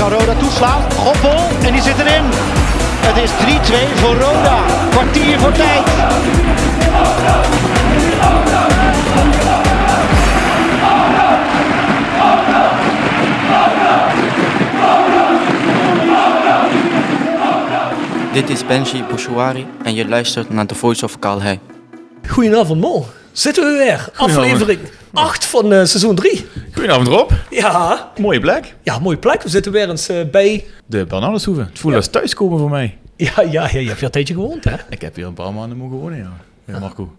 Kan Roda toeslaan. Goppel en die zit erin. Het is 3-2 voor Roda. Kwartier voor tijd. Dit is Benji Bouchouari en je luistert naar The Voice of Calais. Goedenavond Mo, zitten we weer. Aflevering 8 van eh, seizoen 3. Goedenavond Rob. Ja, Mooie plek. ja, mooie plek. We zitten weer eens eh, bij... De Bernardeshoeve. Het voelt als thuiskomen voor mij. Ja, ja, ja, je hebt hier een tijdje gewoond hè. Ik heb hier een paar maanden mogen wonen, ja. Ja, Marco.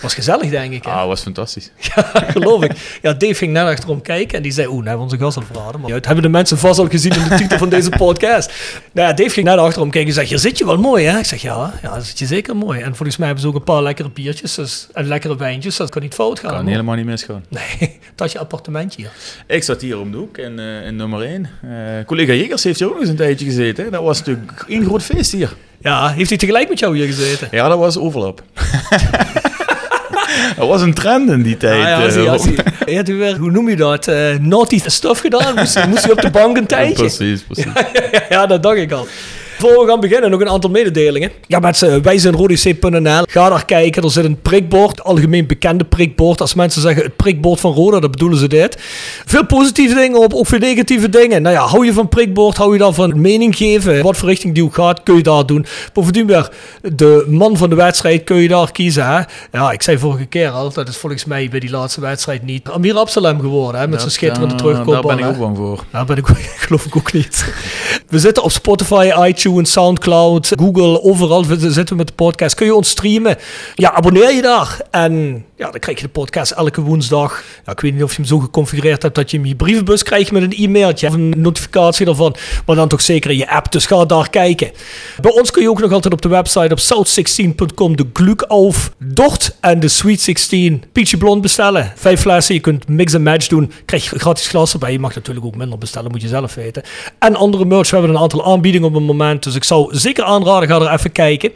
Was gezellig denk ik hè. Ah, was fantastisch. Ja, geloof ik. Ja, Dave ging net achterom kijken en die zei, oeh, nou hebben we onze gast al verraden. Maar ja, dat hebben de mensen vast al gezien in de titel van deze podcast. Nou ja, Dave ging net achterom kijken en zei, hier zit je wel mooi hè. Ik zeg, ja, ja, zit je zeker mooi. En volgens mij hebben ze ook een paar lekkere biertjes dus, en lekkere wijntjes. Dat kan niet fout gaan. Kan hoor. helemaal niet misgaan. Nee, dat is je appartementje hier. Ik zat hier om de hoek in, eh, in nummer 1. collega Jegers heeft hier ook nog eens een tijdje gezeten. hè. Dat was natuurlijk één groot feest hier. Ja, heeft hij tegelijk met jou hier gezeten? Ja, dat was overlap. dat was een trend in die tijd. Ah, ja, eh, zie, ja, zie. Hij had weer, hoe noem je dat? eh naughty stuff gedaan. Moest, moest hij op de bank een tijdje. Precies, precies. ja, ja, dat dacht ik al. Voor we gaan beginnen, nog een aantal mededelingen. Ja, mensen, wij zijn rodec.nl. Ga daar kijken, er zit een prikbord, algemeen bekende prikbord. Als mensen zeggen het prikbord van Roda, dan bedoelen ze dit. Veel positieve dingen op, ook veel negatieve dingen. Nou ja, hou je van prikbord, hou je daarvan mening geven. Wat voor richting die ook gaat, kun je daar doen. Bovendien weer, de man van de wedstrijd kun je daar kiezen. Hè? Ja, ik zei vorige keer al, dat is volgens mij bij die laatste wedstrijd niet Amir Absalem geworden. Hè, met zijn schitterende Ja, terugkoopbal. Daar ben ik ook bang voor. Nou, ben ik, geloof ik ook niet. We zitten op Spotify, iTunes, Soundcloud, Google, overal zitten we met de podcast. Kun je ons streamen? Ja, abonneer je daar. En ja, dan krijg je de podcast elke woensdag. Ik weet niet of je hem zo geconfigureerd hebt dat je hem in je brievenbus krijgt met een e-mailtje of een notificatie daarvan. Maar dan toch zeker in je app, dus ga daar kijken. Bij ons kun je ook nog altijd op de website op south16.com de Glück Dort en de Sweet 16 Peachy Blond bestellen. Vijf flessen, je kunt mix en match doen. Krijg je gratis glas erbij. Je mag natuurlijk ook minder bestellen, moet je zelf weten. En andere merch, we hebben een aantal aanbiedingen op het moment. Dus ik zou zeker aanraden, ga er even kijken.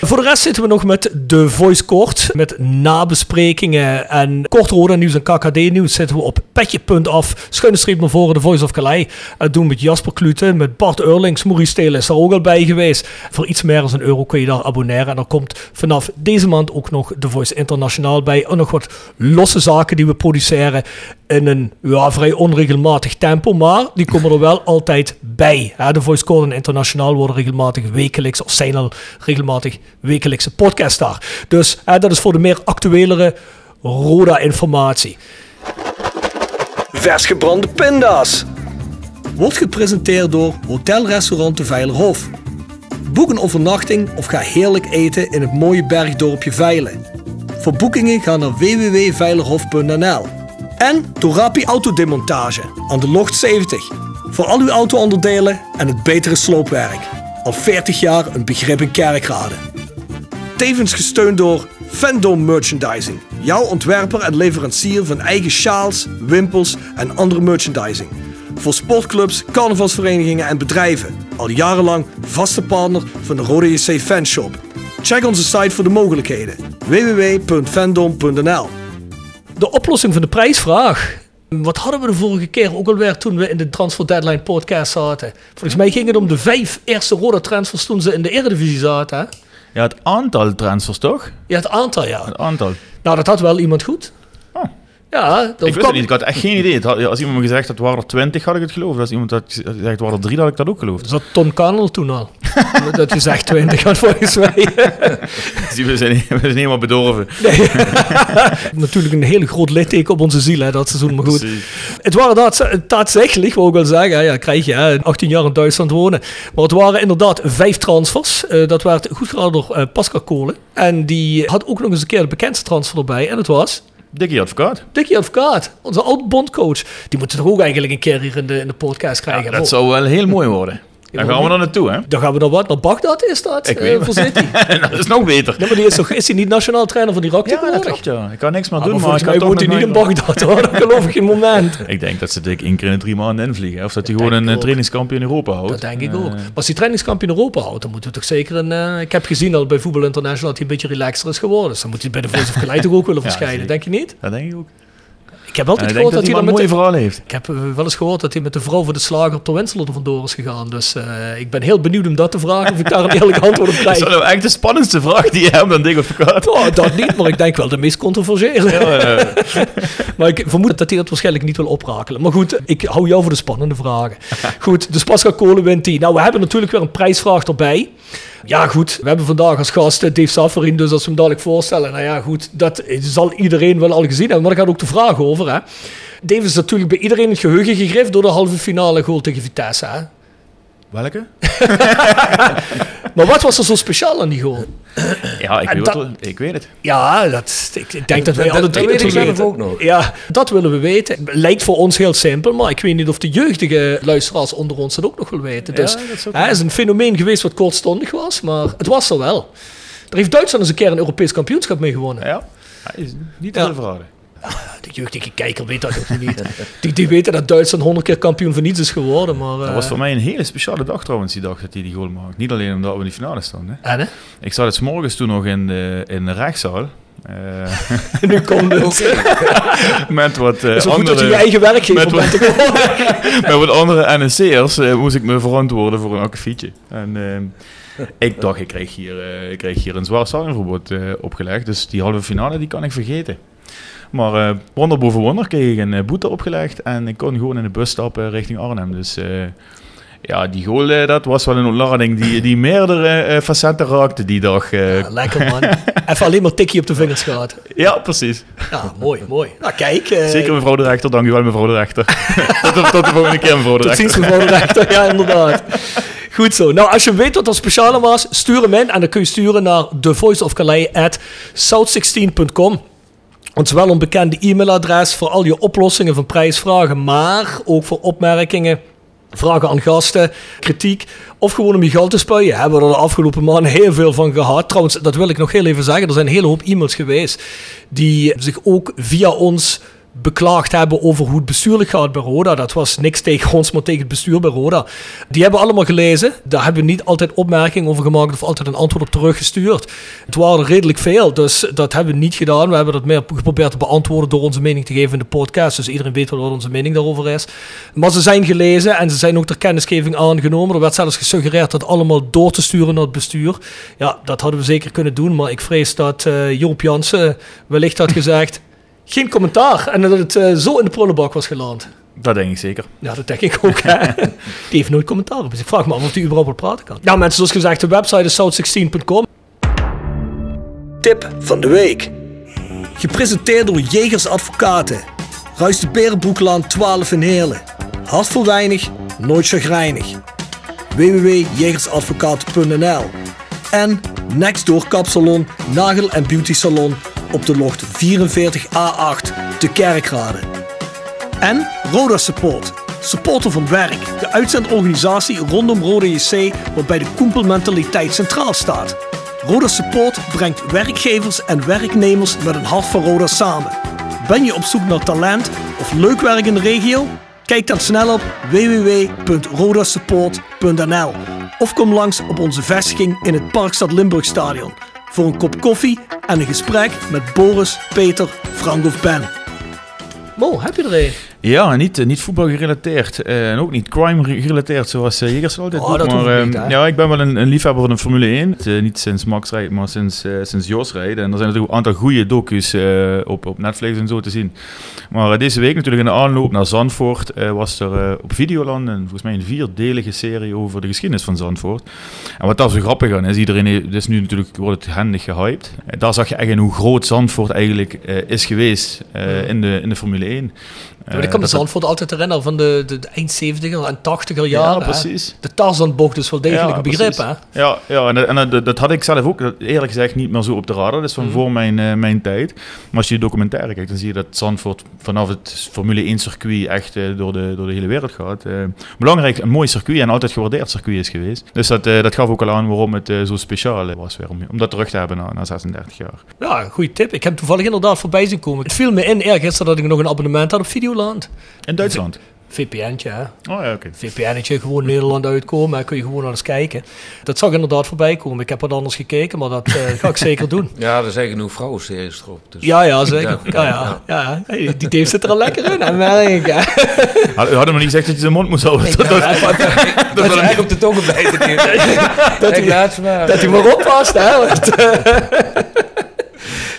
Voor de rest zitten we nog met de Voice Kort. Met nabesprekingen en kort rode nieuws en KKD nieuws zitten we op petje.af. Schuine streep naar voren, de Voice of Calais. Dat doen met Jasper Klute, met Bart Eurlings. Maurice Stelen is daar ook al bij geweest. Voor iets meer dan een euro kun je daar abonneren. En er komt vanaf deze maand ook nog de Voice Internationaal bij. En nog wat losse zaken die we produceren in een ja, vrij onregelmatig tempo. Maar die komen er wel altijd bij. De Voice Code en Internationaal worden regelmatig wekelijks, of zijn al regelmatig wekelijkse podcasts daar. Dus hè, dat is voor de meer actuelere Roda-informatie. Vers gebrande pinda's. Wordt gepresenteerd door Hotel Restaurant de Veilerhof. Boek een overnachting of ga heerlijk eten in het mooie bergdorpje Veilen. Voor boekingen ga naar www.veilerhof.nl. En Torapi Autodemontage aan de Locht 70. Voor al uw auto-onderdelen en het betere sloopwerk. Al 40 jaar een begrip in kerkrade. Tevens gesteund door Fandom Merchandising. Jouw ontwerper en leverancier van eigen sjaals, wimpels en andere merchandising. Voor sportclubs, carnavalsverenigingen en bedrijven. al jarenlang vaste partner van de Rode JC Fanshop. Check onze site voor de mogelijkheden. www.fandom.nl De oplossing van de prijsvraag. Wat hadden we de vorige keer ook alweer toen we in de Transfer Deadline podcast zaten? Volgens mij ging het om de vijf eerste Roda transfers toen ze in de Eredivisie zaten. Hè? Ja, het aantal transfers toch? Ja, het aantal ja. Het aantal. Nou, dat had wel iemand goed. Ja, dat Ik wist het niet, ik had echt geen idee. Had- als iemand me gezegd had, waren er 20, had ik het geloofd. Als iemand had gezegd, waren er 3, had ik dat ook geloofd. Zat Ton Cannell toen al? dat je zegt 20 had volgens mij. Zie, we, zijn, we zijn helemaal bedorven. Nee. Natuurlijk een hele groot litteken op onze ziel hè, dat seizoen, maar goed. Precies. Het waren daad- tatsächlich, wou ik wel zeggen, ja, krijg je hè, 18 jaar in Duitsland wonen. Maar het waren inderdaad vijf transfers. Eh, dat werd goed gedaan door eh, Pascal Kolen. En die had ook nog eens een keer de bekendste transfer erbij. En het was Dikkie advocaat. Dickie Advocaat, onze oud-bondcoach. Die moeten toch ook eigenlijk een keer hier in de, in de podcast krijgen. Dat zou wel heel mooi worden. Daar gaan we dan naartoe, hè? Dan gaan we naar wat? Naar Bagdad is dat? Ik Eh, weet het. voor City. dat is nog beter. Nee, maar die is, toch, is hij niet nationaal trainer van Irak Ja, dat klopt, ja. Ik kan niks meer Ah, doen, maar ik mij kan toch woont hij niet in Bagdad hoor, dat geloof ik geen moment. Ik denk dat ze dik één keer in drie maanden invliegen. Of dat hij Dat gewoon een eh, ook. trainingskampje in Europa houdt. Dat denk ik Eh, ook. Maar als hij trainingskampioen in Europa houdt, dan moeten we toch zeker een... eh, ik heb gezien al bij Voetbal International dat hij een beetje relaxer is geworden. Dus dan moet hij bij de Voice of toch ook willen verschijnen, denk je niet? Dat denk ik ook. Ik heb altijd gehoord dat dat, hij hij een met mooi de, verhaal heeft. Ik heb eh, wel eens gehoord dat hij met de vrouw van de slager ter Wenzel er vandoor is gegaan. Dus eh, ik ben heel benieuwd om dat te vragen of ik daar een eerlijk antwoord op Dat krijg. is nou echt de spannendste vraag die je hebt dan Dick Advocaat. Oh, dat niet, maar ik denk wel de meest controversiële. Ja, Maar ik vermoed dat hij dat waarschijnlijk niet wil oprakelen. Maar goed, ik hou jou voor de spannende vragen. Goed, dus Pascal Kolen wint die. Nou, we hebben natuurlijk weer een prijsvraag erbij. Ja, goed. We hebben vandaag als gast eh, Dave Safferin. Dus als we hem dadelijk voorstellen. Nou ja, goed. Dat zal iedereen wel al gezien hebben. Maar daar gaat ook de vraag over, hè. Dave is natuurlijk bij iedereen het geheugen gegrift door de halve finale goal tegen Vitesse, hè. Welke? Maar wat was er zo speciaal aan die goal? Ja, ik weet, dat- er- ik weet het. Ja, dat, ik, ik denk dat wij dat- alle dat drie zelf weten. ook nog. Ja, dat willen we weten. Lijkt voor ons heel simpel, maar ik weet niet of de jeugdige luisteraars onder ons dat ook nog wel weten. Dus dat is ook het is een fenomeen geweest wat kortstondig was, maar het was er wel. Daar heeft Duitsland eens een keer een Europees kampioenschap mee gewonnen. Ja, hij is niet te Ja. verraden. De jeugdige kijker weet dat ook niet. Die, die weten dat Duitsland honderd keer kampioen van niets is geworden, maar... Dat eh, was voor mij een hele speciale dag trouwens, die dag dat hij die goal maakt. Niet alleen omdat we in de finale stonden. En, hè? Ik zat het 's morgens toen nog in de, in de rechtszaal. eh, nu komt het. met wat eh, is wel goed dat je andere... je eigen werkgever met wat- met wat andere NSC'ers eh, moest ik me verantwoorden voor een akkefietje. En eh, ik dacht, ik krijg hier, eh, ik krijg hier een zwaar eh opgelegd. Dus die halve finale, die kan ik vergeten. Maar eh, wonder boven wonder kreeg ik een eh, boete opgelegd. En ik kon gewoon in de bus stappen richting Arnhem. Dus eh, ja, die goal, dat was wel een ontlading die, die meerdere facetten raakte die dag. Ja, lekker man. Even alleen maar tikje op de vingers gehad. ja, precies. Ja, mooi, mooi. Nou, kijk. Zeker mevrouw de rechter, dank u wel mevrouw de rechter. tot, de, tot de volgende keer mevrouw de rechter. ziens, mevrouw de rechter. Ja, inderdaad. Goed zo. Nou, als je weet wat er speciale was, stuur hem in. En dan kun je sturen naar thevoiceofcalais@south16.com. Ons wel onbekende e-mailadres voor al je oplossingen van prijsvragen, maar ook voor opmerkingen, vragen aan gasten, kritiek of gewoon om je geld te spuien. Hebben we er de afgelopen maanden heel veel van gehad. Trouwens, dat wil ik nog heel even zeggen. Er zijn een hele hoop e-mails geweest die zich ook via ons beklaagd hebben over hoe het bestuurlijk gaat bij Roda. Dat was niks tegen ons, maar tegen het bestuur bij Roda. Die hebben allemaal gelezen. Daar hebben we niet altijd opmerkingen over gemaakt of altijd een antwoord op teruggestuurd. Het waren redelijk veel, dus dat hebben we niet gedaan. We hebben dat meer geprobeerd te beantwoorden door onze mening te geven in de podcast. Dus iedereen weet wat onze mening daarover is. Maar ze zijn gelezen en ze zijn ook ter kennisgeving aangenomen. Er werd zelfs gesuggereerd dat allemaal door te sturen naar het bestuur. Ja, dat hadden we zeker kunnen doen, maar ik vrees dat eh Joop Jansen wellicht had gezegd... Geen commentaar. En dat het eh, zo in de prullenbak was geland. Dat denk ik zeker. Ja, dat denk ik ook. Hè? Die heeft nooit commentaar op. Dus ik vraag me af of die überhaupt wel praten kan. Nou mensen, zoals gezegd, de website is south16.com. Tip van de week. Gepresenteerd door Jegers Advocaten. Ruist de Berenbroeklaan 12 in Heerlen. Hart voor weinig, nooit chagrijnig. www.jegersadvocaten.nl En Nextdoor Kapsalon, Nagel en Beauty Salon op de locht 44A8 te Kerkrade. En Roda Support. Supporter van werk. De uitzendorganisatie rondom Roda JC waarbij de koempelmentaliteit centraal staat. Roda Support brengt werkgevers en werknemers met een hart voor Roda samen. Ben je op zoek naar talent of leuk werk in de regio? Kijk dan snel op www.rodasupport.nl of kom langs op onze vestiging in het Parkstad Limburgstadion voor een kop koffie en een gesprek met Boris, Peter, Frank of Ben. Mo, heb je er een? Ja, niet, eh, niet voetbal gerelateerd. eh, en ook niet crime ge- gerelateerd, zoals uh, Jegers altijd Oh, doet. dat maar, eh, niet, hè? ja, ik ben wel een, een liefhebber van de Formule 1. Eh, niet sinds Max rijdt, maar sinds, eh, sinds Jos rijdt. En er zijn natuurlijk een aantal goede docu's eh, op, op Netflix en zo te zien. Maar eh, deze week natuurlijk in de aanloop naar Zandvoort eh, was er eh, op Videoland een, volgens mij een vierdelige serie over de geschiedenis van Zandvoort. En wat daar zo grappig aan is, iedereen heeft- is nu natuurlijk wordt het handig gehyped. Eh, daar zag je echt in hoe groot Zandvoort eigenlijk eh, is geweest eh, in, de, in de Formule 1. Maar ik kan me Zandvoort altijd herinneren van de, de, de eind 70er en 80er Ja, jaren. hè. precies. De Tarzanbocht is wel degelijk Ja, een begrip, hè? Ja, ja en, dat- en dat, dat had ik zelf ook eerlijk gezegd niet meer zo op de radar. Dat is van Mhm. voor mijn, eh, mijn tijd. Maar als je de documentaire kijkt, dan zie je dat Zandvoort vanaf het Formule 1 circuit echt eh, door, de, door de hele wereld gaat. Eh, belangrijk, een mooi circuit en altijd gewaardeerd circuit is geweest. Dus dat, eh, dat gaf ook al aan waarom het eh, zo speciaal eh, was weer om, om dat terug te hebben na, na 36 jaar. Ja, goede tip. Ik heb toevallig inderdaad voorbij zien komen. Het viel me in eergisteren dat ik nog een abonnement had op Videoland. In Duitsland? VPN'tje, hè? Oh ja, oké. VPN'tje, gewoon Nederland uitkomen. Hè? Kun je gewoon naar eens kijken. Dat zag inderdaad voorbij komen. Ik heb wat anders gekeken, maar dat eh, ga ik zeker doen. Ja, er zijn genoeg vrouwenseries erop. Dus. Ja, ja, zeker. Ja, ja, ja. Hey, die Dave zit er al lekker in, merk ik? Had, hadden we niet gezegd dat je zijn mond moest houden? Dat- dat- Dat is eigenlijk op de tongen nemen. Dat hij- laat ze maar. Dat hij maar oppast, hè?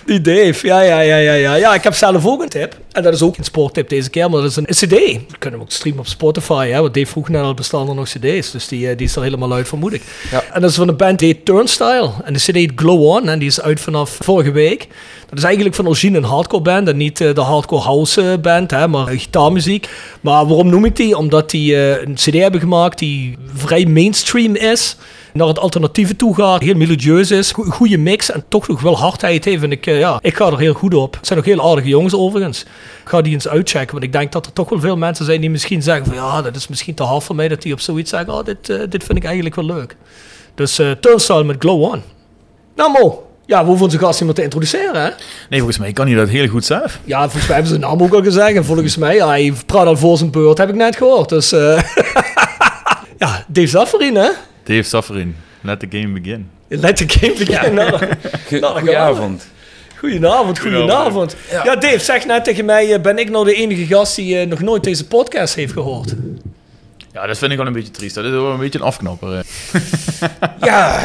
Die Dave, ja, ja, ja, ja, ja. Ja, ik heb zelf ook een tip. En dat is ook een sporttip deze keer, maar dat is een CD. We kunnen hem ook streamen op Spotify, hè. Want Dave vroeg net al, bestaan er nog CD's. Dus die, eh, die is er helemaal uit, vermoed ik. Ja. En dat is van de band die heet Turnstile. En de CD heet Glow On. En die is uit vanaf vorige week. Dat is eigenlijk van origine een hardcore band. En niet eh, de hardcore house eh, band, hè, maar gitaarmuziek. Maar waarom noem ik die? Omdat die een CD hebben gemaakt die vrij mainstream is naar het alternatieve toe gaat, heel melodieus is, go- goede mix en toch nog wel hardheid heeft. En ik, eh, ja, ik ga er heel goed op. Het zijn ook heel aardige jongens overigens. Ik ga die eens uitchecken, want ik denk dat er toch wel veel mensen zijn die misschien zeggen van ja, dat is misschien te hard voor mij, dat die op zoiets zeggen, oh, dit, eh, dit vind ik eigenlijk wel leuk. Dus eh Turnstile met Glow On. Nou Mo, ja, we hoeven onze gast niet meer te introduceren hè? Nee, volgens mij kan hij dat heel goed zelf. Ja, volgens mij hebben ze zijn naam ook al gezegd en volgens mij, ja, hij praat al voor zijn beurt, heb ik net gehoord. Dus eh ja, Dave Zafferin hè? Dave Safferin, let the game begin. Let the game begin. Nou, nou. Goedenavond. Goedenavond, goedenavond. Ja. Dave, zeg net tegen mij, eh, ben ik nou de enige gast die eh, nog nooit deze podcast heeft gehoord? Ja, dat vind ik wel een beetje triest. Dat is wel een beetje een afknapper. Ja,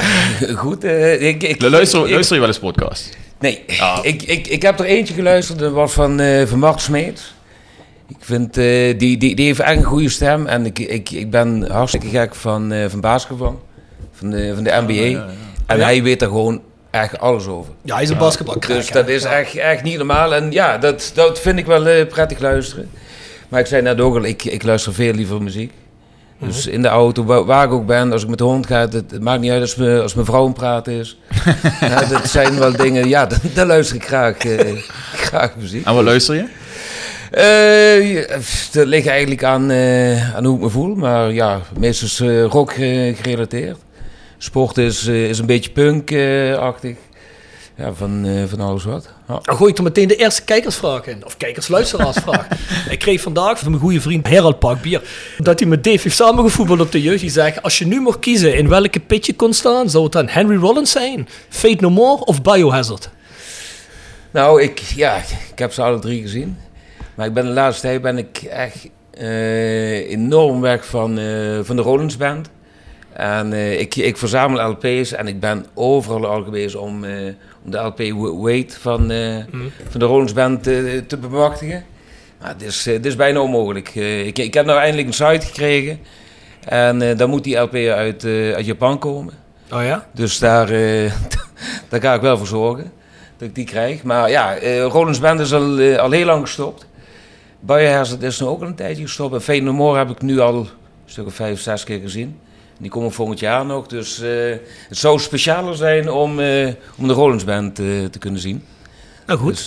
goed. eh, ik, ik, Luister, ik- luister je wel eens podcast? Nee, Ah. ik, ik, ik heb er eentje geluisterd, dat was van, eh van Mart Smeet. Ik vind, eh, die, die, die heeft echt een goede stem. En ik, ik, ik ben hartstikke gek van, eh, van basketbal, van de, van de NBA. En hij weet er gewoon echt alles over. Ja, hij is een basketbal. Dus dat is echt, echt niet normaal. En ja, dat, dat vind ik wel eh, prettig luisteren. Maar ik zei net ook al, ik, ik luister veel liever muziek. Dus in de auto, wa- waar ik ook ben, als ik met de hond ga, het, het maakt niet uit als, me, als mijn vrouw aan het praten is. ja, dat zijn wel dingen, ja, dan, dan luister ik graag, eh, graag muziek. En wat luister je? Eh, dat ligt eigenlijk aan, eh, aan hoe ik me voel, maar ja, meestal is eh, rock gerelateerd. Sport is, is een beetje punk-achtig. ja, van, van alles wat. Ja. Dan gooi ik er meteen de eerste kijkersvraag in. Of kijkersluisteraarsvraag. ik kreeg vandaag van mijn goede vriend Herald Pakbier... dat hij met Dave heeft samengevoetbald op de jeugd. Die zegt, als je nu mocht kiezen in welke pit je kon staan... zou het dan Henry Rollins zijn, Fate No More of Biohazard? Nou, ik, ja, ik heb ze alle drie gezien. Maar ik ben de laatste tijd ben ik echt eh, enorm weg van, eh, van de Rollins Band. En eh, ik, ik verzamel LP's en ik ben overal al geweest om, om de LP Wa- Wait van, eh, van de Rollins Band te, te bemachtigen. Maar het is, het is bijna onmogelijk. Ik, ik heb nou eindelijk een site gekregen. En dan moet die LP uit, uit Japan komen. Oh ja? Dus daar, daar ga ik wel voor zorgen dat ik die krijg. Maar ja, Rollins Band is al, al heel lang gestopt. Biohazard is nu ook al een tijdje gestopt. En More heb ik nu al een stuk of vijf, zes keer gezien. Die komen volgend jaar nog. Dus eh, het zou specialer zijn om, eh, om de Rollins Band eh, te kunnen zien. Nou goed. Dus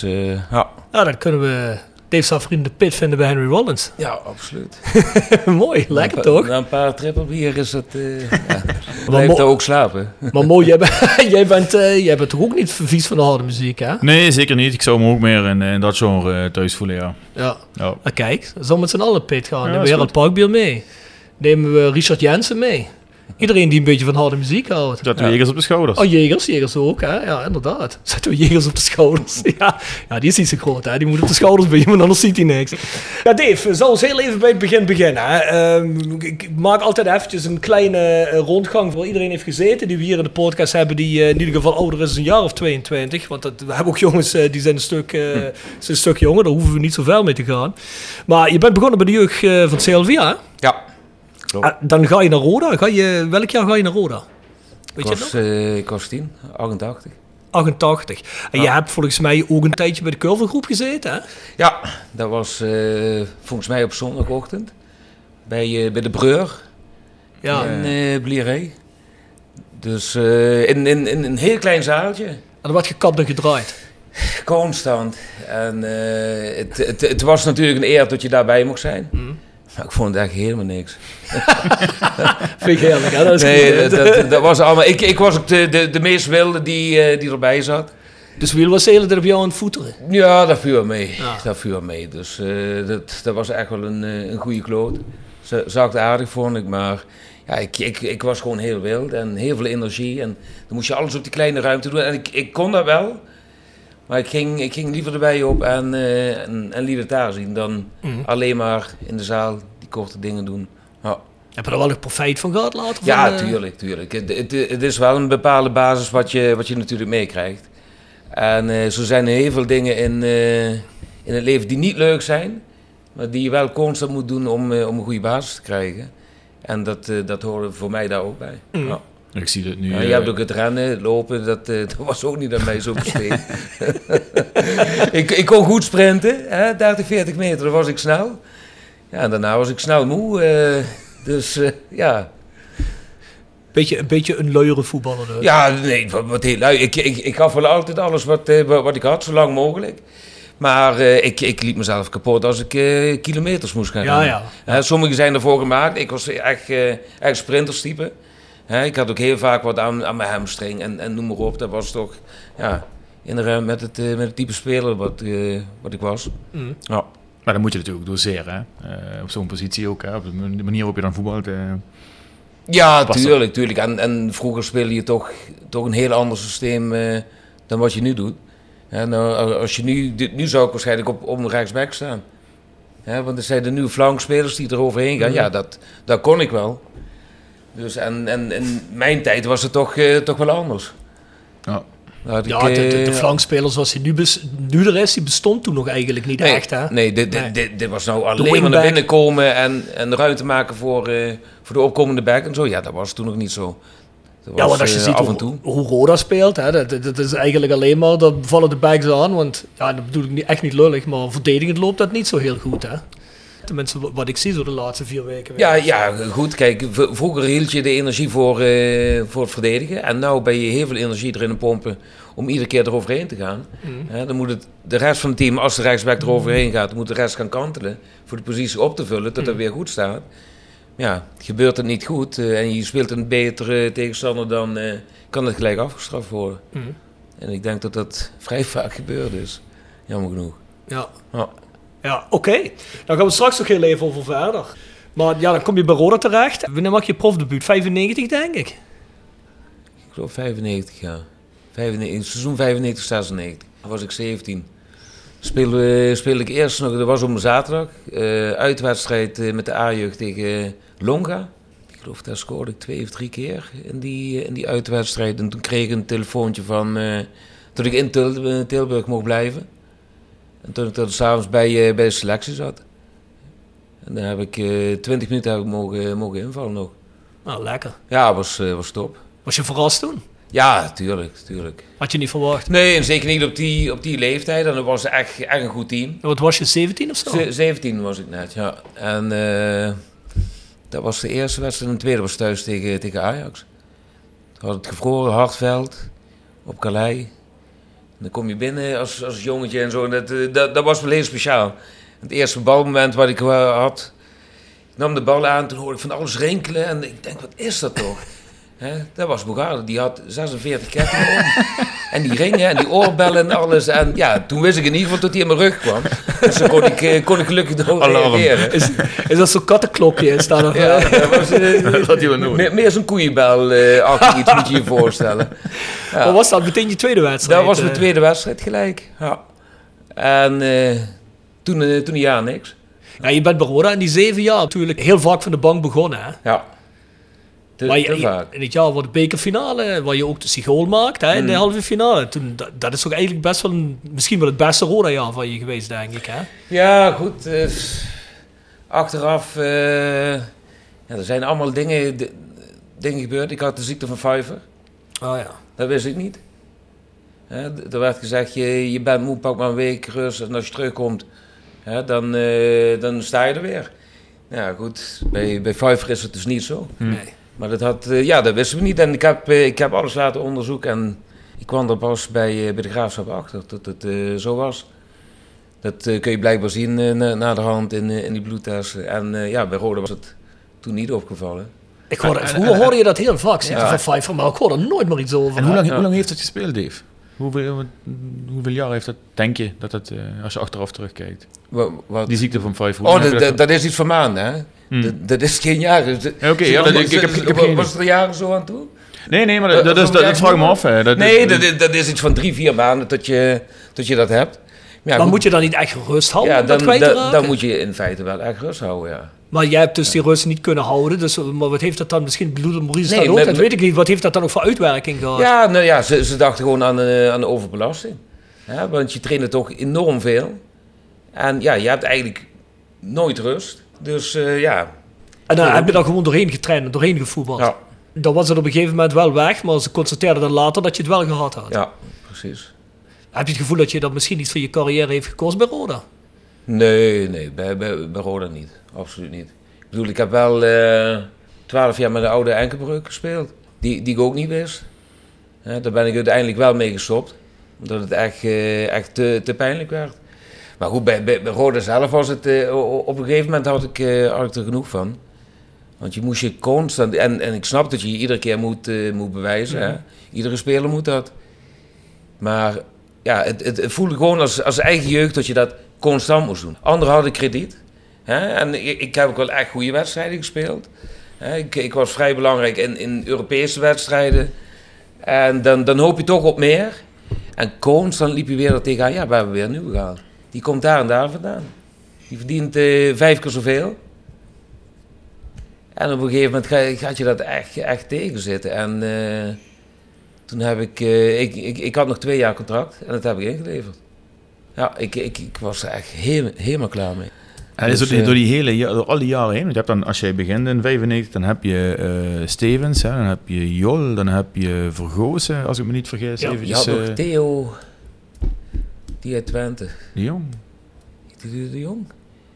ja. Nou, dan kunnen we Dave zijn vriend de pit vinden bij Henry Rollins. Ja, absoluut. Mooi, lekker toch? Na een paar trippelbier is het... eh ja. Blijft er ook slapen. Maar mooi, jij, bent- jij, bent, eh, jij bent toch ook niet vies van de harde muziek, hè? Nee, zeker niet. Ik zou me ook meer in, in dat genre eh, thuis voelen, ja. Ja. ja. Maar kijk, zo met z'n allen pit gaan. Ja, Nemen is we Gerald. Parkbier mee. Nemen we Richard Jensen mee. Iedereen die een beetje van harde muziek houdt. Zetten we jegers op de schouders. Oh, Jegers, Jegers ook, hè? Ja, inderdaad. Zetten we Jegers op de schouders. ja. ja, die is niet zo groot, hè? Die moet op de schouders bij je, want anders ziet hij niks. Ja, Dave, zal eens heel even bij het begin beginnen. Hè? Ehm, ik maak altijd eventjes een kleine eh, rondgang voor iedereen heeft gezeten. Die we hier in de podcast hebben, die eh, in ieder geval ouder is dan een jaar of 22. Want dat, we hebben ook jongens eh, die zijn een, stuk, eh, zijn een stuk jonger. Daar hoeven we niet zo ver mee te gaan. Maar je bent begonnen bij de jeugd eh, van CLVA, hè? Ja. Ah, dan ga je naar Roda. Ga je, welk jaar ga je naar Roda? Ik Weet je het was, eh, ik was 10, 88. 88. En je hebt volgens mij ook een tijdje bij de curvelgroep gezeten, hè? Ja, dat was eh, volgens mij op zondagochtend. Bij, eh, bij de Breur Ja. in eh Blieré. Dus eh, in, in, in een heel klein zaaltje. En er werd gekapt en gedraaid. Constant. En eh, het, het, het was natuurlijk een eer dat je daarbij mocht zijn. Maar ik vond het echt helemaal niks. Vind ik heerlijk, hè? Dat is Nee, dat, dat, was allemaal... Ik, ik was ook de, de, de meest wilde die, eh, die erbij zat. Dus Wiel was hele tijd op jou aan het voeteren. Ja, dat viel mee. Ja. Dat viel mee. Dus eh, dat, dat was echt wel een, eh, een goede kloot. Het aardig, vond ik. Maar ja, ik, ik, ik was gewoon heel wild en heel veel energie. En dan moest je alles op die kleine ruimte doen. En ik, ik kon dat wel. Maar ik ging, ik ging liever erbij op en, eh, en, en liever daar zien dan Mhm. alleen maar in de zaal die korte dingen doen. Ja, Heb je er wel nog profijt van gehad later? ja van, eh, tuurlijk, tuurlijk. Het, het, het is wel een bepaalde basis wat je, wat je natuurlijk meekrijgt. En eh, zo zijn er heel veel dingen in, in het leven die niet leuk zijn, maar die je wel constant moet doen om, om een goede basis te krijgen. En dat, dat hoorde voor mij daar ook bij. Mm. Ja. Ik zie het nu. Ja, eh, je hebt ook het rennen, het lopen, dat, eh, dat was ook niet aan mij zo besteed. ik, ik kon goed sprinten, hè, 30, 40 meter, dan was ik snel. Ja, en daarna was ik snel moe. eh, dus eh, ja, Beetje, een beetje een luiere voetballer. dus. Ja, nee, wat, wat heel lui. Ik, ik, ik gaf wel altijd alles wat, eh, wat wat ik had, zo lang mogelijk. Maar eh, ik, ik liep mezelf kapot als ik eh, kilometers moest gaan Ja, sommigen zijn ervoor gemaakt. Ik was echt, eh echt sprinterstype. Hè, ik had ook heel vaak wat aan, aan mijn hamstring en, en noem maar op. Dat was toch ja, inderdaad met het, eh, met het type speler wat, eh, wat ik was. Mm. Ja. Maar dan moet je natuurlijk doseren, hè. Eh, op zo'n positie ook, hè. Op de man- manier waarop je dan voetbalt. eh. Ja, tuurlijk, tuurlijk. En, en vroeger speelde je toch, toch een heel ander systeem eh, dan wat je nu doet. Ja, nou, als je nu, dit- nu zou ik waarschijnlijk op, op een rechtsback staan. Ja, want er zijn de nieuwe flankspelers die er overheen gaan. Ja, dat, dat kon ik wel. Dus en, en in mijn tijd was het toch, eh, toch wel anders. Ja. Ik, Ja, de, de, de eh, flankspeler zoals hij nu, bes- nu er is, die bestond toen nog eigenlijk niet Nee, echt, hè? nee, dit, dit, Nee. dit, dit was nou alleen maar naar binnen komen en, en ruimte maken voor, eh, voor de opkomende back en zo. Ja, dat was toen nog niet zo. Dat Ja, want als je ziet af hoe, en toe. hoe Roda speelt, hè, dat, dat, dat is eigenlijk alleen maar, dan vallen de backs aan, want ja, dat bedoel ik niet, echt niet lullig, maar verdedigend loopt dat niet zo heel goed, hè? Tenminste, wa- wat ik zie zo de laatste vier weken. Ja, ja, goed. Kijk, vroeger hield je de energie voor, eh, voor het verdedigen. En nu ben je heel veel energie erin het pompen om iedere keer eroverheen te gaan. Hè, dan moet het, de rest van het team, als de rechtsback eroverheen gaat, moet de rest gaan kantelen voor de positie op te vullen, tot dat weer goed staat. Ja, gebeurt het niet goed eh, en je speelt een betere tegenstander, dan eh, kan het gelijk afgestraft worden. Mhm. En ik denk dat dat vrij vaak gebeurd is. Jammer genoeg. Ja, Ja. Ja oké. Dan gaan we straks nog heel even over verder. Maar ja, dan kom je bij Roda terecht. Wanneer maak je profdebuut? 95, denk ik. Ik geloof 95 jaar. 95, seizoen 95, 96. Dan was ik 17. Speelde, speelde ik eerst nog, dat was een zaterdag, eh, uitwedstrijd eh, met de A-jeugd tegen Longa. Ik geloof daar scoorde ik twee of drie keer in die, in die uitwedstrijd. En toen kreeg ik een telefoontje van eh, dat ik in Til- Tilburg mocht blijven. En toen ik tot s'avonds bij, eh, bij de selectie zat. En daar heb ik eh 20 minuten heb ik mogen, mogen invallen nog. Nou, lekker. Ja, was, eh, was top. Was je verrast toen? Ja, tuurlijk, tuurlijk. Had je niet verwacht? Nee, en zeker niet op die, op die leeftijd. En dat was echt, echt een goed team. Wat was je, 17 of zo? Ze- 17 was ik net, ja. En eh, dat was de eerste wedstrijd. En de tweede was thuis tegen, tegen Ajax. Had het gevroren, Hartveld, op Calais. Dan kom je binnen als, als jongetje en zo. En dat, eh, dat, dat was wel heel speciaal. Het eerste balmoment wat ik eh, had, ik nam de bal aan, toen hoorde ik van alles rinkelen en ik denk, wat is dat toch? Hè, dat was Bogarde, die had 46 kettingen om. En die ringen en die oorbellen en alles. En ja, toen wist ik in ieder geval dat hij in mijn rug kwam. Dus dan kon ik, eh, kon ik gelukkig Alarm. reageren. Is, is dat zo'n kattenklokje? Is daar nog, Ja, eh, dat was eh, Dat hij wel nodig. meer, meer zo'n koeienbel eh achter iets, moet je je voorstellen. Ja. Wat was dat? Meteen je tweede wedstrijd? Dat was mijn eh? tweede wedstrijd gelijk. Ja. En eh, toen, eh, toen een jaar niks. Ja, je bent Roda in die zeven jaar natuurlijk heel vaak van de bank begonnen. Hè? Ja. Te, maar te je, vaak. in het jaar voor de bekerfinale, waar je ook de Sigool maakt, hè, in Mm. de halve finale. Toen, dat, dat is toch eigenlijk best wel een, misschien wel het beste Roda-jaar van je geweest, denk ik. Hè? Ja, goed. eh, achteraf, eh, ja, er zijn allemaal dingen, di- dingen gebeurd. Ik had de ziekte van Pfeiffer. Oh ja. Dat wist ik niet. Er werd gezegd, je, je bent moe, pak maar een week rust. En als je terugkomt, hè, dan, eh, dan sta je er weer. Ja, goed. Bij, bij is het dus niet zo. Nee. Maar dat, had, eh, ja, dat wisten we niet. En ik heb, eh, ik heb alles laten onderzoeken. En ik kwam er pas bij, eh, bij de graafschap achter dat het eh, zo was. Dat eh, kun je blijkbaar zien eh, na, na de hand in, eh, in die bloedtesten. En eh, ja, bij Rode was het toen niet opgevallen. Ik hoorde, En- en- vroeger en- hoorde je dat heel vaak, ziekte Ja. van Pfeiffer, maar ik hoorde er nooit meer iets over. En hoe lang, Ja. hoe lang heeft het gespeeld, Dave? Hoeveel, hoeveel jaar heeft dat, denk je, dat het, als je achteraf terugkijkt? Wat, wat? Die ziekte van Pfeiffer. Oh, hoe dat, dat, dat is iets van maanden, hè? Hmm. Dat, is geen jaar. Ja, oké, dat- ik- ik heb- ik heb geen- Was er jaren zo aan toe? Nee, nee, maar dat, dat, is- dat, dat vraag ik me af. Hè. Dat, Nee, dat, is- dat is iets van drie, vier maanden dat je dat, je dat hebt. Ja, maar goed. moet je dan niet echt rust houden ja, dan, dan, moet je in feite wel echt rust houden, ja. Maar jij hebt dus die rust niet kunnen houden. Dus, maar wat heeft dat dan, misschien bedoelde Maurice Nee, dat ook, met- dat weet ik niet. Wat heeft dat dan ook voor uitwerking gehad? Ja, nou ja, ze, ze dachten gewoon aan, eh, aan de overbelasting. Ja, want je trainde toch enorm veel. En ja, je hebt eigenlijk nooit rust. Dus eh, ja. En dan heb je daar gewoon doorheen getraind en doorheen gevoetbald. ja, Dan was het op een gegeven moment wel weg, maar ze constateerden dan later dat je het wel gehad had. ja, precies. Heb je het gevoel dat je dat misschien iets voor je carrière heeft gekost bij Roda? Nee, nee, bij, bij, bij Roda niet. Absoluut niet. Ik bedoel, ik heb wel eh, twaalf jaar met de oude enkelbreuk gespeeld. Die, die ik ook niet wist. Hè, daar ben ik uiteindelijk wel mee gestopt. Omdat het echt, eh, echt te, te pijnlijk werd. Maar goed, bij, bij, bij Roda zelf was het... eh, op een gegeven moment had ik, had ik er genoeg van. Want je moest je constant... En, en ik snap dat je je iedere keer moet, eh, moet bewijzen. Hè? Iedere speler moet dat. Maar ja, het, het, het voelde gewoon als, als eigen jeugd dat je dat constant moest doen. Anderen hadden krediet. Hè? En ik, ik heb ook wel echt goede wedstrijden gespeeld. Hè? Ik, ik was vrij belangrijk in, in Europese wedstrijden. En dan, dan hoop je toch op meer. En constant liep je weer er tegenaan. Ja, we hebben weer een nieuwe gehaald. Die komt daar en daar vandaan. Die verdient eh, vijf keer zoveel. En op een gegeven moment ga, gaat je dat echt, echt tegenzitten. En eh, toen heb ik, eh, ik, ik... Ik had nog twee jaar contract en dat heb ik ingeleverd. Ja, ik, ik, ik was er echt heel, helemaal klaar mee. En Dus, door, die, door, die hele, door al die jaren heen, want je hebt dan, als jij begint in 95, dan heb je Stevens, hè, dan heb je Jol, dan heb je Vergozen, als ik me niet vergis. Ja, Je eventjes, had nog Theo, die uit Twente. de Jong. Die, de Jong.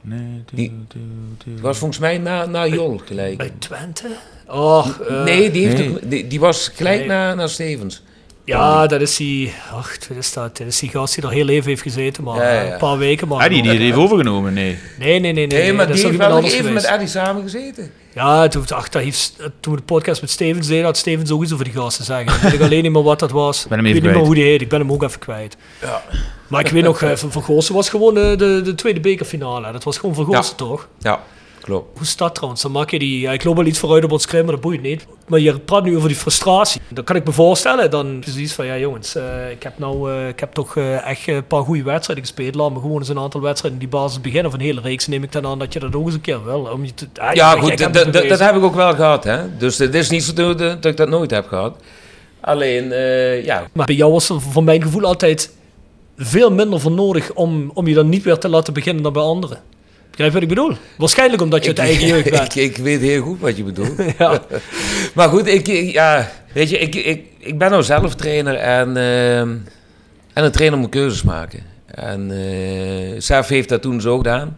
Nee, Die- Theo, Theo. Die was volgens mij na, na Jol gelijk. Bij Twente? Oh, eh, nee, die, heeft nee. ook- die, die was gelijk Nee. na, na Stevens. Ja, dat is die... Ach, wat is dat? Dat is die gast die er heel even heeft gezeten, maar Ja, ja, een paar weken. Maar Ah, die, die heeft overgenomen, nee. Nee, nee, nee. nee, Nee, maar dat die heeft wel nog even met geweest. Eddie samen gezeten. Ja, toen, ach, dat heeft, toen we de podcast met Stevens deden, had Stevens ook iets over die gasten zeggen. Ik weet alleen niet meer wat dat was. Ben hem ik weet niet meer hoe die heet. Ik ben hem ook even kwijt. Ja. Maar ik weet nog, eh, van, Goossen was gewoon de, de, de tweede bekerfinale. Dat was gewoon van Goossen, toch? Ja, klopt. Hoe dat trouwens? Dan maak je die... Ja, ik loop wel iets vooruit op ons scherm, maar dat boeit niet. Maar je praat nu over die frustratie. Dan kan ik me voorstellen, dan precies van... Ja, jongens, eh, ik heb nou... eh, ik heb toch eh, echt een paar goede wedstrijden gespeeld. Laat me gewoon eens een aantal wedstrijden in die basis beginnen. Of een hele reeks neem ik dan aan dat je dat ook eens een keer wil. Om je te, Ja, goed, dat, heb ik ook wel gehad. Hè? Dus het is niet zo dat, dat ik dat nooit heb gehad. Alleen, ja, Maar bij jou was er voor mijn gevoel altijd veel minder voor nodig om, om je dan niet weer te laten beginnen dan bij anderen. Begrijp wat ik bedoel? Waarschijnlijk omdat je het eigen jeugd bent. ik, ik weet heel goed wat je bedoelt. Ja. maar goed, ik, ik- ja, weet je, ik, ik, ik ben nou zelf trainer en, ehm, en een trainer moet keuzes maken. En Saf heeft dat toen zo gedaan.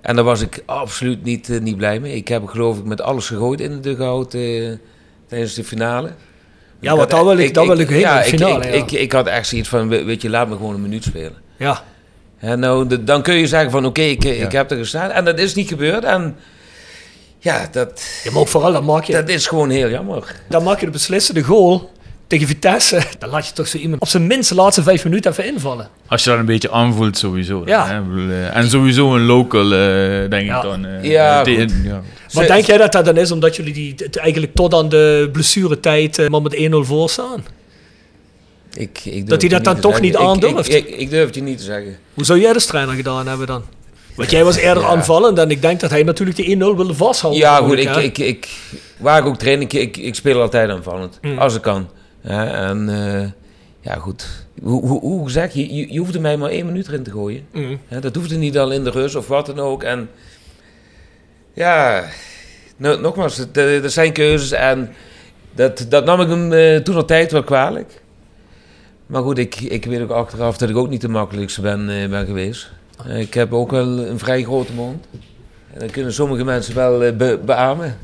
En daar was ik absoluut niet, eh, niet blij mee. Ik heb geloof ik met alles gegooid in de dugout eh, tijdens de finale. Ja, want daar wil ik- daar wil ik heen, ja, finale, Ik, ja. ik, ik, ik had echt zoiets van, we- weet je, laat me gewoon een minuut spelen. ja. Hè, nou, de- dan kun je zeggen van oké, ik, ik heb er gestaan. En dat is niet gebeurd. En ja, dat, Ja, maar ook vooral, dan maak je, dat is gewoon heel jammer. dan maak je de beslissende goal tegen Vitesse. Dan laat je toch zo iemand op zijn minst de laatste vijf minuten even invallen. Als je dat een beetje aanvoelt, sowieso. Ja. Hè? Eh, En sowieso een local, eh, denk Ja. ik dan. eh, Ja, goed. ja. Maar denk jij dat dat dan is omdat jullie die, eigenlijk tot aan de blessuretijd eh, maar met 1-0 voor staan? Ik, ik Dat hij dat dan toch niet aandurft? Ik, ik, ik durf het je niet te zeggen. Hoe zou jij de trainer gedaan hebben dan? Want jij was eerder Ja. aanvallend en ik denk dat hij natuurlijk de 1-0 wilde vasthouden. Ja, goed, ik, ik, ik, waar ik ook train, ik, ik, ik speel altijd aanvallend. Mm. Als ik kan. Ja, en eh, ja, goed. Hoe, hoe, hoe gezegd, je, je, je hoefde mij maar één minuut erin te gooien. Mm. Ja, dat hoefde niet al in de rust of wat dan ook. En ja, no- nogmaals, dat zijn keuzes en dat, dat nam ik hem eh, toen al tijd wel kwalijk. Maar goed, ik, ik weet ook achteraf dat ik ook niet de makkelijkste ben, eh, ben geweest. Eh, ik heb ook wel een vrij grote mond. En dat kunnen sommige mensen wel eh, be- beamen.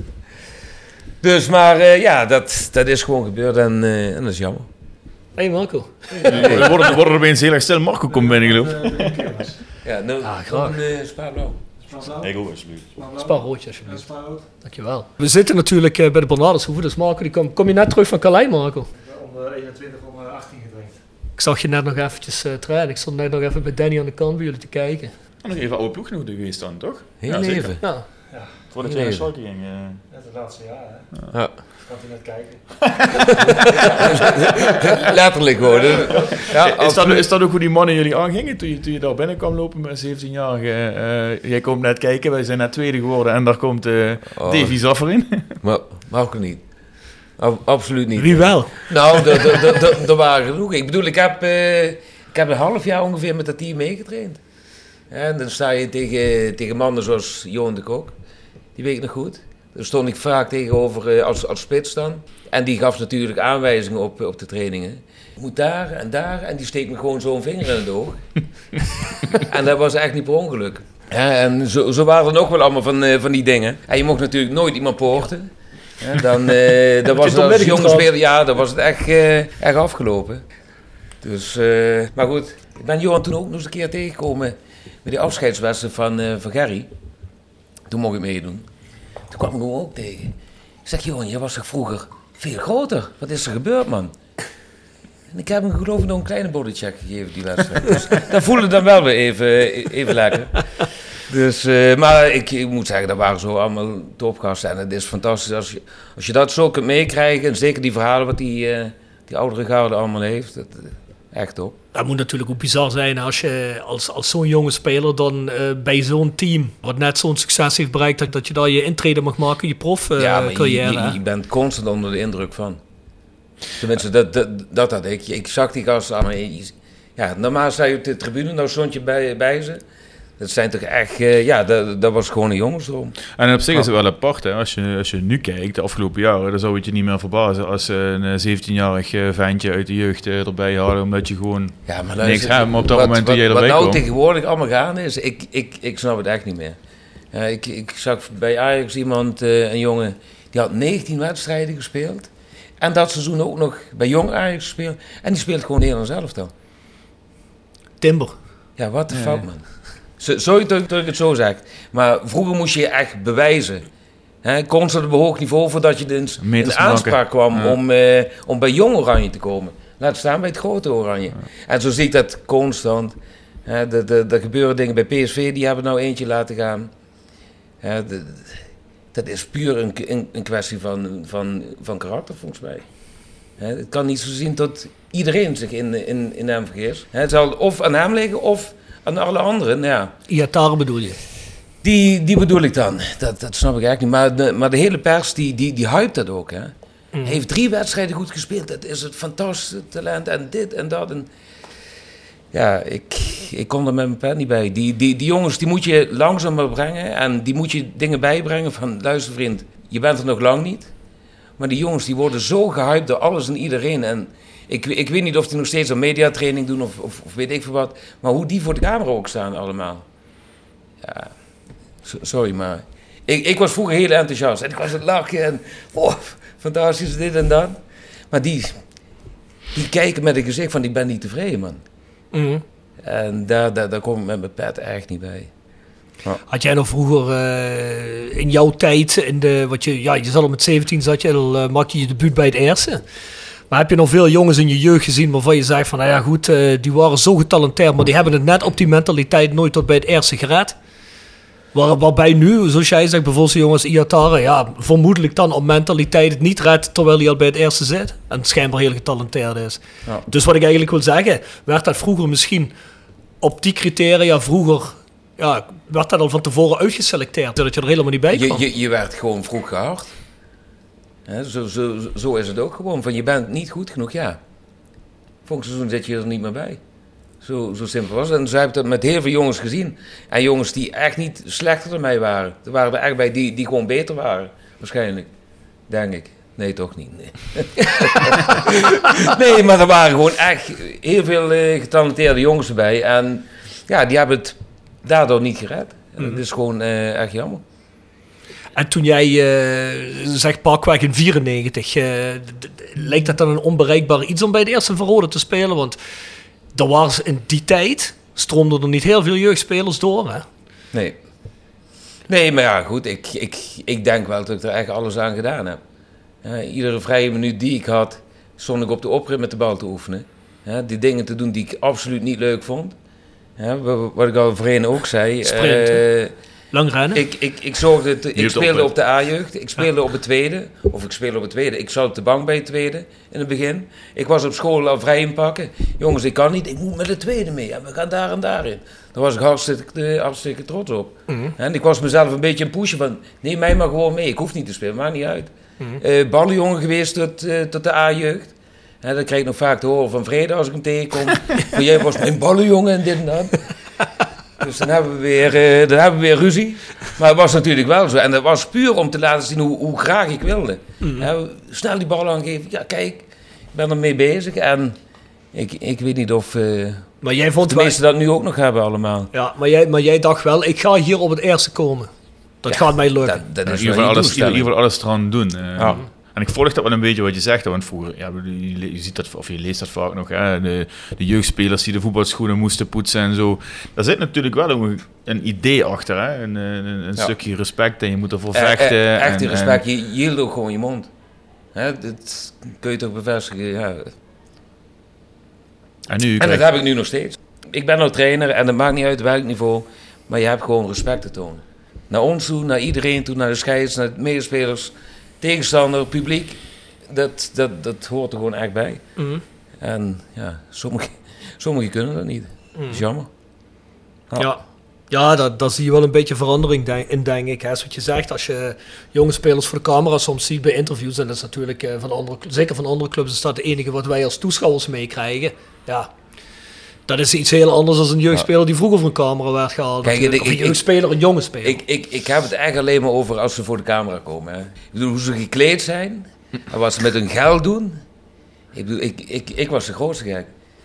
Dus, maar eh, ja, dat, dat is gewoon gebeurd en, eh, en dat is jammer. Hey Marco. We worden, we worden er opeens heel erg stil. Marco komt binnen, geloof ik. Ja, nou, Ah, graag. een uh, spaarblauw. Ik ook, alsjeblieft. Spaar roodje alsjeblieft. Dankjewel. We zitten natuurlijk bij de Bernardeshoeve, dus Marco, die kom, kom je net terug van Calais, Marco? Om eh, 21 om eh, 18 gedrenkt. Ik zag je net nog eventjes eh trainen. Ik stond net nog even bij Danny aan de kant bij jullie te kijken. Nog even oude ploeggenoten geweest dan, toch? Heel Ja, zeker. even. Ja, Voordat Heel je naar. Schalke ging. eh. Net het laatste jaar, hè. Ja. Kan hij net kijken. Letterlijk hè. Ja, is, dat, is dat ook hoe die mannen jullie aangingen toen je, toen je daar binnen kwam lopen met 17-jarige? eh jij komt net kijken, wij zijn net tweede geworden en daar komt eh Oh. Davy Zaffer in. Maar Marco niet. Ab- absoluut niet. wie wel? Nou, er- waren genoeg. Ik bedoel, ik heb, eh, ik heb een half jaar ongeveer met dat team meegetraind. En dan sta je tegen, tegen mannen zoals Johan de Kok. Die weet ik nog goed. Daar stond ik vaak tegenover eh, als, als spits dan. En die gaf natuurlijk aanwijzingen op, op de trainingen. Je moet daar en daar. En die steekt me gewoon zo'n vinger in het oog. en dat was echt niet per ongeluk. Ja, en zo, zo waren er nog wel allemaal van, eh, van die dingen. En je mocht natuurlijk nooit iemand poorten. Dan eh, dan was het als speler, ja, dan was het echt, eh, echt afgelopen. Dus, eh, maar goed, ik ben Johan toen ook nog eens een keer tegengekomen met die afscheidswedstrijd van, van Gerry. Toen mocht ik meedoen. Toen kwam ik hem ook tegen. Ik zeg, Johan, jij was toch vroeger veel groter? Wat is er gebeurd, man? En ik heb hem geloof ik nog een kleine bodycheck gegeven, die wedstrijd. Dus dat voelde dan wel weer even, even lekker. Dus, eh, maar ik, ik moet zeggen, dat waren zo allemaal topgasten. En het is fantastisch als je, als je dat zo kunt meekrijgen. En zeker die verhalen wat die, eh, die oudere garde allemaal heeft. Dat, eh, echt top. Dat moet natuurlijk ook bizar zijn als je als, als zo'n jonge speler dan bij zo'n team, wat net zo'n succes heeft bereikt, dat, dat je daar je intrede mag maken, je prof eh, ja, maar je, je, je bent constant onder de indruk van. Tenminste, dat, dat, dat had ik. Ik zag die gasten allemaal. Ja, normaal sta je op de tribune, nou stond je bij, bij ze. Dat zijn toch echt, eh, ja, dat, dat was gewoon een jongensdroom. En op zich is het wel apart, hè? Als, je, als je nu kijkt, de afgelopen jaren, dan zou het je niet meer verbazen als ze een eh, 17-jarig eh, ventje uit de jeugd eh, erbij hadden, omdat je gewoon... Ja, maar Niks, hè, maar op dat wat, moment wat, toen jij wat erbij nou kwam. tegenwoordig allemaal gaande is, ik, ik, ik snap het echt niet meer. Ja, ik, ik zag bij Ajax iemand, eh, een jongen, die had 19 wedstrijden gespeeld. En dat seizoen ook nog bij Jong Ajax gespeeld. En die speelt gewoon Nederlands elftal. Timber. Ja, wat de fuck, man. Sorry dat, ik het zo zeg. Maar vroeger moest je je echt bewijzen. Hè, constant op een hoog niveau voordat je in, in aanspraak kwam Ja. om, eh, om bij Jong Oranje te komen. Laat staan bij het grote Oranje. En zo zie ik dat constant. Er gebeuren dingen bij PSV, die hebben nou eentje laten gaan. Hè, de- dat is puur een, een, een kwestie van, van, van karakter, volgens mij. Hè, het kan niet zo zien dat iedereen zich in, in, in hem vergist. Hè, Het zal of aan hem liggen of aan alle anderen. Ja, Iataren bedoel je? die, die bedoel ik dan. Dat, dat snap ik eigenlijk niet. Maar de, maar de hele pers, die, die, die hypt dat ook. Hè. Hij heeft drie wedstrijden goed gespeeld. Dat is het fantastische talent. En dit en dat. En ja, ik, ik kom er met mijn pen niet bij. Die, die, die jongens, die moet je langzamer brengen. En die moet je dingen bijbrengen van... Luister vriend, je bent er nog lang niet. Maar die jongens, die worden zo gehyped door alles en iedereen. En ik, ik weet niet of die nog steeds een mediatraining doen of, of, of weet ik veel wat. Maar hoe die voor de camera ook staan allemaal. Ja, so- sorry, maar... Ik, ik was vroeger heel enthousiast. En ik was het lachen en... Oh, fantastisch, dit en dat. Maar die, die kijken met een gezicht van... Ik ben niet tevreden, man. Mhm. En daar, daar, daar kom ik met mijn pet echt niet bij. Had jij nog vroeger eh, in jouw tijd, in de, wat je, ja, je zat al met 17, zat je al, uh, maak je je debuut bij het eerste. Maar heb je nog veel jongens in je jeugd gezien waarvan je zegt van, nou ja goed, uh, die waren zo getalenteerd, maar die hebben het net op die mentaliteit nooit tot bij het eerste gered. Waar, waarbij nu, zoals jij zegt, bijvoorbeeld jongens Iatara, ja, vermoedelijk dan op mentaliteit het niet redt terwijl hij al bij het eerste zit. En schijnbaar heel getalenteerd is. Ja. Dus wat ik eigenlijk wil zeggen, werd dat vroeger misschien op die criteria vroeger, ja, werd dat al van tevoren uitgeselecteerd, zodat je er helemaal niet bij Je, kwam? je, je werd gewoon vroeg gehard. Zo, zo, zo is het ook gewoon. Van je bent niet goed genoeg, ja. Volgend seizoen zit je er niet meer bij. Zo, zo simpel was het. En zo heb ik dat met heel veel jongens gezien. En jongens die echt niet slechter dan mij waren. Er waren er echt bij die, die gewoon beter waren. Waarschijnlijk. Denk ik. Nee, toch niet. Nee, nee maar er waren gewoon echt heel veel eh, getalenteerde jongens erbij. En ja, die hebben het daardoor niet gered. En dat is gewoon eh, echt jammer. En toen jij uh, zegt pakweg in 94, uh, lijkt dat dan een onbereikbaar iets om bij de eerste Verrode te spelen? Want er was in die tijd, stroomden er niet heel veel jeugdspelers door, hè? Nee. Nee, maar ja, goed, ik, ik, ik denk wel dat ik er echt alles aan gedaan heb. Uh, iedere vrije minuut die ik had, stond ik op de oprit met de bal te oefenen. Uh, die dingen te doen die ik absoluut niet leuk vond. Uh, wat ik al voorheen ook zei. Sprint, Lang rennen? Ik, ik, ik, zorgde te, ik speelde op de A-jeugd, ik speelde op het tweede. Of ik speelde op het tweede. Ik zat op de bank bij het tweede in het begin. Ik was op school al vrij inpakken. Jongens, ik kan niet, ik moet met het tweede mee. En we gaan daar en daarin. Daar was ik hartstikke, hartstikke trots op. Mhm. Mm -hmm. En ik was mezelf een beetje een pushen van, neem mij maar gewoon mee. Ik hoef niet te spelen, maakt niet uit. Mm -hmm. uh, ballenjongen geweest tot, uh, tot de A-jeugd. En dat krijg ik nog vaak te horen van Vrede als ik hem tegenkom. jij was mijn ballenjongen en dit en dat. Dus dan hebben, we weer, uh, dan hebben we weer ruzie. Maar het was natuurlijk wel zo. En dat was puur om te laten zien hoe, hoe graag ik wilde. Mhm. Ja, snel die bal aangeven. Ja, kijk, ik ben ermee bezig. En ik, ik weet niet of uh, maar jij vond de meesten dat nu ook nog hebben allemaal. Ja, maar jij, maar jij dacht wel, ik ga hier op het eerste komen. Dat Ja, gaat mij lukken. Dat, dat in is geval je alles, in ieder doelstelling. geval alles eraan doen. eh. Ja. En ik volg dat wel een beetje wat je zegt, want vroeger, ja, je, ziet dat, of je leest dat vaak nog, hè, de, de jeugdspelers die de voetbalschoenen moesten poetsen en zo. Daar zit natuurlijk wel een, een idee achter, hè? een, een, een Ja. stukje respect en je moet ervoor Eh, eh, vechten. echt die en- respect. en- Je, hield ook gewoon je mond. Hè, dat kun je toch bevestigen. Ja. En nu En krijg- dat heb ik nu nog steeds. Ik ben nou trainer en het maakt niet uit welk niveau. Maar je hebt gewoon respect te tonen. Naar ons toe, naar iedereen toe, naar de scheids, naar de medespelers, tegenstander, publiek. Dat, dat, dat hoort er gewoon echt bij. Mhm. En ja, sommigen sommige kunnen dat niet. Dat is jammer. Ja, ja daar, daar zie je wel een beetje verandering denk- in, denk ik. Hè. Is wat je zegt, als je jonge spelers voor de camera soms ziet bij interviews, en dat is natuurlijk eh, van andere, zeker van andere clubs, is dat het enige wat wij als toeschouwers meekrijgen. Ja, dat is iets heel anders dan een jeugdspeler die vroeger voor een camera werd gehaald. Kijk, ik- of een ik- jeugdspeler, een jonge speler. Ik, ik, ik heb het echt alleen maar over als ze voor de camera komen. Hè. Ik bedoel, hoe ze gekleed zijn en wat ze met hun geld doen. Ik, bedoel, ik, ik, ik was de grootste gek.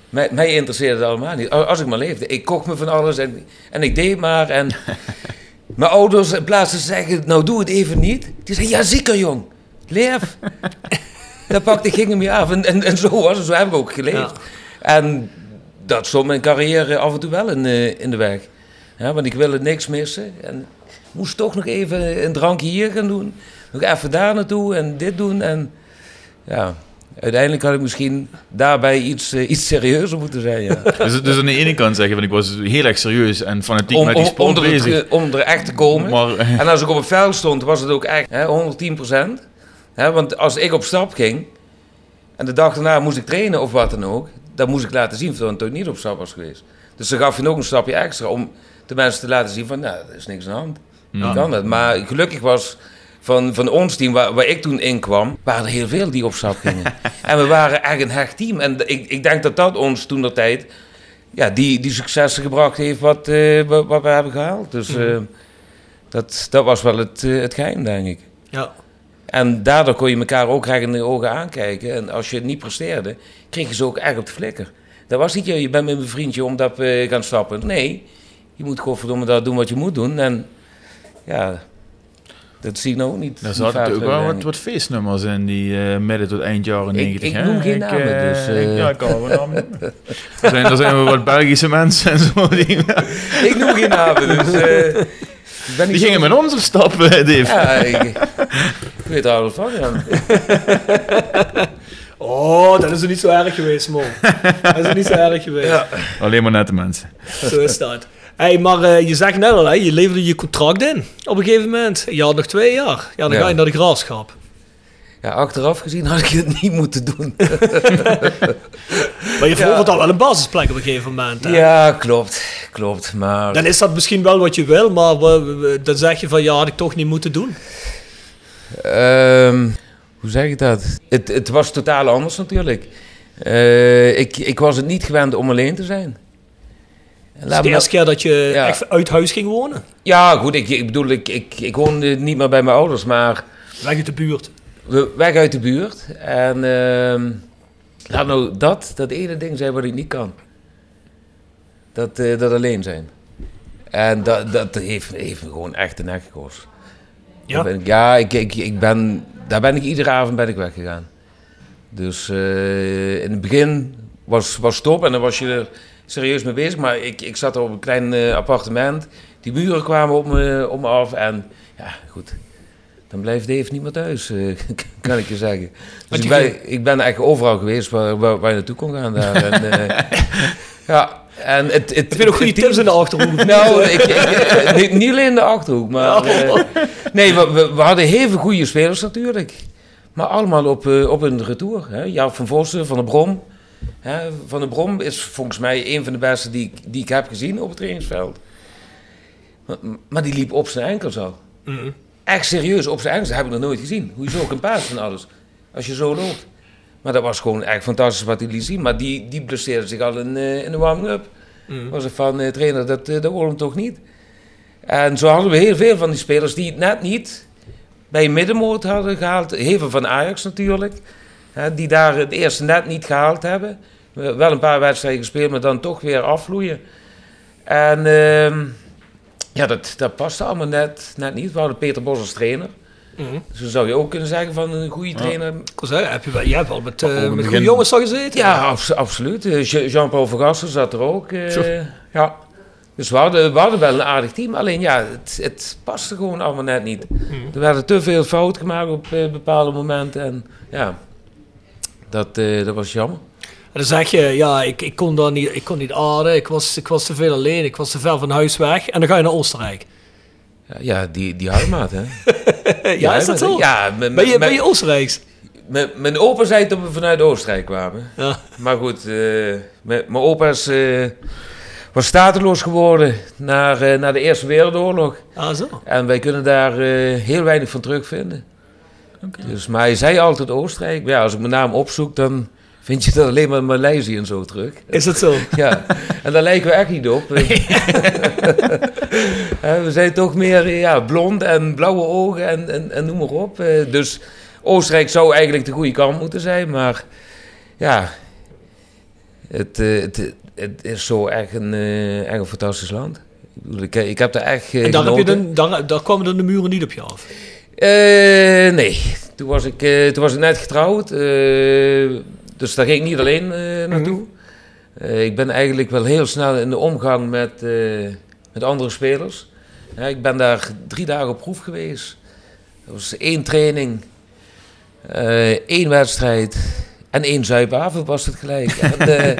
Mij, mij interesseerde het allemaal niet. Als ik maar leefde. Ik kocht me van alles en, en ik deed maar. En mijn ouders, in plaats van zeggen, nou doe het even niet. Die zeiden, ja zeker jong, leef. Dat pakte, ging hem je af. En, en, en zo was het, zo heb ik ook geleefd. Ja. En dat stond mijn carrière af en toe wel in, eh, in de weg. Ja, want ik wilde niks missen. En moest toch nog even een drankje hier gaan doen. Nog even daar naartoe en dit doen. En ja, uiteindelijk had ik misschien daarbij iets, eh, iets serieuzer moeten zijn. Ja. dus, dus aan de ene kant zeggen, van ik was heel erg serieus en fanatiek Om, met die sport om, er, bezig. het- om er echt te komen. Maar, En als ik op het veld stond, was het ook echt hè, 110 Hè, want als ik op stap ging en de dag daarna moest ik trainen of wat dan ook, dan moest ik laten zien dat ik toch niet op stap was geweest. Dus dan gaf je nog een stapje extra om de mensen te laten zien van, nou, er is niks aan de hand. Ja. Kan dat. Maar gelukkig was van, van ons team, waar, waar ik toen in kwam, waren er heel veel die op stap gingen. en we waren echt een hecht team. En ik, ik denk dat dat ons toen de tijd ja, die, die successen gebracht heeft wat, eh, wat, we hebben gehaald. Dus eh, dat, dat was wel het, eh, het geheim, denk ik. ja. En daardoor kon je elkaar ook graag in de ogen aankijken. En als je het niet presteerde, kreeg je ze ook echt op de flikker. Dat was niet, je bent met mijn vriendje omdat we gaan stappen. Nee, je moet gewoon verdomme dat doen wat je moet doen. En ja, Dat zie ik nou ook niet. Er zaten natuurlijk wel terug, wat, feestnummers in die eh, midden tot eind jaren 90. ik hè? noem geen namen, eh, dus, eh. ik- ja, ik kan wel namen er, zijn, er zijn wat Belgische mensen en zo. Die, ik. Ik noem geen namen, dus... eh, ik ben die gingen zo- met ons op stap, eh, Dave. Ja, ik, ik weet er alles van, ja. Oh, dat is er niet zo erg geweest, man. Dat is er niet zo erg geweest. Ja. Alleen maar nette mensen. Zo is dat. Hey, maar eh, je zegt net al, hè, je leverde je contract in op een gegeven moment. Je had nog twee jaar. Ja, dan Ja. ga je naar de graafschap. Ja, achteraf gezien had ik het niet moeten doen. Maar je verovert al wel een basisplek op een gegeven moment. Hè? Ja, klopt. Klopt, maar... Dan is dat misschien wel wat je wil, maar dan zeg je van ja, had ik toch niet moeten doen. Ehm, hoe zeg ik dat? Het, het was totaal anders natuurlijk. Eh, ik, ik was het niet gewend om alleen te zijn. Het is de eerste keer dat je Ja. echt uit huis ging wonen. Ja, goed, ik, ik bedoel, ik, ik, ik woonde niet meer bij mijn ouders, maar Weg uit de buurt. we, weg uit de buurt. En ehm, laat nou dat, dat ene ding zijn wat ik niet kan. Dat, eh, dat alleen zijn. En dat, dat heeft, heeft me gewoon echt de nek gekost. Ja? Daar ben ik- ja, ik, ik, ik ben, daar ben ik iedere avond ben ik weggegaan. Dus eh, in het begin was, was top en dan was je er serieus mee bezig. Maar ik, ik zat er op een klein eh, appartement. Die muren kwamen op me, op me af. En ja, goed. Dan blijft Dave niet meer thuis, eh, kan ik je zeggen. Dus ik ben, ik ben echt overal geweest waar, waar, waar je naartoe kon gaan daar. En, ja, en het, het, Heb je nog goede tips in de achterhoek? nou, ik, ik, eh, niet, niet alleen in de Achterhoek, maar... eh, nee, we, we, we hadden heel veel goede spelers natuurlijk. Maar allemaal op, eh, op een retour. Hè. Van Vossen, Van der Brom. Hè. Van der Brom is volgens mij een van de beste die, ik- die ik heb gezien op het trainingsveld. Maar, maar die liep op zijn enkels al. Mhm. Echt serieus, op zijn enkels. Dat heb ik nog nooit gezien. Hoe je zo kan passen en alles. Als je zo loopt. Maar dat was gewoon echt fantastisch wat hij liet zien. Maar die, die blesseerde zich al in, eh, in de warming-up. Mhm. Was er van, eh, trainer, dat, eh, dat wordt hem toch niet? En zo hadden we heel veel van die spelers die het net niet bij middenmoot hadden gehaald. Heel veel van Ajax natuurlijk. Hè, die daar het eerste net niet gehaald hebben. We- Wel een paar wedstrijden gespeeld, maar dan toch weer afvloeien. En ehm, ja, dat, dat paste allemaal net, net niet. We hadden Peter Bos als trainer. Mhm. Dus dan zou je ook kunnen zeggen van een goede trainer. Zeggen, heb je, wel, jij hebt wel met, eh, het met begin- goede jongens al gezeten. Ja, abs- absoluut. Eh, Je- Jean-Paul Vergassen zat er ook. eh, Zo. ja. Dus we hadden, we hadden wel een aardig team. Alleen ja, het, het paste gewoon allemaal net niet. Er werden te veel fouten gemaakt op eh, bepaalde momenten. En ja, dat, eh, dat was jammer. En dan zeg je, ja, ik, ik kon daar niet, ik kon niet aarden, ik was, ik was te veel alleen, ik was te ver van huis weg. En dan ga je naar Oostenrijk. Ja, ja die, die huismaat, hè. ja, is dat zo? Ja, mijn, ben, je, ben je Oostenrijks? mijn, mijn opa zei dat we vanuit Oostenrijk kwamen. Ja. Maar goed, eh, mijn, opa is, eh, was stateloos geworden na, eh, na de Eerste Wereldoorlog. Ah, zo. En wij kunnen daar eh, heel weinig van terugvinden. Dus, maar hij zei altijd Oostenrijk. Ja, als ik mijn naam opzoek, dan vind je dat alleen maar in Maleisië en zo terug. Is dat zo? Ja, en daar lijken we echt niet op. We zijn toch meer ja, blond en blauwe ogen en, en, en noem maar op. Eh, Dus Oostenrijk zou eigenlijk de goede kant moeten zijn, maar ja, het, eh, het, het is zo echt een, echt een fantastisch land. Ik, heb daar echt eh, En daar, heb je genoten. dan, daar kwamen dan de muren niet op je af. Nee, toen was, ik, toen was ik net getrouwd. Dus daar ging ik niet alleen eh, naartoe. Eh, ik ben eigenlijk wel heel snel in de omgang met, eh, met andere spelers. Ja, ik ben daar drie dagen op proef geweest. Dat was één training, één wedstrijd en één zuipavond was het gelijk. En,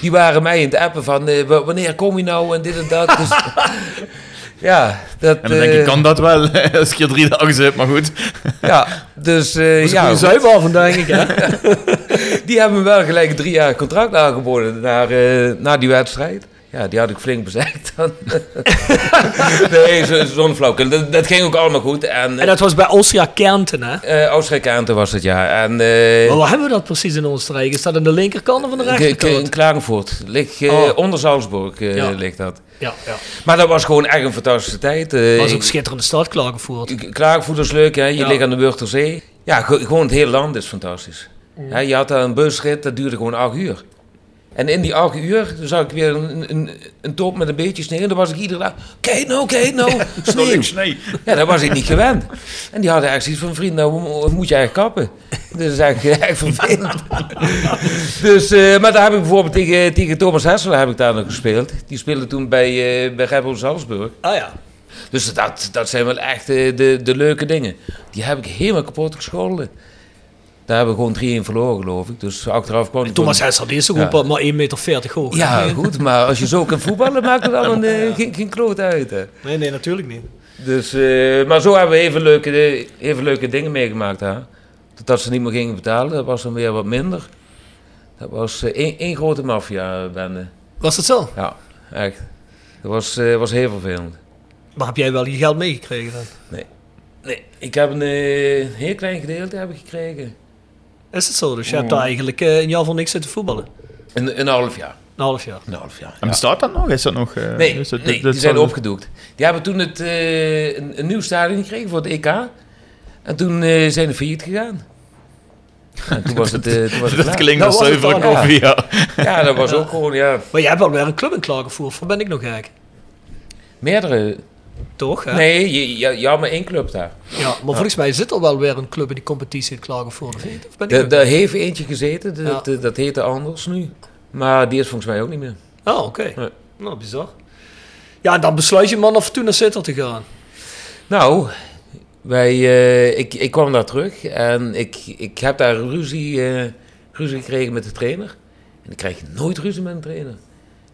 die waren mij in het appen van wa- wanneer kom je nou en dit en dat. Dus, ja, dat... En dan denk ik, eh, kan dat wel als ik hier drie dagen zit, maar goed. ja, dus eh, Dat is ja, een zuiveravond, denk ik. Hè? die hebben me wel gelijk drie jaar contract aangeboden na, eh, na die wedstrijd. Ja, die had ik flink bezegd dan. nee, zo- zo'n flauwkul. Dat, dat ging ook allemaal goed. En, En dat was bij Austria Kärnten, hè? eh Oostenrijk-Aante was het, ja. En, eh, Maar waar hebben we dat precies in Oostenrijk? Is dat aan de linkerkant of aan de K- in rechterkant? Klagenvoort. Ligt, eh, Oh. Onder Salzburg Ja. ligt dat. Ja, ja. Maar dat was gewoon echt een fantastische tijd. Dat was ook een schitterende stad, Klagenvoort. Klagenvoort is leuk, hè? je Ja. ligt aan de Wurterzee. Ja, ge- gewoon het hele land is fantastisch. Ja, je had daar een busrit, dat duurde gewoon acht uur. En in die acht uur, dan zag ik weer een, een, een top met een beetje sneeuw. En dan was ik iedere dag, kijk nou, kijk nou, sneeuw. Nee. Ja, dat was ik niet gewend. En die hadden eigenlijk zoiets van, vriend, nou mo- moet je eigenlijk kappen. Dus dat is eigenlijk echt vervelend. dus, eh, maar daar heb ik bijvoorbeeld tegen, tegen Thomas Hessel heb ik daar nog gespeeld. Die speelde toen bij, eh bij Salzburg. Ah ja. Dus dat, dat zijn wel echt eh, de, de leuke dingen. Die heb ik helemaal kapot gescholden. Daar hebben we gewoon 3-1 verloren, geloof ik. Dus achteraf kwam Thomas Hessel, die is toch Ja. maar 1,40 meter hoog. Ja, goed, maar als je zo kan voetballen, maakt het allemaal eh, geen, geen kloot uit. Hè. Nee, nee, natuurlijk niet. Dus, eh, maar zo hebben we even leuke, even leuke dingen meegemaakt. Hè. Dat ze niet meer gingen betalen, dat was dan weer wat minder. Dat was eh, één, één grote maffia-bende. Was het zo? Ja, echt. Dat was, was heel vervelend. Maar heb jij wel je geld meegekregen dan? Nee, ik heb een heel klein gedeelte heb ik gekregen. Is het zo? Dus je hebt daar eigenlijk eh, een jaar voor niks zitten voetballen? Een, een half jaar. Een half jaar. Een half jaar. En bestaat dat nog? Is dat nog... eh, Nee, is dat- nee dat die zijn opgedoekt. Die hebben toen het, eh, een, een nieuw stadion gekregen voor het EK. En toen eh, zijn ze failliet gegaan. En toen was het, eh, toen was het Dat klinkt als zuivere ja. koffie, ja. Ja, dat was ook gewoon, ja, Maar jij hebt wel weer een club in Klagenvoer, voor ben ik nog gek? meerdere. Toch? Hè? Nee, je, ja, maar één club daar. Ja, maar volgens mij zit er wel weer een club in die competitie in. Of? Of nog Daar heeft eentje gezeten, dat, Ja. dat, dat heette anders nu. Maar die is volgens mij ook niet meer. Oh, oké. Nee. Nou, bizar. Ja, en dan besluit je man naar Fortuna Sittard te gaan. Nou, wij, eh, ik, ik kwam daar terug en ik, ik heb daar ruzie, eh, ruzie gekregen met de trainer. En ik krijg nooit ruzie met een trainer.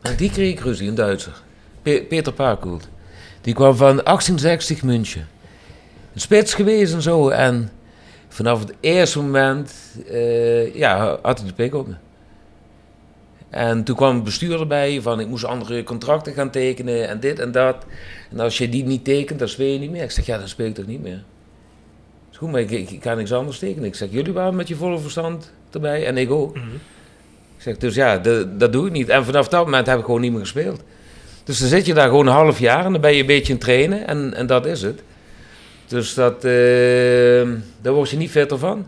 Maar die kreeg ik ruzie, een Duitser. Pe- Peter Parkoelt. Die kwam van 1860 München. Een spits geweest en zo. En vanaf het eerste moment eh, ja, had hij de pik op me. En toen kwam het bestuur erbij van ik moest andere contracten gaan tekenen en dit en dat. En als je die niet tekent, dan speel je niet meer. Ik zeg, ja, dan speel ik toch niet meer. Is goed, maar ik, ik, ik kan niks anders tekenen. Ik zeg, jullie waren met je volle verstand erbij en ik ook. Ik zeg, dus ja, dat doe ik niet. En vanaf dat moment heb ik gewoon niet meer gespeeld. Dus dan zit je daar gewoon een half jaar en dan ben je een beetje aan het trainen en, en dat is het. Dus dat, eh, daar word je niet fitter van.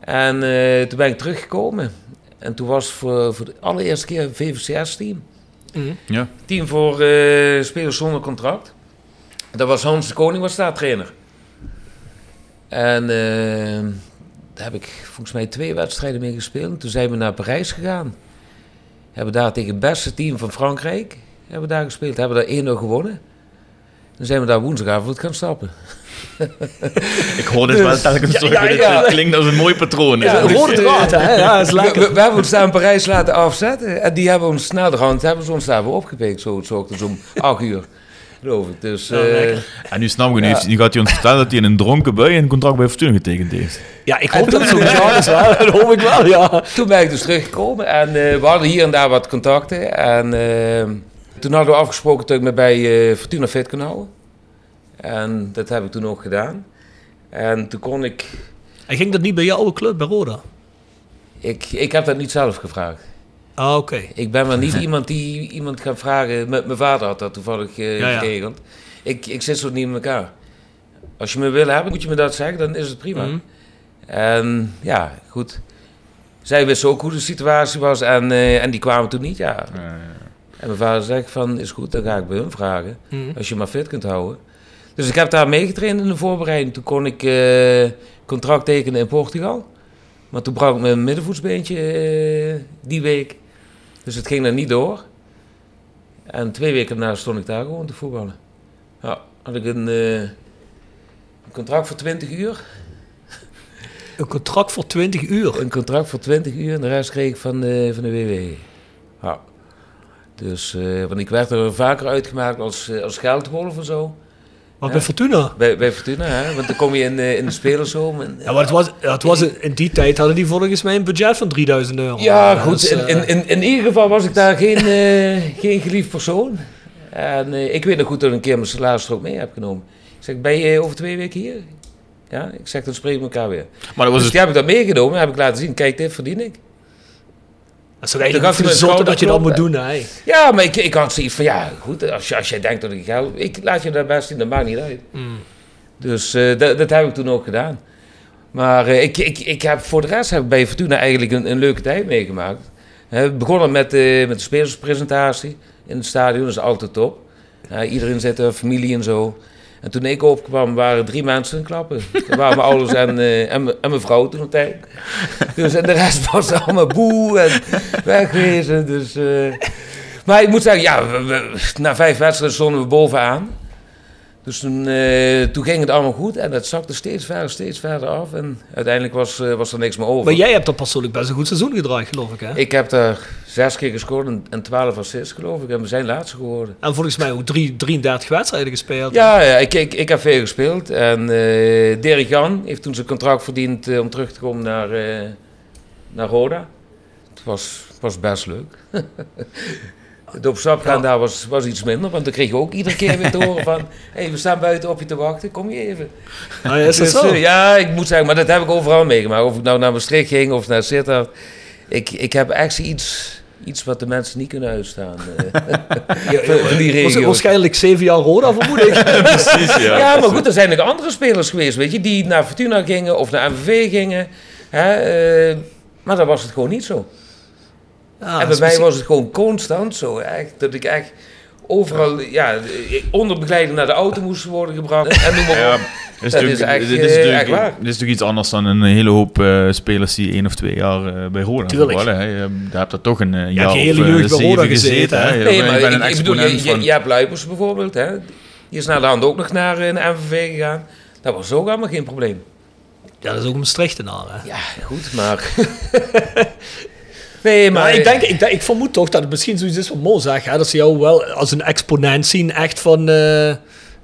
En eh, toen ben ik teruggekomen. En toen was voor, voor de allereerste keer een VVCS-team. Ja. Team voor eh, spelers zonder contract. Dat was Hans de Koning, was daar trainer. En eh, daar heb ik volgens mij twee wedstrijden mee gespeeld. Toen zijn we naar Parijs gegaan. Hebben daar tegen het beste team van Frankrijk hebben we daar gespeeld. Hebben daar 1-0 gewonnen. Dan zijn we daar woensdagavond gaan stappen. Ik hoor dit wel telkens Ja, terug. ja, ja. klinkt als een mooi patroon. Ja, is het. hè? Ja, We, lekker. we, we hebben ons daar in Parijs laten afzetten. En die hebben ons naderhand hebben ze ons daar weer opgepikt. Zo, zo ochtends om 8 uur. Geloof ik. Dus, Ja, eh. En nu snap ik, nu, heeft- nu gaat hij ons vertellen dat hij in een dronken bui een contract bij Fortuna getekend heeft. Ja, ik hoop dat het zo is. Dat hoop ik wel, ja. Toen ben ik dus teruggekomen en eh, we hadden hier en daar wat contacten. En eh, toen hadden we afgesproken dat ik me bij eh, Fortuna fit kon houden. En dat heb ik toen ook gedaan. En toen kon ik... En ging dat niet bij jouw oude club, bij Roda? Ik, ik heb dat niet zelf gevraagd. Ah, oké. Ik ben wel niet iemand die iemand gaat vragen. Met mijn vader had dat toevallig eh, Ja, ja. geregeld. Ik, ik zit zo niet in elkaar. Als je me wil hebben, moet je me dat zeggen, dan is het prima. Mhm. En ja, goed. Zij wisten ook hoe de situatie was en, eh, en die kwamen toen niet, ja. En mijn vader zegt van, is goed, dan ga ik bij hun vragen. Mhm. Als je maar fit kunt houden. Dus ik heb daar meegetraind in de voorbereiding. Toen kon ik eh, contract tekenen in Portugal. Maar toen brak ik mijn middenvoetsbeentje eh, die week. Dus het ging er niet door. En twee weken daarna stond ik daar gewoon te voetballen. Ja, had ik een, eh, een contract voor 20 uur. Een contract voor 20 uur. Een contract voor 20 uur en de rest kreeg ik van de, van de WWE. Ja. Dus, eh, want ik werd er vaker uitgemaakt als, eh, als geldwolf en zo. Maar Ja. bij Fortuna? Bij, bij Fortuna, hè? Want dan kom je in, eh, in de spelershome. En, Ja, maar het was, het was in, die tijd hadden die volgens mij een budget van 3000 euro. Ja, Dus, goed. In, in, in, in ieder geval was ik daar geen, eh, geen geliefd persoon. En eh, ik weet nog goed dat ik een keer mijn salaris er ook mee heb genomen. Ik zeg, ben je over twee weken hier? Ja, ik zeg, dan spreken we elkaar weer. Maar dat was dus het. die heb ik dat meegenomen, heb ik laten zien. Kijk, dit verdien ik. Dat is eigenlijk zotte dat je dat moet doen, hè? Ja, maar ik, ik had zoiets van, ja, goed, als, je, als jij denkt dat ik geld... Ik laat je daar best in, dat maakt niet uit. Mm. Dus eh, dat, dat heb ik toen ook gedaan. Maar eh, ik, ik, ik heb, voor de rest heb ik bij Fortuna eigenlijk een, een leuke tijd meegemaakt. We begonnen met, de met de spelerspresentatie in het stadion, dat is altijd top. Iedereen zit er, familie en zo. En toen ik opkwam, waren drie mensen in klappen. Dat waren mijn ouders en, eh, en, en mijn vrouw toen tijd. Dus en de rest was allemaal boe en wegwezen. Dus, eh. Maar ik moet zeggen, ja, na vijf wedstrijden stonden we bovenaan. Dus toen, eh, toen ging het allemaal goed en het zakte steeds verder, steeds verder af. En uiteindelijk was, eh, was er niks meer over. Maar jij hebt er persoonlijk best een goed seizoen gedraaid, geloof ik, hè? Ik heb daar zes keer gescoord en, en 12 assists, geloof ik. En we zijn laatste geworden. En volgens mij ook drie, 33 wedstrijden gespeeld. Ja, ja ik, ik, ik heb veel gespeeld. En eh Dirk Jan heeft toen zijn contract verdiend om terug te komen naar, naar Roda. Het was, was best leuk. Het op stap gaan daar was, was iets minder, want dan kreeg je ook iedere keer weer te horen van... Hé, hey, we staan buiten op je te wachten, kom je even. Nou, is dat Dus, zo? eh, ja, ik moet zeggen, maar dat heb ik overal meegemaakt. Of ik nou naar Maastricht ging of naar Sittard. Ik, ik heb echt iets, iets wat de mensen niet kunnen uitstaan. eh. van, die Was- regio's. Waarschijnlijk zeven jaar Roda, vermoed ik. Precies, ja. Ja, maar goed, er zijn ook andere spelers geweest, weet je, die naar Fortuna gingen of naar MVV gingen. Hè, eh, maar dat was het gewoon niet zo. Ja, en bij is mij was het gewoon constant zo, echt, dat ik echt overal, ja, onder begeleiding naar de auto moest worden gebracht. En noem maar Ja, op. dit is, Dat is echt, dit is eh, natuurlijk- echt waar. dit is natuurlijk iets anders dan een hele hoop eh, spelers die één of twee jaar eh, bij Roda Tuurlijk. voetballen. hè. Je daar hebt er toch een jaar je hele jeugd bij Roda gezeten, hè? Je Nee, maar je ik, bedoel, je, exponent je, van... je hebt Luipers bijvoorbeeld, hè. Die is naar de hand ook nog naar een MVV gegaan. Dat was ook allemaal geen probleem. Ja, dat is ook een Maastrichtenaar, hè? Ja, goed, maar... nee, maar... Ik, denk, ik, denk, ik vermoed toch dat het misschien zoiets is wat Mo zegt, hè, dat ze jou wel als een exponent zien, echt van, eh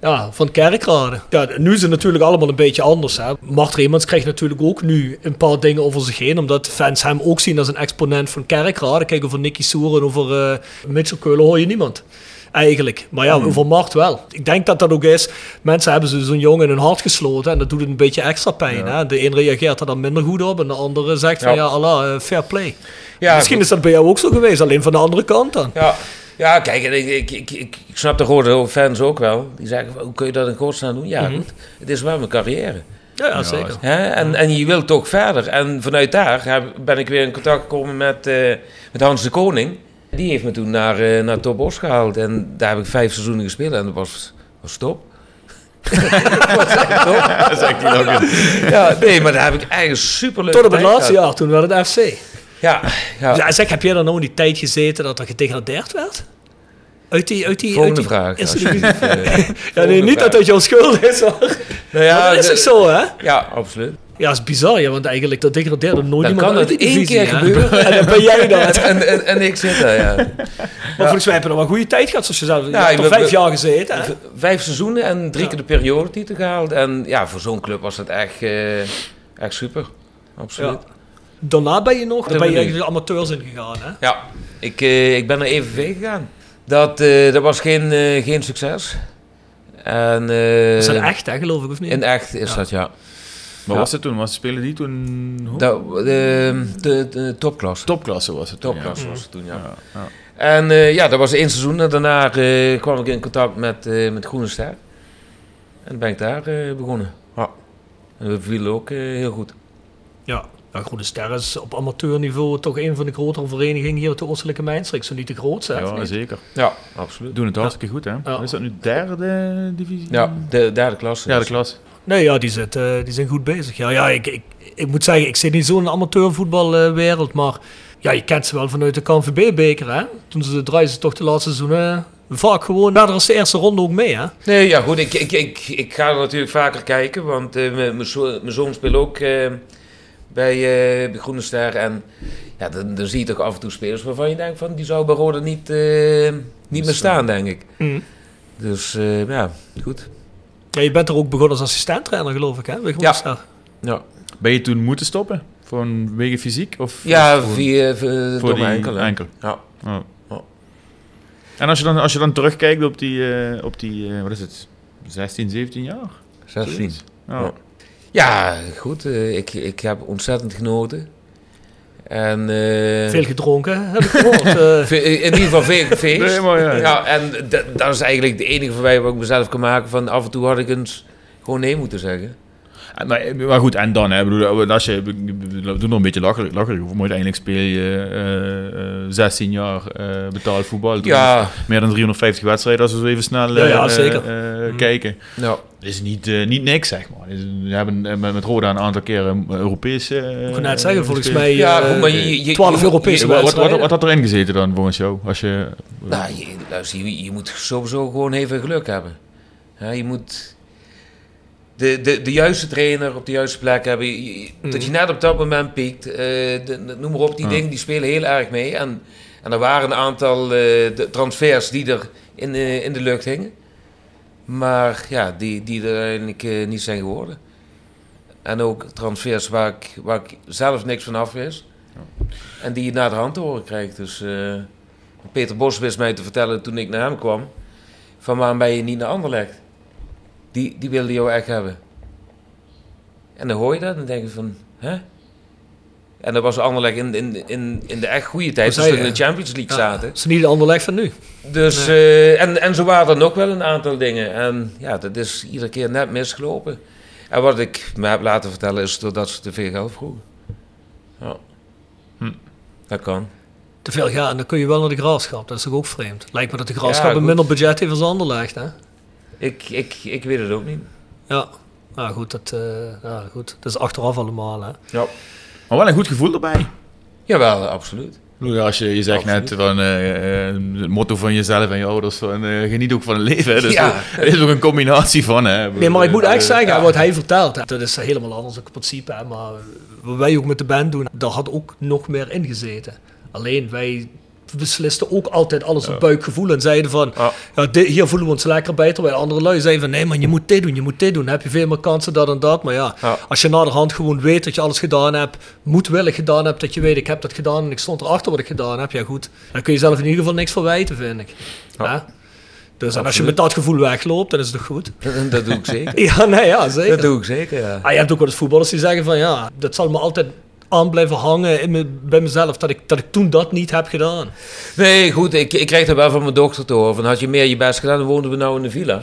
ja, van kerkraden. Ja, nu is het natuurlijk allemaal een beetje anders. Hè. Mart Reemans krijgt natuurlijk ook nu een paar dingen over zich heen, omdat fans hem ook zien als een exponent van kerkraden. Kijk, over Nicky Soer en over eh Mitchell Keulen hoor je niemand. Eigenlijk. Maar ja, over Mart wel. Ik denk dat dat ook is. Mensen hebben zo'n jongen in hun hart gesloten en dat doet het een beetje extra pijn. Hè? De een reageert er dan minder goed op en de andere zegt van Ja. ja, Allah, eh, fair play. Ja, Misschien goed. is dat bij jou ook zo geweest, alleen van de andere kant dan. Ja, ja kijk, ik, ik, ik, ik, ik snap de grote fans ook wel. Die zeggen, hoe kun je dat in godsnaam doen? Ja, goed. Het is wel mijn carrière. Ja, ja, zeker. Hè? En, en je wilt toch verder. En vanuit daar heb- ben ik weer in contact gekomen met, eh, met Hans de Koning. Die heeft me toen naar, eh naar Top Os gehaald. En daar heb ik vijf seizoenen gespeeld en dat was, was top. dat is echt niet Ja, nee, maar daar heb ik eigenlijk super leuk Tot op het laatste jaar, toen werd het FC. Ja, ja. Ja, zeg, heb jij dan nou in die tijd gezeten dat er gedegradeerd werd? Uit die, uit die, Volgende uit die vraag. Eh, ja, nee, niet dat vraag. dat jouw schuld is, hoor. Nou ja, maar dat is toch zo, hè? Ja, absoluut. Ja, dat is bizar, ja, want eigenlijk dat degradeerde nooit Dan iemand kan die één keer gebeuren. En dan ben jij dat. En, en, en ik zit daar, ja. Maar volgens mij heb je nog wel een goede tijd gehad, zoals je zei. Je Ja, hebt er vijf jaar gezeten, hè? Vijf seizoenen en drie Ja. keer de periodetitel gehaald. En ja, voor zo'n club was dat echt, eh, echt super. Absoluut. Daarna ben je nog, dan ben je eigenlijk de amateurs ingegaan, hè? Ja, ik, eh, ik ben naar EVV gegaan. Dat, eh, dat was geen, eh, geen succes. En, eh, Is dat echt, hè, geloof ik, of niet? In echt is Ja. dat, ja. Wat Ja. was het toen? Was spelen die toen? hoe? Dat, de, de, de topklasse. Topklasse was het toen, Topklasse ja. was het toen, ja. Ja, ja. En eh, ja, dat was één seizoen. En daarna eh, kwam ik in contact met, eh met Groene Ster. En dan ben ik daar eh, begonnen. Ja. En we vielen ook eh, heel goed. Ja. Ja, Groene Ster is op amateurniveau toch een van de grotere verenigingen hier op de Oostelijke Mijnstreek. Zo niet de grootste, Ja, niet? zeker. Ja, absoluut. Doen het hartstikke goed, hè? Is dat nu derde divisie? Ja, de derde klasse. Derde klas. Nee, ja, die, zit, eh, die zijn goed bezig. Ja, ja ik, ik, ik moet zeggen, ik zit niet zo in de amateurvoetbalwereld, maar ja, je kent ze wel vanuit de KNVB-beker, hè? Toen ze draaien ze toch de laatste seizoenen vaak gewoon na de eerste ronde ook mee, hè? Nee, ja goed, ik, ik, ik, ik ga er natuurlijk vaker kijken, want eh, mijn mijn zo- mijn zoon speelt ook eh, bij, eh, bij Groene Ster. En ja, dan, dan zie je toch af en toe spelers waarvan je denkt van, die zou bij Rode niet, eh, niet meer staan, denk ik. Mhm. Dus eh, ja, goed. Ja, je bent er ook begonnen als assistenttrainer, geloof ik, hè? Bij Groene Ja. Ster. Ja, Ben je toen moeten stoppen? Vanwege fysiek? Of ja gewoon via, via voor door die mijn enkel. hè. enkel? Ja. En als je dan, als je dan terugkijkt op die, eh, op die eh, wat is het, 16, 17 jaar? 16. Zoiets. Ja. Ja. Goed. eh, ik, ik heb ontzettend genoten. En, eh, Veel gedronken, heb ik gehoord. eh. In ieder geval veel gefeest. Nee, maar ja. ja, en dat, is eigenlijk de enige voorbij waar ik mezelf kan maken van af en toe had ik eens gewoon nee moeten zeggen. En, Maar, maar goed, en dan, hè, ik bedoel, als je, we doen er een beetje lacherig, lacherig over, maar uiteindelijk speel je eh, eh, 16 jaar eh, betaald voetbal. Ja. Meer dan 350 wedstrijden als we zo even snel Ja, ja, zeker. kijken. Ja. Het is niet, eh, niet niks, zeg maar. Het is- We hebben eh, met Roda een aantal keren Europese... eh, Ik kon net zeggen, volgens mij Ja, goed, maar je- je- 12 je- Europese Wat, wat, wat, wat had erin gezeten dan volgens jou? Als je, Nou, je, luister, je, je moet sowieso gewoon even geluk hebben. Ja, je moet de, de, de juiste trainer op de juiste plek hebben. Je- je- Dat je net op dat moment piekt. eh, de- noem maar op, die Ja. dingen die spelen heel erg mee. En, en er waren een aantal eh, de transfers die er in, de- in de lucht hingen. Maar ja, die, die er eigenlijk eh, niet zijn geworden. En ook transfers waar ik, waar ik zelf niks van af wist. En die je naar de hand te horen krijgt. Dus eh, Peter Bos wist mij te vertellen toen ik naar hem kwam. Van waarom ben je niet naar Anderlecht? Die, die wilde jou echt hebben. En dan hoor je dat en dan denk je van, hè? En dat was Anderlecht in, in, in, in de echt goede tijd. Toen ze in de Champions League Ja, zaten. Het is niet de Anderlecht van nu. Dus, eh, en, en zo waren er nog wel een aantal dingen. En ja, dat is iedere keer net misgelopen. En wat ik me heb laten vertellen is doordat ze te veel geld vroegen. Ja. Hm. Dat kan. Te veel gaan, dan kun je wel naar de graafschap. Dat is toch ook vreemd. Lijkt me dat de graafschap Ja, een minder budget heeft als Anderlecht, hè? Ik, ik, ik weet het ook niet. Ja. Nou goed, dat, eh, ja, goed. dat is achteraf allemaal, hè? Ja. Maar wel een goed gevoel erbij. Jawel, absoluut. Als je, je zegt net van eh, eh, het motto van jezelf en je ouders van eh, geniet ook van het leven. Hè? Dus Ja. Het is ook een combinatie van. Hè? Nee, maar ik moet echt zeggen, ja. wat hij vertelt, hè, dat is helemaal anders in principe. Hè, maar wat wij ook met de band doen, daar had ook nog meer in gezeten. Alleen wij beslisten ook altijd alles op buikgevoel en zeiden van, Ja. ja, dit- hier voelen we ons lekker bij. Terwijl andere lui zeiden van, nee man, je moet dit doen, je moet dit doen. Dan heb je veel meer kansen dat en dat. Maar ja, als je naderhand gewoon weet dat je alles gedaan hebt, moedwillig gedaan hebt, dat je weet, ik heb dat gedaan en ik stond erachter wat ik gedaan heb. Ja goed, dan kun je zelf in ieder geval niks verwijten, vind ik. Ja. Dus en als je met dat gevoel wegloopt, dan is het toch goed? Dat, dat doe ik zeker. Ja, nee, ja, zeker. Dat doe ik zeker, ja. Ah, je hebt ook wel eens voetballers die zeggen van ja, dat zal me altijd aan blijven hangen in me, bij mezelf, dat ik, dat ik toen dat niet heb gedaan. Nee, goed, ik, ik kreeg dat wel van mijn dochter te horen. Van, had je meer je best gedaan, dan woonden we nou in de villa.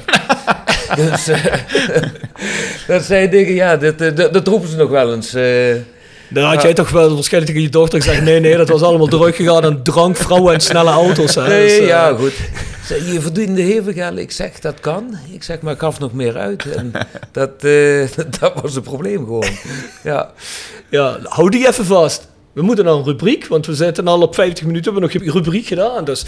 dus eh, dat zijn dingen, ja, dat, eh, dat, dat roepen ze nog wel eens. eh. Dan had Ja. jij toch wel waarschijnlijk tegen je dochter gezegd, nee, nee, dat was allemaal druk gegaan aan drank, vrouwen en snelle auto's. Hè. nee, Dus, ja, goed. Je verdiende heel veel geld. Ik zeg, dat kan. Ik zeg, maar ik gaf nog meer uit. En dat, dat was het probleem gewoon. Ja. Ja, hou die even vast. We moeten naar een rubriek, want we zitten al op 50 minuten, we hebben nog geen rubriek gedaan. Dus.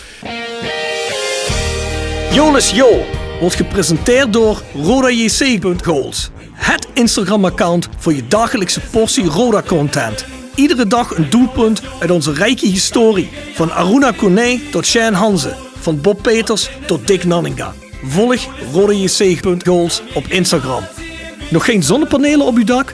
Jolis Jo wordt gepresenteerd door RodaJC.goals. Het Instagram-account voor je dagelijkse portie Roda-content. Iedere dag een doelpunt uit onze rijke historie. Van Aruna Kone tot Shane Hanze. Van Bob Peters tot Dick Nanninga. Volg RodaJC.goals op Instagram. Nog geen zonnepanelen op uw dak?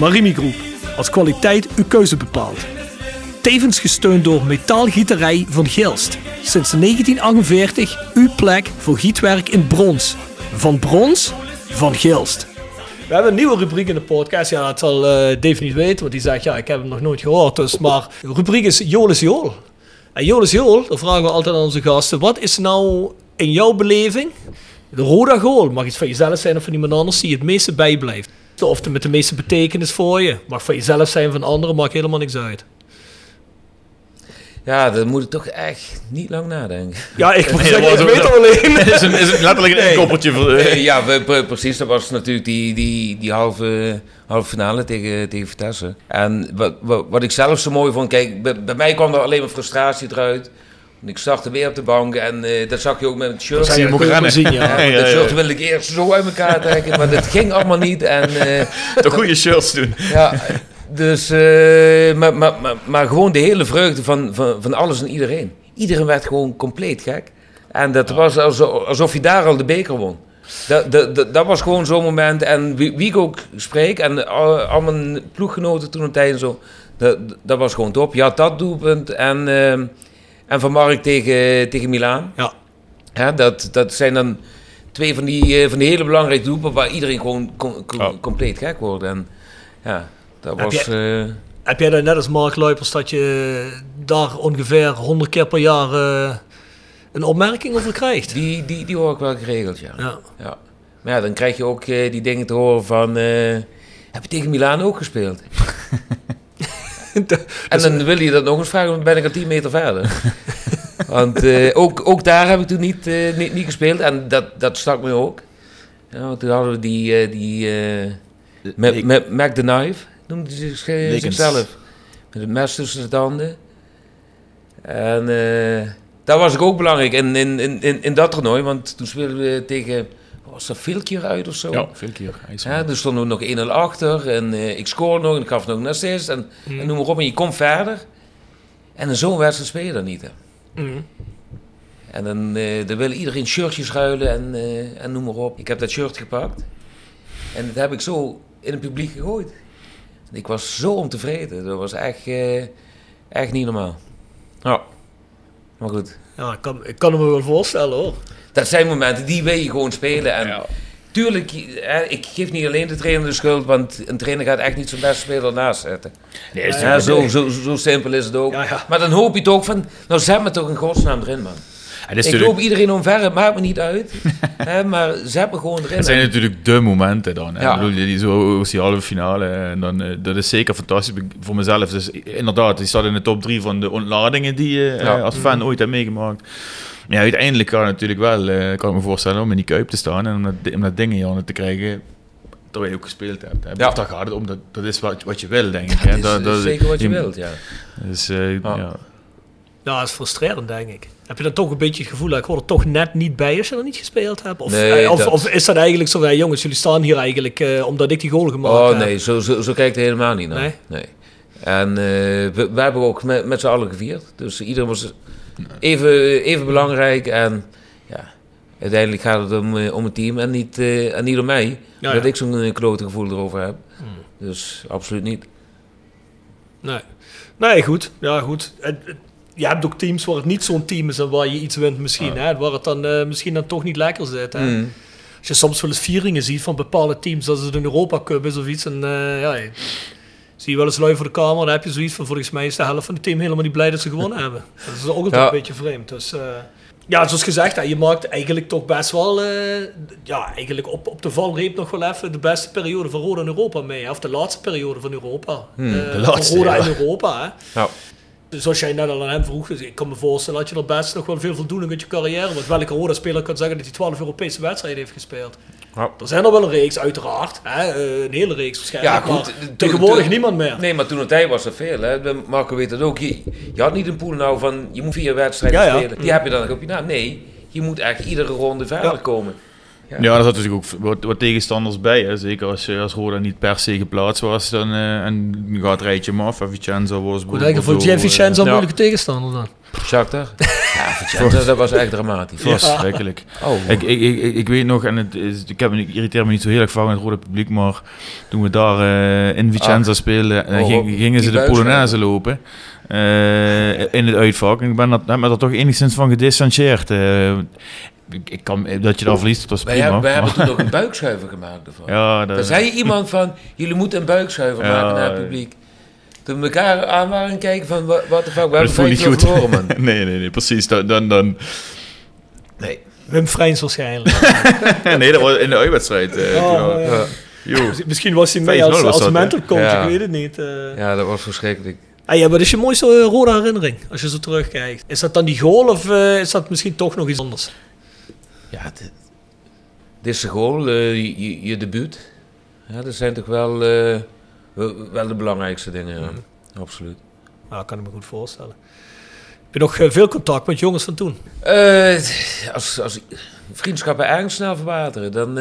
Marimi Groep, als kwaliteit uw keuze bepaalt. Tevens gesteund door Metaalgieterij van Gilst. Sinds 1948 uw plek voor gietwerk in brons. Van brons, van Gilst. We hebben een nieuwe rubriek in de podcast. Ja, dat zal eh Dave niet weten, want die zegt, ja, ik heb hem nog nooit gehoord. Dus, maar de rubriek is Jool is Jool. En Jool Jool, dan vragen we altijd aan onze gasten, wat is nou in jouw beleving de Roda goal? Mag iets van jezelf zijn of van iemand anders die het meeste bijblijft. Of het met de meeste betekenis voor je. Mag van jezelf zijn, van anderen, maakt helemaal niks uit. ja, dan moet ik toch echt niet lang nadenken. Ja, ik moet Nee, zeggen, ik weet alleen. is, een, is een, letterlijk een Nee. inkoppertje. Voor, Eh, ja, we- pre- precies. Dat was natuurlijk die, die, die halve, halve finale tegen, tegen Vitesse. En wat, wat, wat ik zelf zo mooi vond, kijk, bij, bij mij kwam er alleen maar frustratie eruit. Want ik startte weer op de bank en eh, dat zag je ook met het shirt. Dat je wel zien, ja. Ja, Ja, shirt wilde ik eerst zo uit elkaar trekken, maar dat ging allemaal niet. En, eh, Toch goede shirts doen. ja, dus, eh, maar, maar, maar, maar gewoon de hele vreugde van, van, van alles en iedereen. Iedereen werd gewoon compleet gek. En dat was alsof, alsof je daar al de beker won. Dat, dat, dat, dat was gewoon zo'n moment. En wie, wie ik ook spreek, en al, al mijn ploeggenoten toen een tijd en zo, dat, dat was gewoon top. Je had dat doelpunt en, ehm, En Van Mark tegen, tegen Milaan. Ja. Hè, dat, dat zijn dan twee van die, eh, van die hele belangrijke doelpunten waar iedereen gewoon com- com- Ja. compleet gek wordt. En ja, dat Heb was... eh, Heb jij dan net als Mark Luipers dat je daar ongeveer 100 keer per jaar eh, een opmerking over krijgt? die, die, die hoor ik wel geregeld, ja. Ja. ja. Maar ja, dan krijg je ook eh, die dingen te horen van... eh, heb je tegen Milaan ook gespeeld? en dan wil je dat nog eens vragen, dan ben ik al 10 meter verder. Want eh, ook, ook daar heb ik toen niet, eh, niet, niet gespeeld. En dat, dat stak me ook. Ja, want toen hadden we die... eh, die met, met Mac the Knife, noemde zich, zichzelf. Met het mes tussen zijn tanden. En daar was ik ook belangrijk in, in, in, in, in dat toernooi. Want toen speelden we tegen... Was dat Vilkjeur uit of zo? Ja, veel keer. Ja, toen stonden we nog 1-0 achter en eh, ik scoorde nog en ik gaf nog een assist en, en noem maar op. En je komt verder. En zo'n wedstrijd speel je dan niet. Hè. Mhm. En dan, eh, dan wil iedereen shirtjes ruilen en, eh, en noem maar op. Ik heb dat shirt gepakt en dat heb ik zo in het publiek gegooid. En ik was zo ontevreden. Dat was echt, eh, echt niet normaal. Ja, maar goed. Ja, ik kan, ik kan me wel voorstellen hoor. Dat zijn momenten die wil je gewoon spelen. En Ja. tuurlijk, hè, ik geef niet alleen de trainer de schuld, want een trainer gaat echt niet zijn beste speler ernaast zetten. Nee, is Ja, zo, zo, zo simpel is het ook. Ja. Maar dan hoop je toch van, nou zet me toch in godsnaam erin, man. Ik natuurlijk- loop iedereen omver, het maakt me niet uit. hè, maar zet me gewoon erin. Het zijn natuurlijk de momenten dan. Hè. Ja. Ik bedoel, die, zo die halve finale. En dan, eh, dat is zeker fantastisch voor mezelf. Dus inderdaad, die staat in de top drie van de ontladingen die je eh, Ja. als fan ooit hebt meegemaakt. Maar ja, uiteindelijk kan het natuurlijk wel, eh, kan ik me voorstellen, om in die kuip te staan en om dat, om dat ding in je handen te krijgen. Terwijl je ook gespeeld hebt. Hè. Ja. Of daar gaat het om, dat, dat is wat, wat je wil, denk ik. hè. dat is Dat- dat- zeker wat je wilt, ja. Dus, eh, ja. Ja, dat is frustrerend denk ik. Heb je dan toch een beetje het gevoel dat ik hoor er toch net niet bij als je er niet gespeeld hebt? Of, Nee, eh, of, dat- of is dat eigenlijk zo, ja, jongens, jullie staan hier eigenlijk eh, omdat ik die goal gemaakt Oh heb? nee, zo, zo, zo kijkt hij helemaal niet naar. Nee? En eh, we, wij hebben ook met, met z'n allen gevierd. Dus iedereen was even, even belangrijk. En ja, uiteindelijk gaat het om, eh, om het team en niet, eh, en niet om mij. Ja, dat ja. ik zo'n eh, klote gevoel erover heb. Dus absoluut niet. Nee. Nee, goed. Ja, goed. Je hebt ook teams waar het niet zo'n team is en waar je iets wint misschien. Hè? Waar het dan eh, misschien dan toch niet lekker zit. Hè? Mm. Als je soms wel eens vieringen ziet van bepaalde teams, als het een Europa Cup is of iets. En eh, ja, zie je wel eens lui voor de kamer, dan heb je zoiets van volgens mij is de helft van het team helemaal niet blij dat ze gewonnen hebben. Dat is ook altijd Ja. een beetje vreemd. Dus eh, ja, zoals gezegd, hè, je maakt eigenlijk toch best wel, eh, ja, eigenlijk op, op de valreep nog wel even de beste periode van Roda in Europa mee. hè. Of de laatste periode van Europa. Hmm, Eh, de laatste, van Roda ja. in Europa, hè. Ja. Zoals jij net al aan hem vroeg, dus ik kan me voorstellen dat je er best nog wel veel voldoening uit je carrière. Want welke Roda-speler kan zeggen dat hij 12 Europese wedstrijden heeft gespeeld? Ja. Er zijn er wel een reeks, uiteraard. Hè? eh, een hele reeks waarschijnlijk. Ja, goed, maar toen- tegenwoordig toen- niemand meer. Nee, maar toen het tijd was er veel. Hè. Marco weet dat ook. Je, je had niet een pool nou van, je moet vier wedstrijden Ja, ja. spelen. Die heb je dan nog op je naam. Nee, je moet echt iedere ronde verder Ja. komen. Ja, er zat natuurlijk ook wat, wat tegenstanders bij. Hè. Zeker als, je- als Roda niet per se geplaatst was. Dan, eh, en je gaat rijtje hem af. Vicenza, Wolfsburg, Goed, eigenlijk voor Bordeaux, Jeff Vicenza een ja. moeilijke tegenstander dan. Shakhtar? Ja, Vicenza, dat was echt dramatisch. eh, Verschrikkelijk. Oh, Ik, ik, ik, ik weet nog, en het is, ik, heb, ik irriteer me niet zo heel erg vaak met het rode publiek, maar toen we daar eh, in Vicenza Ah. speelden, eh, Oh, gingen ze de Polonaise lopen eh, in het uitvak. En ik ben dat, heb me daar toch enigszins van gedistanceerd. Eh, ik, ik kan, dat je daar verliest, dat was wij, prima. hebben, wij hebben toen ook een buikschuiver gemaakt ervan. ja, dat, Daar zei iemand van, jullie moeten een buikschuiver Ja, maken naar het publiek. Toen we elkaar aan waren en kijken van, wat de fuck, we hebben niet goed. verloren, man. nee, nee, nee, precies. Dan, dan, dan, Nee. Wim Freins waarschijnlijk. nee, dat was in de uitwedstrijd. eh, Oh, ja. Misschien was hij mee 5-0 als, als mental coach, Ja. ik weet het niet. eh. Ja, dat was verschrikkelijk. Ah, ja, wat is je mooiste eh, rode herinnering als je zo terugkijkt? Is dat dan die goal of eh, is dat misschien toch nog iets anders? Ja, dit, is goal, eh, je, je, debuut. Ja, dat zijn toch wel, eh, wel, de belangrijkste dingen, ja. absoluut. Nou, kan ik me goed voorstellen. Heb je nog eh, veel contact met jongens van toen? Eh, als, als vriendschappen ergens snel verwateren, dan,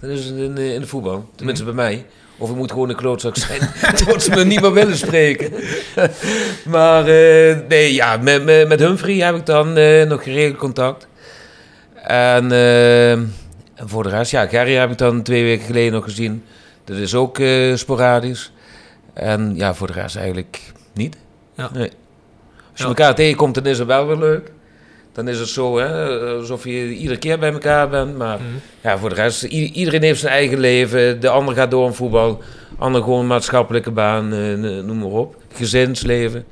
dan is het in, in de voetbal. Tenminste bij mij. Of ik moet gewoon een klootzak zijn, tot ze me niet meer willen spreken. maar nee, ja, met, met, met Humphrey heb ik dan eh, nog geregeld contact. En eh, en voor de rest, ja, Gary heb ik dan twee weken geleden nog gezien. Dat is ook eh, sporadisch. En ja, voor de rest eigenlijk niet. Ja. Nee. Als je elkaar tegenkomt, dan is het wel weer leuk. Dan is het zo, hè, alsof je iedere keer bij elkaar bent. Maar ja, voor de rest, iedereen heeft zijn eigen leven. De ander gaat door in voetbal. ander gewoon maatschappelijke baan, eh, noem maar op. Gezinsleven.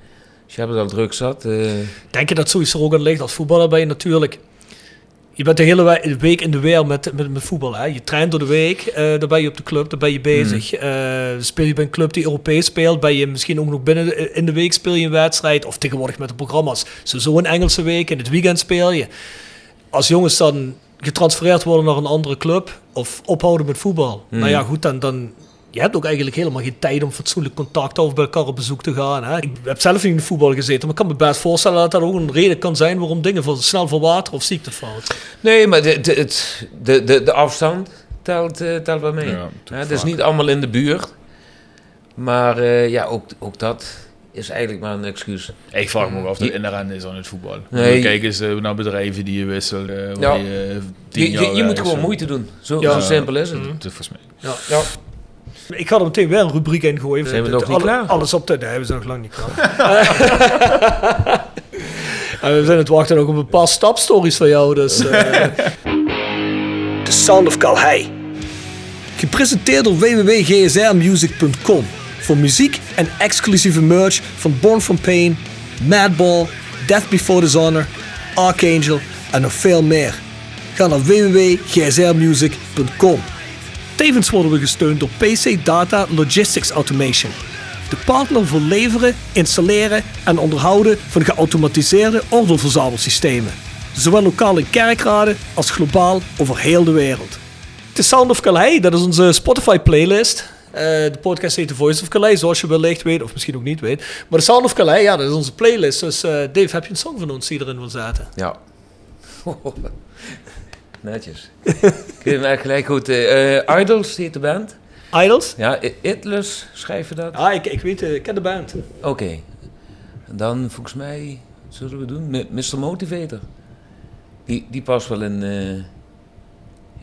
Dus je hebt het al druk zat. eh. Denk je dat sowieso ook aan ligt? Als voetballer ben je natuurlijk... Je bent de hele we- week in de weer met, met, met voetbal. Hè? Je traint door de week, eh dan ben je op de club, dan ben je bezig. Mhm. Eh, speel je bij een club die Europees speelt, ben je misschien ook nog binnen de- in de week speel je een wedstrijd. Of tegenwoordig met de programma's. Sowieso een Engelse week, in het weekend speel je. Als jongens dan getransfereerd worden naar een andere club of ophouden met voetbal. Nou ja, goed, dan... dan je hebt ook eigenlijk helemaal geen tijd om fatsoenlijk contact te houden of bij elkaar op bezoek te gaan. Hè? Ik heb zelf niet in de voetbal gezeten, maar ik kan me best voorstellen dat dat ook een reden kan zijn waarom dingen voor, snel verwateren of ziektefout. Nee, maar de, de, het, de, de, de afstand telt, eh, telt wel mee. Ja, Ja, het is niet allemaal in de buurt. Maar eh, ja, ook, ook dat is eigenlijk maar een excuus. Ik vraag me af of dat inherent is aan het voetbal. Nee. Kijk eens eh, naar bedrijven die je wisselt. eh, Ja. je, Je, jaar je, je moet gewoon moeite doen. Zo, Ja. zo simpel is het. Mhm. Is volgens mij. Ja. Ik ga er meteen weer een rubriek in gooien. Zijn we Het- nog niet klaar? Alles op de... Nee, we zijn nog lang niet klaar. En we zijn het wachten ook op een paar stapstories van jou. Dus, eh. The Sound of Calhei. Gepresenteerd door www.gsrmusic.com. Voor muziek en exclusieve merch van Born From Pain, Madball, Death Before Dishonor, Archangel en nog veel meer. Ga naar www.gsrmusic.com. Tevens worden we gesteund door PC Data Logistics Automation. De partner voor leveren, installeren en onderhouden van geautomatiseerde ordeelverzamelsystemen. Zowel lokaal in kerkraden als globaal over heel de wereld. The Sound of Calais, dat is onze Spotify playlist. Eh, de podcast heet The Voice of Calais, zoals je wellicht weet, of misschien ook niet weet. Maar The Sound of Calais, ja, dat is onze playlist. Dus eh, Dave, heb je een song van ons die erin wil zetten? Ja. Netjes. Ik weet hem eigenlijk gelijk goed. eh eh, Idols heet de band. Idols? Ja, I- Itless schrijf je dat? Ah, ik, ik weet, eh, ik ken de band. Oké. Dan volgens mij, wat zullen we doen? Mr. Motivator. Die, die past wel in, eh,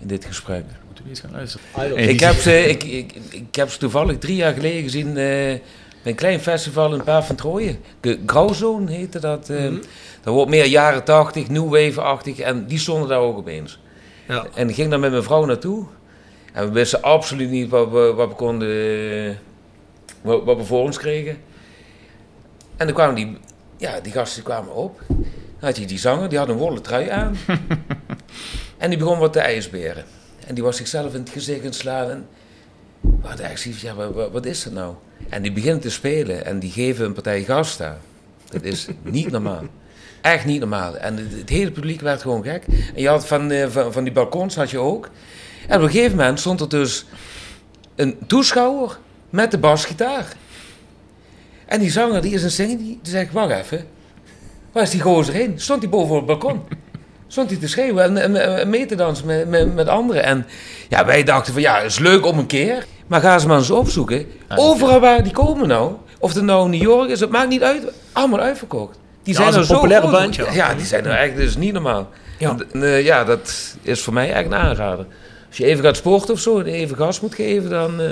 in dit gesprek. Moeten we eens gaan luisteren. Idols. Ik heb, ze, ik, ik, ik heb ze toevallig drie jaar geleden gezien eh, bij een klein festival in Paar van Trooien. Grauwzone heette dat. eh, Dat wordt meer jaren tachtig, new wave-achtig. En die stonden daar ook opeens. Ja. En ging daar met mijn vrouw naartoe. En we wisten absoluut niet wat we, wat we konden... Wat, wat we voor ons kregen. En dan kwamen die... Ja, die gasten kwamen op. Dan had je die zanger, die had een wollen trui aan. en die begon wat te ijsberen. En die was zichzelf in het gezicht aan slaan. En we hadden eigenlijk ja, wat, wat- wat is dat nou? En die beginnen te spelen en die geven een partij gas daar. Dat is niet normaal. Echt niet normaal. En het, het hele publiek werd gewoon gek. En je had van, eh, van, van die balkons had je ook. En op een gegeven moment stond er dus een toeschouwer met de basgitaar. En die zanger die is een zingen, die, zegt, wacht even. Waar is die gozer heen? Stond hij boven op het balkon? Stond hij te schreeuwen en, en, en mee te dansen met, met, met anderen. En ja, wij dachten van ja, is leuk om een keer. Maar ga ze maar eens opzoeken. Overal waar die komen nou. Of het nou New York is, het maakt niet uit. Allemaal uitverkocht. Die Ja, zijn er een zo populaire groot. band, ja. Ja, die zijn er eigenlijk dus niet normaal. Ja. En, eh, ja, dat is voor mij eigenlijk een aanrader. Als je even gaat sporten of zo en even gas moet geven, dan eh,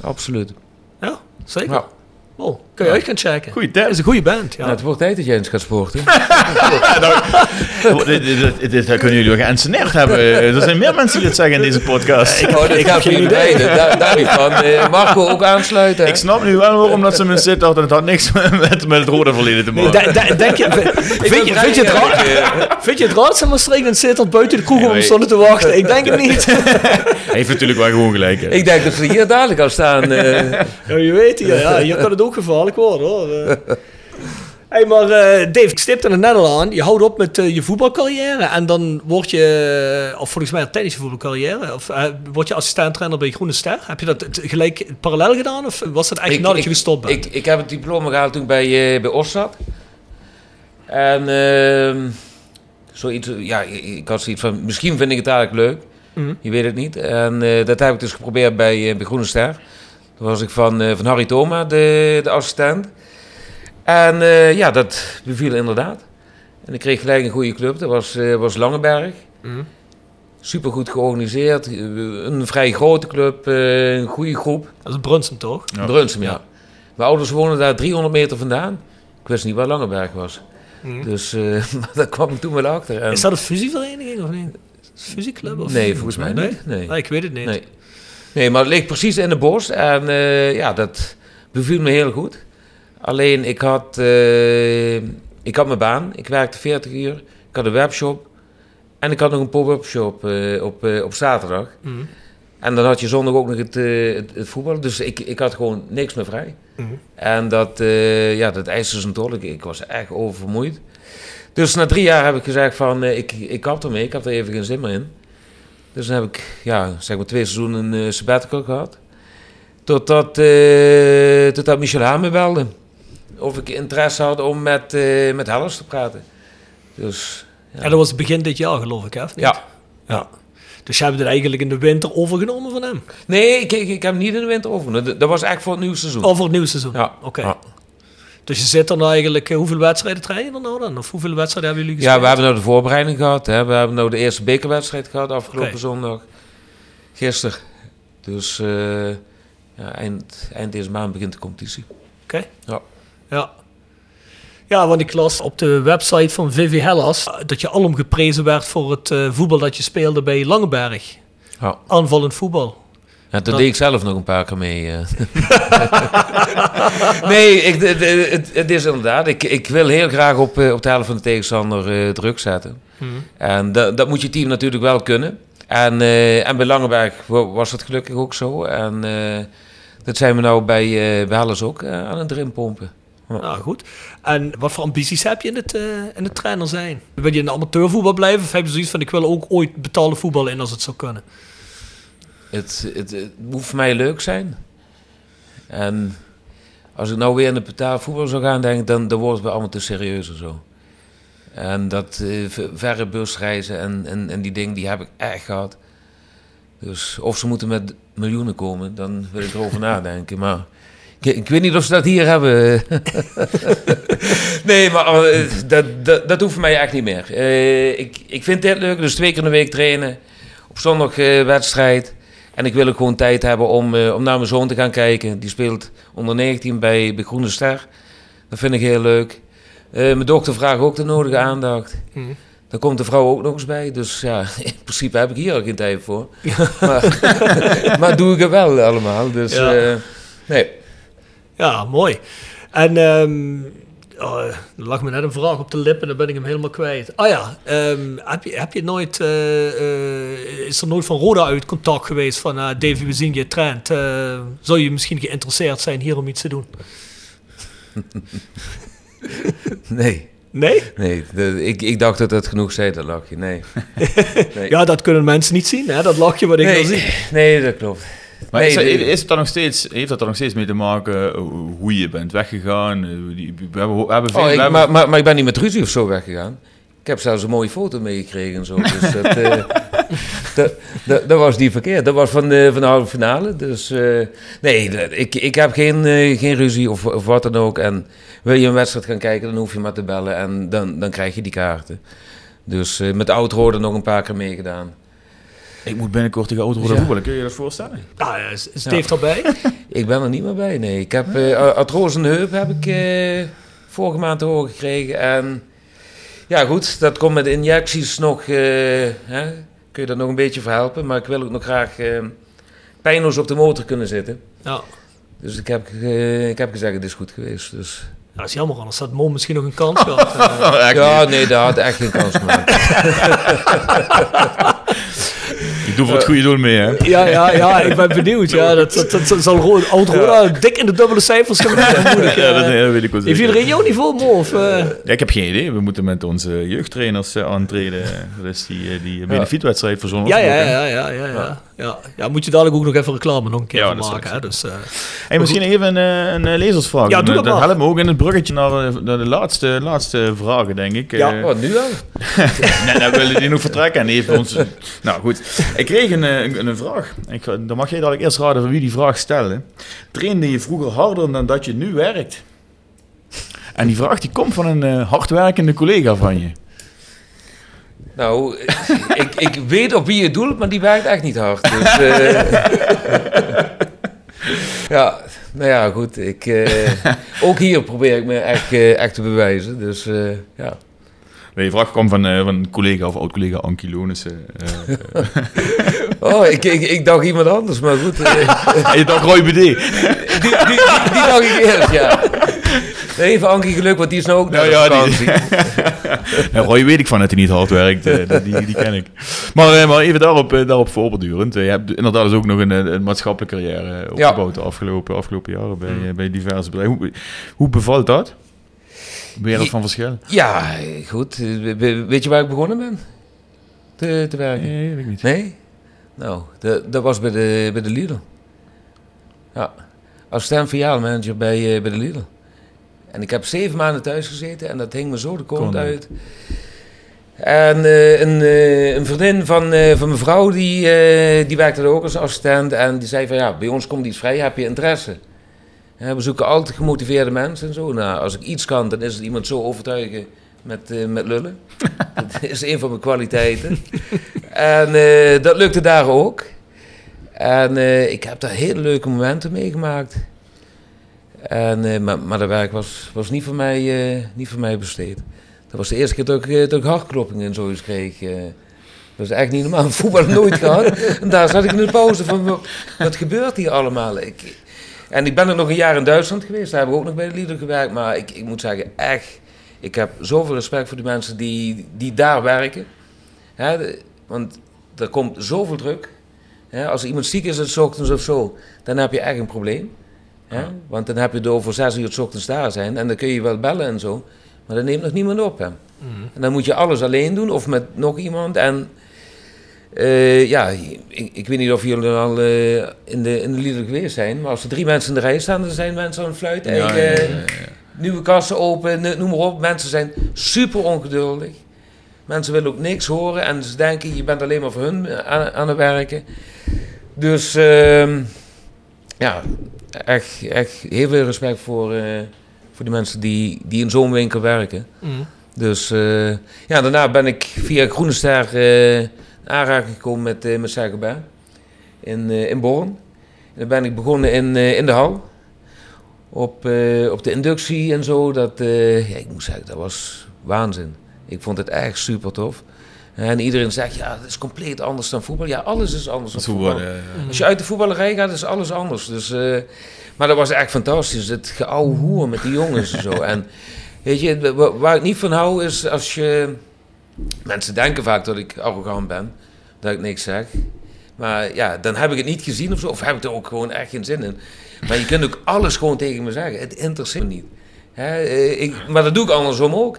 absoluut. Ja, zeker. Ja. Oh, kan je uit gaan checken. Goeie Dat is een goede band. Ja. Nou, het wordt tijd dat jij eens gaat sporten. dit, dit, dit, dit kunnen jullie ook geënsceneerd hebben. Er zijn meer mensen die dit zeggen in deze podcast. Ik, Oh, ik heb geen idee. Daar, daar niet van. Eh, Marco ook aansluiten. hè? snap nu wel waarom dat ze me zitten. En het had niks met, met het rode verleden te maken. De- de- denk je, vind, je, vind, je het raar, vind je het raar dat Maastricht en buiten de kroeg om stonden te wachten? Ik denk het niet. Hij heeft natuurlijk wel gewoon gelijk. hè. Ik denk dat ze hier dadelijk al staan. eh. Ja, je weet hier, ja, hier kan het ook gevaarlijk worden hoor. Eh. Hey, maar eh, Dave, ik stipte het net al aan. Je houdt op met eh, je voetbalcarrière en dan word je, of volgens mij tijdens je voetbalcarrière, of word je assistent-trainer bij Groene Ster. Heb je dat gelijk parallel gedaan of was dat eigenlijk nadat je gestopt bent? Ik, ik heb het diploma gehaald toen bij, bij Os zat. En ehm, zoiets, ja, ik, had zoiets van, misschien vind ik het eigenlijk leuk. Mhm. Je weet het niet. En dat heb ik dus geprobeerd bij, bij Groene Ster. Toen was ik van, eh, van Harry Thoma, de, de assistent. En eh, ja, dat beviel inderdaad. En ik kreeg gelijk een goede club. Dat was, eh, was Langeberg. Mhm. Super goed georganiseerd. Een vrij grote club. eh, Een goede groep. Dat is Brunsum toch? Ja. Brunsum, ja. Mijn ouders wonen daar 300 meter vandaan. Ik wist niet waar Langeberg was. Dus eh, maar daar kwam ik toen wel achter. En- Is dat een fusievereniging of niet? Fusieclub? Of? Nee, volgens mij Nee? niet. Nee. Ah, ik weet het niet. Nee. Nee, maar het ligt precies in de bos. En eh, ja, dat beviel me heel goed. Alleen, ik had, eh, ik had mijn baan. Ik werkte 40 uur. Ik had een webshop. En ik had nog een pop-up shop eh, op, op zaterdag. Mhm. En dan had je zondag ook nog het, het, het voetbal. Dus ik, ik had gewoon niks meer vrij. Mhm. En dat, ja, dat eiste zijn tol. Ik, ik was echt oververmoeid. Dus na drie jaar heb ik gezegd van, ik, ik kap ermee. Ik had er even geen zin meer in. Dus dan heb ik, ja, zeg maar twee seizoenen een eh, sabbatical gehad. Totdat, totdat Michel Haan me belde. Of ik interesse had om met, eh met Hellers te praten. Dus, ja. En dat was begin dit jaar, geloof ik, hè? niet? Ja. ja. Dus je hebt het eigenlijk in de winter overgenomen van hem? Nee, ik, ik, ik heb hem niet in de winter overgenomen. Dat, was echt voor het nieuwe seizoen. Over het nieuwe seizoen? Ja. Oké. Ja. Dus je zit nou eigenlijk... eh, hoeveel wedstrijden trainen er nou dan? Of hoeveel wedstrijden hebben jullie Ja, gespeeld? we hebben nou de voorbereiding gehad. Hè. We hebben nou de eerste bekerwedstrijd gehad afgelopen zondag. Gisteren. Dus eh, ja, eind, eind deze maand begint de competitie. Oké. Ja. Ja. Ja, want ik las op de website van Vivi Hellas dat je alom geprezen werd voor het eh, voetbal dat je speelde bij Langeberg. Ja. Aanvallend voetbal. Ja, toen Dat- deed ik zelf nog een paar keer mee. eh. nee, ik, het, het, het is inderdaad. Ik, ik wil heel graag op, eh, op de helft van de tegenstander eh, druk zetten. Mhm. En dat, dat moet je team natuurlijk wel kunnen. En, eh, en bij Langeberg was dat gelukkig ook zo. En dat zijn we nou bij, eh bij ook aan het erin pompen. Nou, goed. En wat voor ambities heb je in het, in het trainer zijn? Wil je in amateurvoetbal blijven? Of heb je zoiets van, ik wil ook ooit betalen voetbal in als het zou kunnen? Het, het, moet voor mij leuk zijn. En als ik nou weer in de betaald voetbal zou gaan, denk ik, dan, dan wordt het allemaal te serieus en zo. En dat ver- verre busreizen en, en, en die dingen, die heb ik echt gehad. Dus of ze moeten met miljoenen komen, dan wil ik erover nadenken. Maar ik, ik weet niet of ze dat hier hebben. nee, maar eh, dat, dat, hoeft voor mij echt niet meer. Eh, ik, ik vind dit leuk, dus twee keer in de week trainen. Op zondag wedstrijd. En ik wil ook gewoon tijd hebben om, eh, om naar mijn zoon te gaan kijken. Die speelt onder 19 bij, bij Groene Ster. Dat vind ik heel leuk. Eh, mijn dochter vraagt ook de nodige aandacht. Mhm. Daar komt de vrouw ook nog eens bij. Dus ja, in principe heb ik hier al geen tijd voor. Maar, maar doe ik het wel allemaal. Dus Ja. eh, nee. Ja, mooi. En ehm, oh, er lag me net een vraag op de lippen, dan ben ik hem helemaal kwijt. Ah ja, ehm, heb, je, heb je nooit, eh, eh, is er nooit van Roda uit contact geweest van uh, Davy, we zien je trend. Eh, zou je misschien geïnteresseerd zijn hier om iets te doen? Nee. Nee? Nee, de- ik, ik dacht dat het genoeg zei, dat lachje. Nee. nee. Ja, dat kunnen mensen niet zien, hè? dat lachje wat ik nee, wil zien. nee, dat klopt. Maar Nee, is, dat- is het dan nog steeds, heeft dat er nog steeds mee te maken eh, hoe je bent weggegaan? Eh, We hebben, we hebben veel... Oh, we ik, hebben- maar, maar, maar ik ben niet met ruzie of zo weggegaan. Ik heb zelfs een mooie foto meegekregen en zo. Dus dat, eh, dat, dat, dat was niet verkeerd. Dat was van de, van de halve finale. Dus nee, ik, ik heb geen, geen ruzie of, of wat dan ook. En wil je een wedstrijd gaan kijken, dan hoef je maar te bellen. En dan, dan krijg je die kaarten. Dus met oud nog een paar keer meegedaan. Ik moet binnenkort tegen auto Ja. voetballen, kun je je dat voorstellen? Nou, ja, is, is Dave erbij? Ik ben er niet meer bij, nee. Ik heb eh artrose in de heup heb ik eh, vorige maand te horen gekregen. En ja, goed, dat komt met injecties nog. eh, hè, kun je dat nog een beetje verhelpen. Maar ik wil ook nog graag eh pijnloos op de motor kunnen zitten. Ja. Dus ik heb, eh, ik heb gezegd, het is goed geweest. Dus. Ja, dat is jammer, anders had Mo misschien nog een kans gehad. Eh, Ja, nee, daar had echt geen kans gemaakt. Ik doe voor het goede doel mee, hè? Ja, ja, ja, ik ben benieuwd. Ja, dat, dat, dat, zal Ro- oud Roda dik in de dubbele cijfers gaan. Ja, dat, Eh, dat weet ik wel Heeft iedereen jouw niveau, Mo? Of, eh? Ja, ik heb geen idee. We moeten met onze jeugdtrainers eh, aantreden. Dat is die, eh, die benefietwedstrijd voor zo'n ja, ja, ja, ja, ja, ja, ja. Moet je dadelijk ook nog even reclame nog een keer Ja, van dat maken. Hè? Dus, eh, Hey, misschien even een, eh, een eh, lezersvraag. Ja, doe dat maar. helpt me ook in het bruggetje naar, naar de laatste, laatste vragen, denk ik. Ja. Wat, nu al? nee, dan willen die nog vertrekken. En heeft ons... Nou goed, ik kreeg een, een, een vraag. Ik, dan mag jij dadelijk eerst raden van wie die vraag stelde. Trainde je vroeger harder dan dat je nu werkt? En die vraag die komt van een eh, hardwerkende collega van je. Nou, ik, ik weet op wie je doelt, maar die werkt echt niet hard. Dus, eh, ja, Nou ja, goed. Ik, eh, ook hier probeer ik me echt, eh, echt te bewijzen. Dus eh, ja. Nee, je vraag kwam van, eh, van een collega of oud-collega Ankie Lonissen. eh, eh. Oh, ik, ik, ik dacht iemand anders, maar goed. eh, En je dacht Roy BD. die, die, die, die dacht ik eerst, ja. Even Ankie geluk, want die is nou ook naar Nou de ja, die-. Nou, Roy weet ik van dat hij niet hard werkt. eh, dat- die, die ken ik. Maar, eh, maar even daarop, eh, daarop voorbordurend. Eh, je hebt inderdaad dus ook nog een, een maatschappelijke carrière opgebouwd de afgelopen, afgelopen jaren bij, eh, bij diverse bedrijven. Hoe, hoe bevalt dat? Wereld van verschil? Ja, goed. We- Weet je waar ik begonnen ben? Te, te werken? Nee, weet ik niet. Nee? Nou, de- dat was bij de, bij de Lidl. Ja, assistent filiaalmanager bij, bij de Lidl. En ik heb zeven maanden thuis gezeten en dat hing me zo de kont Kon uit. En eh, een, eh, een vriendin van, eh, van mijn vrouw, die, die werkte er ook als assistent. En die zei van, ja, bij ons komt iets vrij, heb je interesse? We zoeken altijd gemotiveerde mensen en zo. Nou, als ik iets kan, dan is het iemand zo overtuigen met, met lullen. dat is een van mijn kwaliteiten. en dat lukte daar ook. En ik heb daar hele leuke momenten meegemaakt. En, eh, maar, maar dat werk was, was niet, voor mij, eh, niet voor mij besteed. Dat was de eerste keer dat ik, eh, dat ik hartkloppingen en zoiets kreeg. dat is echt niet normaal. Voetbal nooit gehad. En daar zat ik in de pauze van, wat, gebeurt hier allemaal? Ik, en ik ben ook nog een jaar in Duitsland geweest. Daar heb ik ook nog bij de Lidl gewerkt. Maar ik, ik moet zeggen, echt, ik heb zoveel respect voor die mensen die, die daar werken. De- want er komt zoveel druk. Hè, als iemand ziek is, s ochtends of zo, dan heb je echt een probleem. Hè? Want dan heb je door voor zes uur s ochtends daar zijn. En dan kun je wel bellen en zo. Maar dan neemt nog niemand op. Hè? En dan moet je alles alleen doen of met nog iemand. En eh, ja, ik, ik weet niet of jullie al eh, in, de, in de Lidl geweest zijn. Maar als er drie mensen in de rij staan, dan zijn mensen aan het fluiten. Ja, ja, ja, eh. Nieuwe kassen open, noem maar op. Mensen zijn super ongeduldig. Mensen willen ook niks horen en ze denken, je bent alleen maar voor hun aan, aan het werken. Dus ehm, ja, echt, echt heel veel respect voor, eh, voor die mensen die, die in zo'n winkel werken. Mm. Dus eh, ja, daarna ben ik via Groene Ster eh, in aanraking gekomen met, uh, met in, in Born. En dan ben ik begonnen in, in de hal. Op, op de inductie en zo. Dat, ja, ik moet zeggen, dat was waanzin. Ik vond het echt super tof. En iedereen zegt, ja, dat is compleet anders dan voetbal. Ja, alles is anders dan voetbal. Als je uit de voetballerij gaat, is alles anders. Dus, eh, maar dat was echt fantastisch. Het geouwe hoer met die jongens en zo. En weet je, wa- waar ik niet van hou is als je... Mensen denken vaak dat ik arrogant ben. Dat ik niks zeg. Maar ja, dan heb ik het niet gezien of zo. Of heb ik er ook gewoon echt geen zin in. Maar je kunt ook alles gewoon tegen me zeggen. Het interesseert me niet. Hè, eh, ik, maar dat doe ik andersom ook.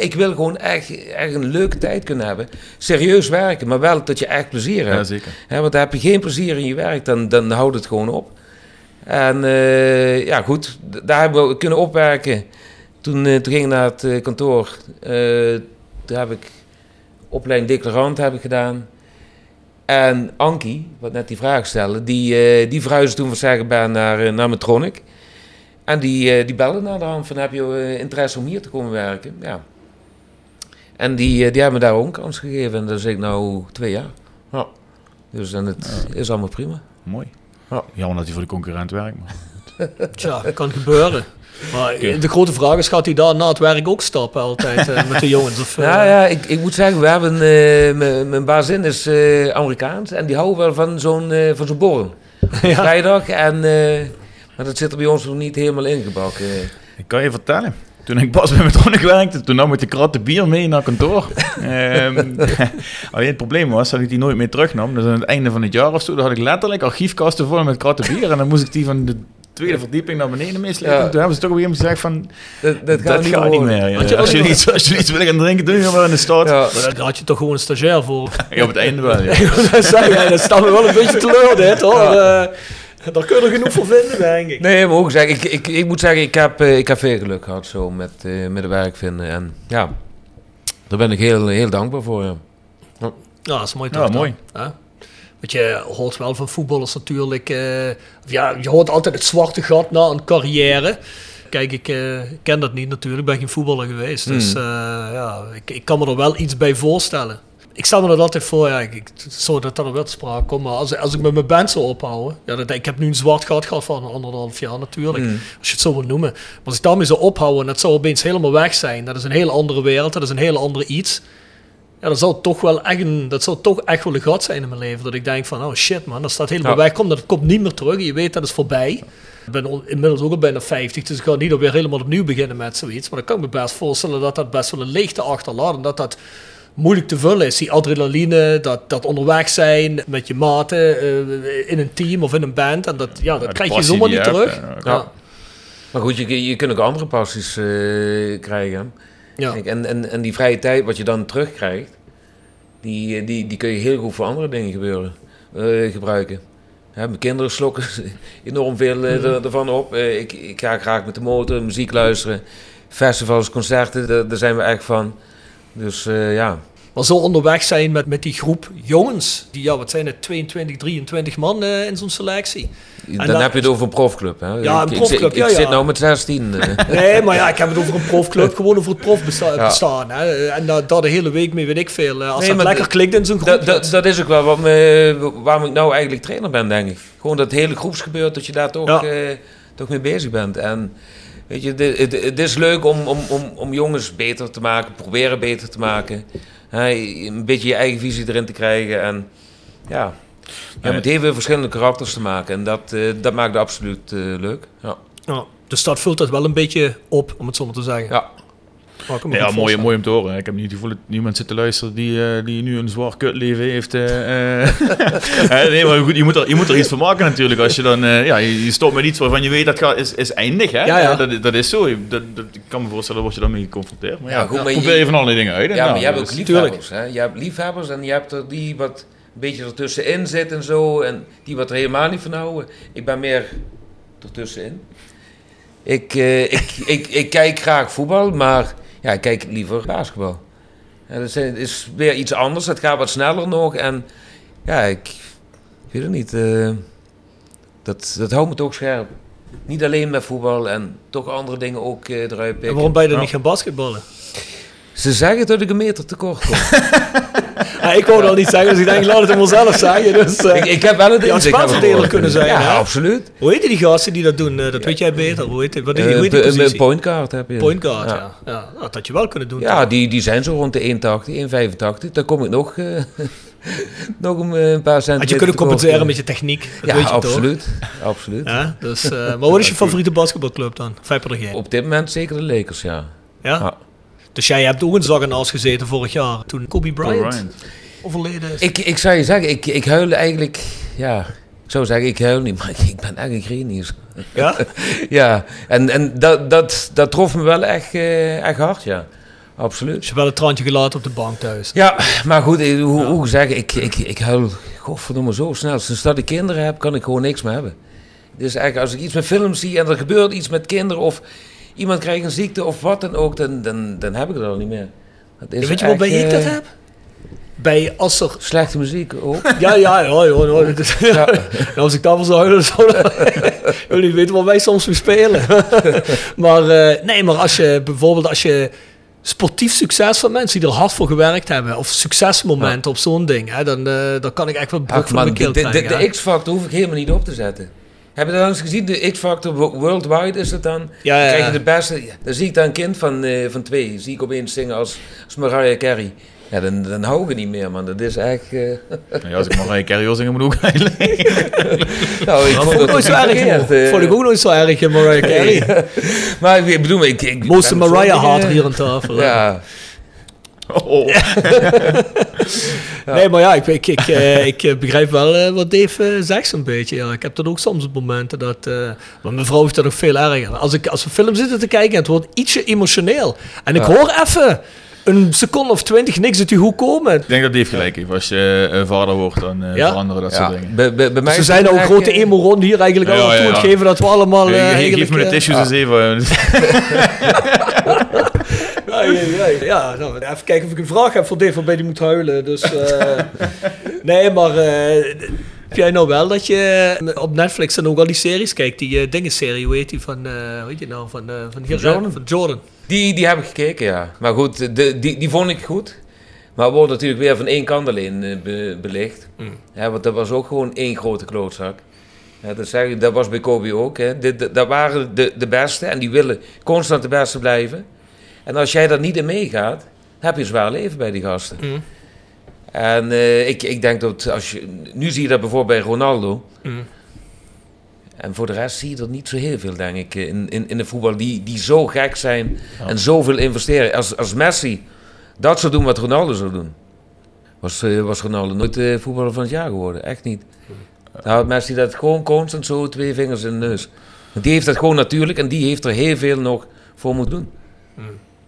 Ik wil gewoon echt, echt een leuke tijd kunnen hebben. Serieus werken, maar wel dat je echt plezier hebt. Ja, zeker. Want heb je geen plezier in je werk, dan, dan houdt het gewoon op. En eh, ja, goed, daar hebben we kunnen opwerken. Toen, eh, toen ging ik naar het eh, kantoor. Toen heb ik opleiding declarant heb ik gedaan. En Ankie, wat net die vraag stelde, die, die verhuisde toen van Zeggenbaan naar, naar Metronic. En die, die belde naar de hand van, heb je interesse om hier te komen werken? Ja. En die, eh, die hebben me daar ook een kans gegeven. En dat is ik nou twee jaar. Ja. Dus en het is allemaal prima. Mooi. Ja. Jammer dat hij voor de concurrent werkt. Maar. Tja, dat kan gebeuren. Maar de grote vraag is, gaat hij daar na het werk ook stappen altijd eh, met de jongens? Of, eh, Ja, ja ik, ik moet zeggen, we hebben, eh, mijn- mijn bazin is eh, Amerikaans en die houden wel van zo'n eh, van zo'n borrel. Ja. Vrijdag en, eh, maar dat zit er bij ons nog niet helemaal ingebakken. Ik kan je vertellen. Toen ik pas bij Metronic werkte, toen nam ik de kratten bier mee naar kantoor. Ehm, alleen het probleem was dat ik die nooit meer terugnam. Dus aan het einde van het jaar of zo, dan had ik letterlijk archiefkasten vol met kratten bier. En dan moest ik die van de tweede verdieping naar beneden meeslepen. Ja. Toen hebben ze toch op een gegeven moment gezegd van, Dat, dat gaat dat niet, gaat niet worden. meer. ja. Want je Als, je iets, als je iets wil gaan drinken, doe je wel in de stad. Ja. Ja. Maar daar had je toch gewoon een stagiair voor. op het einde wel, ja. dat zei jij, dat staat me wel een beetje teleur dit hoor. Eh, daar kun je er genoeg voor vinden, denk ik. Nee, maar ook zeggen, ik, ik, ik moet zeggen, ik heb, eh, ik heb veel geluk gehad zo met, eh, met de werk vinden. En ja, daar ben ik heel, heel dankbaar voor. Ja. Ja, dat is mooi Ja, toch dan, mooi. hè? Want je hoort wel van voetballers natuurlijk... eh, of ja, je hoort altijd het zwarte gat na een carrière. Kijk, ik eh, ken dat niet natuurlijk. Ik ben geen voetballer geweest. Dus Hmm. eh, ja, ik, ik kan me er wel iets bij voorstellen. Ik stel me dat altijd voor, ja, ik, zo dat dat er wel sprake komt. Maar als, als ik met mijn band zou ophouden, ja, dat, ik heb nu een zwart gat gehad van anderhalf jaar natuurlijk, Mm. als je het zo wil noemen. Maar als ik daarmee zou ophouden en dat zou opeens helemaal weg zijn, dat is een hele andere wereld, dat is een hele andere iets. Ja, dat zou toch wel echt een, dat zou toch echt wel een gat zijn in mijn leven. Dat ik denk van, oh shit man, dat staat helemaal Ja. weg, komt, dat komt niet meer terug. Je weet, dat is voorbij. Ik ben inmiddels ook al bijna 50, dus ik ga niet weer helemaal opnieuw beginnen met zoiets. Maar dan kan ik me best voorstellen dat dat best wel een leegte achterlaat. En dat dat moeilijk te vullen is. Die adrenaline, dat, dat onderweg zijn met je maten eh, in een team of in een band. En dat, ja, dat krijg je zomaar niet terug. hebt, ja. Ja. Maar goed, je, je kunt ook andere passies eh, krijgen. Ja. En, en, en die vrije tijd wat je dan terugkrijgt, die, eh, die, die kun je heel goed voor andere dingen gebeuren, gebruiken. Hè, mijn kinderen slokken enorm veel er- ervan op. Ik, ik ga graag met de motor, muziek luisteren. Festivals, concerten, daar, daar zijn we echt van. Dus eh, ja, Maar zo onderweg zijn met, met die groep jongens. Die, ja, wat zijn het, 22, 23 man eh, in zo'n selectie. dan dan- heb je het over een profclub. Hè? Ja, een Ik- profclub, ik, ja, ik zit nou met 16. eh. Nee, maar ja, ik heb het over een profclub, gewoon over het profbestaan. Ja. bestaan, hè. En daar daar de hele week mee weet ik veel. Als Nee, maar lekker klikt in zo'n groep. Dat, is ook wel wat me, waarom ik nou eigenlijk trainer ben, denk ik. Gewoon dat hele groepsgebeurt, dat je daar toch, eh, toch mee bezig bent. En weet je, het, is leuk om, om, om, om jongens beter te maken, proberen beter te maken. Hè, een beetje je eigen visie erin te krijgen. En ja, hebt met heel veel verschillende karakters te maken. En dat, eh, dat maakt het absoluut eh, leuk. Ja. ja, dus dat vult dat wel een beetje op, om het zo maar te zeggen. Ja. Me Ja, mooi, mooi om te horen. Ik heb niet het gevoel dat niemand zit te luisteren die, eh, die nu een zwaar kutleven heeft. eh, eh. Nee, maar goed, je moet, er, je moet er iets van maken natuurlijk. Als je dan, eh, ja, je stopt met iets waarvan je weet dat gaat, is, is eindig. Hè? Ja, ja. Dat, dat is zo. Dat, dat, ik kan me voorstellen, word je daarmee geconfronteerd. Maar ja, Ja, goed, maar probeer je je- van allerlei dingen uit. Ja, ja, maar je hebt ook dus- liefhebbers. Hè? Je hebt liefhebbers en je hebt er die wat een beetje ertussenin zit en zo. En die wat er helemaal niet van houden. Ik ben meer ertussenin. Ik, eh, ik, ik, ik kijk graag voetbal, maar ja, ik kijk liever basketbal. En dat is, weer iets anders. Het gaat wat sneller nog. En ja, ik, ik weet het niet. eh, dat, dat houdt me toch scherp. Niet alleen met voetbal en toch andere dingen ook eh, eruit pikken. En waarom ben je dan Ja. niet gaan basketballen? Ze zeggen dat ik een meter tekort kom. Ja, ik wou dat niet zeggen, dus ik denk, laat het hem zelf zeggen. Dus, eh, ik, ik heb wel het inzicht voren. kunnen zijn, Ja, absoluut. Hoe heet die gasten die dat doen? Eh, dat weet jij beter. Hoe heet, wat is die, Eh, hoe heet die p- een positie? point guard heb je. Point guard, ja. Ja. Nou, dat had je wel kunnen doen. Ja, die, die zijn zo rond de 1,80, 1,85. Dan kom ik nog, eh, nog een, eh, paar centimeter Had je kunnen compenseren met je techniek. Dat Ja, weet je toch? absoluut. absoluut. Ja, dus, eh, maar wat is je favoriete basketbalclub dan? Er geen? Op dit moment zeker de Lakers, ja. Ja? Ja. Dus jij hebt ook een zak en as gezeten vorig jaar, toen Kobe Bryant, Bryant. overleden is. Ik, ik zou je zeggen, ik, ik huil eigenlijk... Ja, ik zou zeggen, ik huil niet, maar ik, ik ben echt een genius. Ja? Ja, en, en dat, dat, dat trof me wel echt, eh, echt hard, ja. Absoluut. Dus je hebt wel een traantje gelaten op de bank thuis. Ja, maar goed, eh, hoe, hoe gezegd, ik, ik, ik huil godverdomme zo snel. Sinds dat ik kinderen heb, kan ik gewoon niks meer hebben. Dus eigenlijk, als ik iets met films zie en er gebeurt iets met kinderen of iemand krijgt een ziekte of wat dan ook, dan, dan, dan heb ik het al niet meer. Dat is weet je wat bij ik dat heb? Bij als er... Slechte muziek ook. Ja, ja, ja. ja, ja, als ik daarvan zou zou. Jullie weten wat wij soms weer spelen. maar eh, nee, maar als je bijvoorbeeld als je sportief succes van mensen die er hard voor gewerkt hebben, of succesmomenten op zo'n ding, hè, dan, eh, dan kan ik echt wel brug Ach van man, mijn de, keel de, de, krijgen. hè. de X-Factor hoef ik helemaal niet op te zetten. Heb je dat eens gezien? De X-Factor wo- Worldwide is het dan? Ja, ja, Dan krijg je de beste. ja, dan zie ik daar een kind van, eh, van twee. Zie ik opeens zingen als, als Mariah Carey. Ja, dan, dan hou ik het niet meer, man. Dat is echt... eh, Ja, als ik Mariah Carey wil zingen, moet ik ook eigenlijk. nou, ik Dat vond dat nooit zo erg, eh. Vond ik ook nooit zo erg in Mariah Carey. Maar ik bedoel, ik... ik Most ben Mariah dingen- hier aan tafel. hè. Ja, Oh. Nee, maar ja, ik, ik, ik, eh, ik eh, begrijp wel eh, wat Dave zegt zo'n beetje. Ja. Ik heb dat ook soms op momenten dat... eh, maar mijn vrouw heeft dat nog veel erger. Als, ik, als we film zitten te kijken en het wordt ietsje emotioneel. En ik Ja. hoor even een seconde of twintig niks uit die hoek komen. Ik denk dat Dave gelijk heeft. Als je eh, vader wordt, dan eh, Ja? veranderen dat ja. soort dingen. Bij, bij, bij mij Ze zijn nou een grote eh, emo-ronde hier eigenlijk Ja, al ja, toe geven dat we allemaal eh, eigenlijk... Geef me de tissues eens even. Ja, ja, ja, ja. Nou, even kijken of ik een vraag heb voor Dave waarbij die moet huilen. Dus, eh, nee, maar eh, heb jij nou wel dat je eh, op Netflix dan ook al die series kijkt? Die uh, dingenserie, hoe heet die van, eh hoe heet die nou? Van, eh, van, hier- Jordan? Van Jordan. Die, die heb ik gekeken, ja. Maar goed, de, die, die vond ik goed. Maar wordt natuurlijk weer van één kant alleen be- belicht. Ja, want dat was ook gewoon één grote klootzak. Ja, dat, zeg ik, dat was bij Kobe ook. Hè. Dit- Dat waren de, de beste en die willen constant de beste blijven. En als jij daar niet in meegaat, heb je een zwaar leven bij die gasten. Mm. En eh, ik, ik denk dat als je... Nu zie je dat bijvoorbeeld bij Ronaldo. Mm. En voor de rest zie je er niet zo heel veel, denk ik, in, in, in de voetbal die, die zo gek zijn en zoveel investeren. Als, als Messi dat zou doen wat Ronaldo zou doen, was, eh, was Ronaldo nooit eh, voetballer van het jaar geworden. Echt niet. Dan had Messi dat gewoon constant zo twee vingers in de neus. Die heeft dat gewoon natuurlijk en die heeft er heel veel nog voor moeten doen.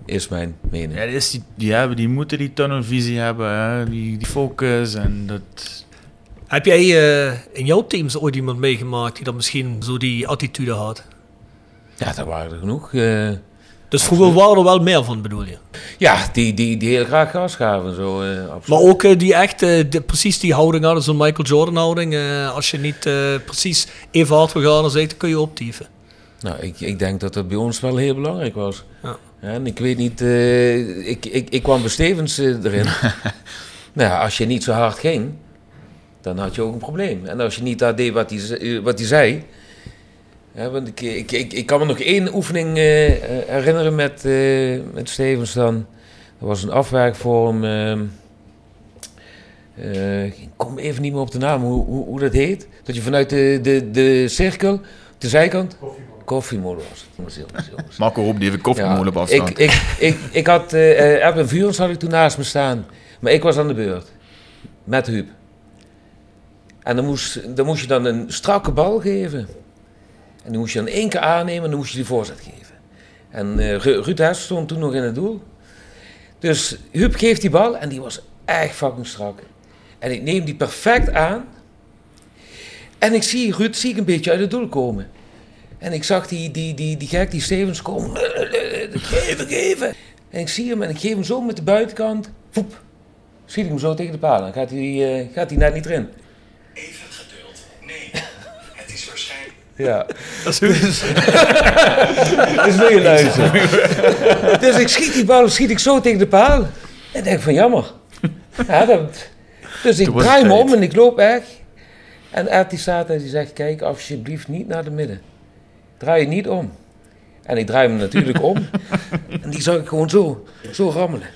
Is mijn mening. Ja, dat is die, die, hebben, die moeten die tunnelvisie hebben, hè? Die, die focus en dat... Heb jij eh, in jouw teams ooit iemand meegemaakt die dan misschien zo die attitude had? Ja, daar waren er genoeg. eh. Dus vroeger waren er wel meer van, bedoel je? ja, die, die, die heel graag gas gaven. Zo, eh, absoluut. Maar ook die echt eh, de- precies die houding hadden, zo'n Michael Jordan houding. eh, als je niet eh, precies even hard wil gaan, dan, zeg ik, dan kun je optieven. Nou, ik, ik denk dat dat bij ons wel heel belangrijk was. Ja. En ik weet niet, eh, ik, ik, ik kwam bij Stevens eh, erin. nou ja, als je niet zo hard ging, dan had je ook een probleem. En als je niet dat deed wat hij, eh, wat hij zei. Hè, want ik, ik, ik, ik kan me nog één oefening herinneren met, eh, met Stevens dan. Dat was een afwerkvorm. ehm, eh, ik kom even niet meer op de naam, hoe, hoe, hoe dat heet. Dat je vanuit de, de, de cirkel, de zijkant... was het. Jongens, jongens. Marco die heeft een koffiemolen Ja. Ik, ik, ik, ik had eh eh, Erwin Vuurens had ik toen naast me staan. Maar ik was aan de beurt. Met Huub. En dan moest, dan moest je dan een strakke bal geven. En die moest je dan één keer aannemen en dan moest je die voorzet geven. En eh, Ru- Ruud Hess stond toen nog in het doel. Dus Huub geeft die bal en die was echt fucking strak. En ik neem die perfect aan. En ik zie Ruud zie ik een beetje uit het doel komen. En ik zag die, die, die, die gek, die Stevens komen. Geven, geven. En ik zie hem en ik geef hem zo met de buitenkant. Voep. Schiet ik hem zo tegen de paal. Dan gaat hij, eh, gaat hij net niet erin. Even geduld. Nee, het is waarschijnlijk. Ja. Dat is dus, dat is weer luisteren. dus ik schiet die bal schiet ik zo tegen de paal. En ik denk van jammer. Ja, dat, dus ik draai me om en ik loop weg. En Ed die staat daar die zegt, kijk alsjeblieft niet naar de midden. Draai je niet om. En ik draai me natuurlijk om. En die zag ik gewoon zo, zo rammelen.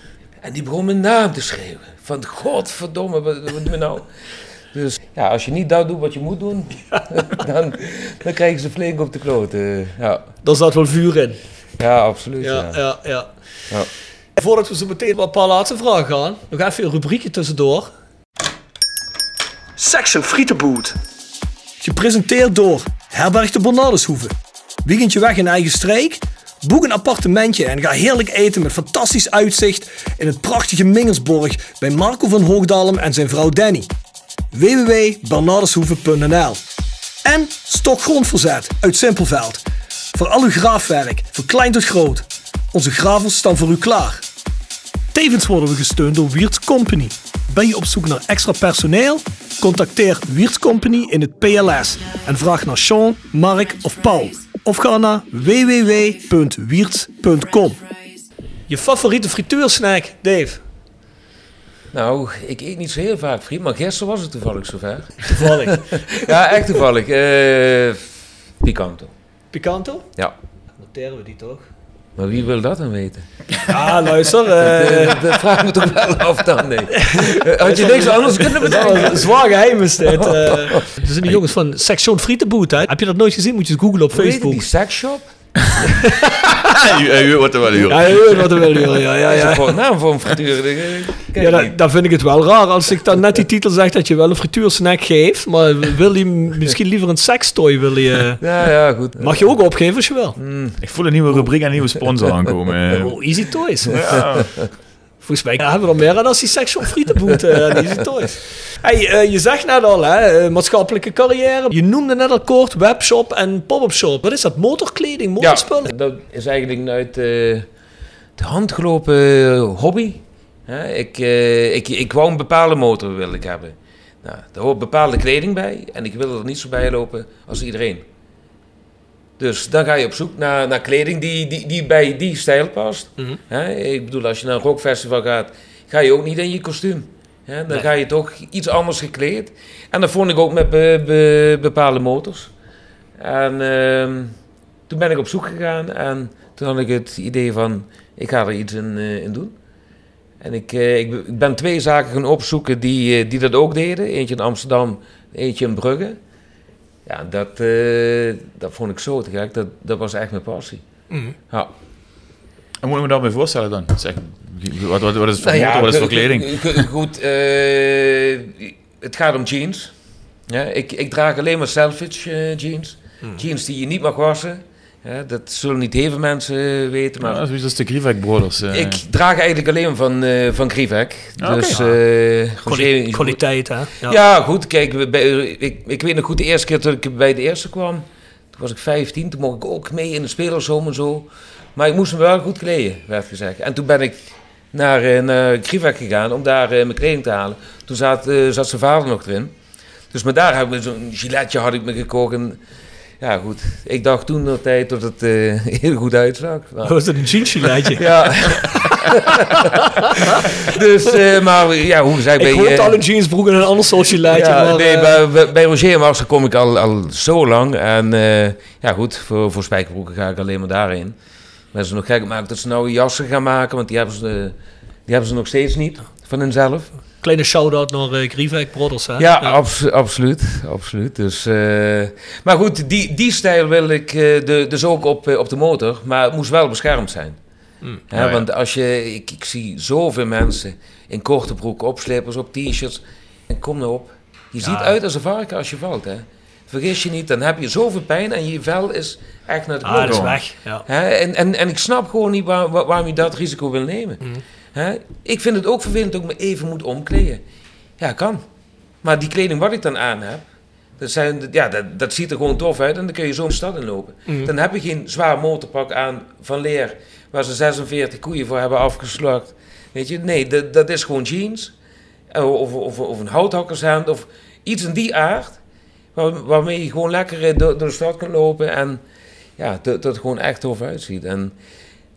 En die begon mijn naam te schreeuwen. Van godverdomme, wat, wat doe je nou? Dus ja, als je niet dat doet wat je moet doen, dan, dan krijgen ze flink op de kloten. Ja, Daar zat wel vuur in. ja absoluut. Ja, Ja, ja, ja. Ja. Voordat we zo meteen een paar laatste vragen gaan, nog even een rubriekje tussendoor. Section Frietenboot. Gepresenteerd door Herberg de Bernardeshoeve. Weekendje weg in eigen streek? Boek een appartementje en ga heerlijk eten met fantastisch uitzicht in het prachtige Mingersborg bij Marco van Hoogdalem en zijn vrouw Danny. www.bernardeshoeve.nl En Stok Grondverzet uit Simpelveld. Voor al uw graafwerk, van klein tot groot. Onze gravels staan voor u klaar. Tevens worden we gesteund door Wiert's Company. Ben je op zoek naar extra personeel? Contacteer Wiert's Company in het PLS en vraag naar Sean, Mark of Paul. Of ga naar www.wierts.com. Je favoriete frituursnack, Dave? Nou, ik eet niet zo heel vaak friet, maar gisteren was het toevallig zover. Toevallig. Ja, echt toevallig. Eh Picanto. Picanto? Ja. Noteren we die toch? Maar wie wil dat dan weten? Ah, luister. eh, Dat, dat vraag ik me toch wel af dan, nee. Eh, Had je niks anders kunnen bedenken? Zwaar geheim is dit. eh. Er zijn die jongens van Section Frietenboot. Hè? Heb je dat nooit gezien? Moet je eens googlen op Hoe heet het, Facebook. die? Ja, u, u wordt er wel. Ja, je weet wat er wil, joh. Ja, ja, Dat is ja. voor- naam voor een frituur. Ja, dan, dan vind ik het wel raar als ik dan net die titel zeg dat je wel een frituursnack geeft, maar wil je misschien liever een sekstooi wil je... Ja, ja, goed. Mag je ook opgeven als je wil. Ik voel een nieuwe rubriek en een nieuwe sponsor aankomen. Oh, Easy Toys. Ja. Volgens mij hebben we er meer aan als die Section Frietenboot en Easy Toys. Hey, eh, je zegt net al, hè, eh, maatschappelijke carrière. Je noemde net al kort webshop en pop-up shop. Wat is dat? Motorkleding, motorspullen? Ja, dat is eigenlijk uit eh, de hand gelopen hobby. Ik, eh, ik, ik wou een bepaalde motor wil ik hebben. Nou, daar hoort bepaalde kleding bij en ik wil er niet zo bij lopen als iedereen. Dus dan ga je op zoek naar, naar kleding die, die, die bij die stijl past. Mhm. Ik bedoel, als je naar een rockfestival gaat, ga je ook niet in je kostuum. Dan Nee. ga je toch iets anders gekleed. En dat vond ik ook met be- be- bepaalde motors. En ehm, toen ben ik op zoek gegaan en toen had ik het idee van, ik ga er iets in, eh, in doen. En ik, eh, ik, ik ben twee zaken gaan opzoeken die, eh, die dat ook deden. Eentje in Amsterdam, eentje in Brugge. Ja, dat, eh, dat vond ik zo te gek. Dat, dat was echt mijn passie. Mhm. Ja. En moet ik me daarbij voorstellen dan? Zeg, wat, wat, wat is het voor Nou motor, wat is het voor kleding? Goed, eh, het gaat om jeans. Ja, ik, ik draag alleen maar selfish eh, jeans. Hmm. Jeans die je niet mag wassen. Ja, dat zullen niet heel veel mensen weten, maar Ja, zoiets als de Grivek Brothers. eh. ik draag eigenlijk alleen van, eh van. Ah. Dus, eh, Kwali- Roger- kwaliteit, hè? Ja. goed, kijk, we- bij, ik, ik weet nog goed, de eerste keer dat ik bij de eerste kwam, toen was ik 15, toen mocht ik ook mee in de spelershome en zo. Maar ik moest me wel goed kleden, werd gezegd. En toen ben ik naar, eh, naar gegaan om daar eh, mijn kleding te halen. Toen zat, eh, zat zijn vader nog erin. Dus maar daar heb ik me zo'n giletje had ik me gekocht. En, ja goed, ik dacht toen de tijd dat het eh, heel goed uitzag. Was dat een jeansgeleidje? ja. dus, eh, maar ja, hoe zei Ik bij... hoorde eh, al een jeansbroek en een ander soort geleidje. ja, maar, nee, bij, bij- Roger Mars kom ik al, al zo lang. En ja, goed, voor, voor spijkerbroeken ga ik alleen maar daarin. Ze nog gek gemaakt dat ze nou jassen gaan maken, want die hebben ze, die hebben ze nog steeds niet van hunzelf. Kleine shout-out naar uh, Grivek Brothers, hè? Ja, abs- absoluut, absoluut. Dus, eh, maar goed, die, die stijl wil ik eh, de, dus ook op, eh, op de motor, maar het moest wel beschermd zijn. Mm. Hè, ja. Want als je, ik, ik zie zoveel mensen in korte broek, op slippers, op t-shirts. En kom nou op. Je ziet uit als een varken als je valt. Hè. Vergis je niet, dan heb je zoveel pijn en je vel is echt naar het Ah, dat is weg. Ja. Hè, en, en, en ik snap gewoon niet waar, waar- waarom je dat risico wil nemen. Mm. Hè? Ik vind het ook vervelend dat ik me even moet omkleden. Ja, kan. Maar die kleding wat ik dan aan heb, dat, zijn, ja, dat, dat ziet er gewoon tof uit en dan kun je zo een stad in lopen. Mm. Dan heb je geen zwaar motorpak aan van leer, waar ze 46 koeien voor hebben afgeslacht. Weet je, nee, dat, dat is gewoon jeans. Eh, Of, of, of een houthakkershemd of iets in die aard. Waar, waarmee je gewoon lekker door, door de stad kan lopen en ja, dat, dat gewoon echt tof uitziet. En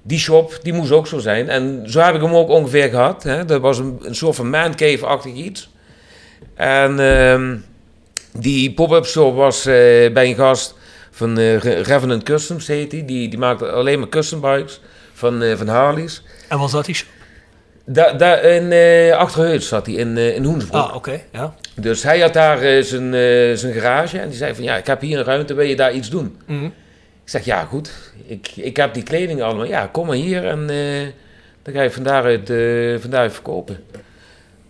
die shop, die moest ook zo zijn. En zo heb ik hem ook ongeveer gehad. Hè. Dat was een, een soort van mancave-achtig iets. En ehm, die pop-up store was eh, bij een gast van Re- Revenant Customs, heet die. Die, die maakte alleen maar custom bikes van, eh, van Harleys. En was dat die shop? Daar in uh, Achterheut zat hij, in, in Hoensbroek. Ah, oké, ja. Dus hij had daar zijn, zijn garage en die zei van ja, ik heb hier een ruimte, wil je daar iets doen? Mhm. Ik zeg ja, goed, ik, ik heb die kleding allemaal. Ja, kom maar hier en eh, dan ga je van daaruit, eh, van daaruit verkopen.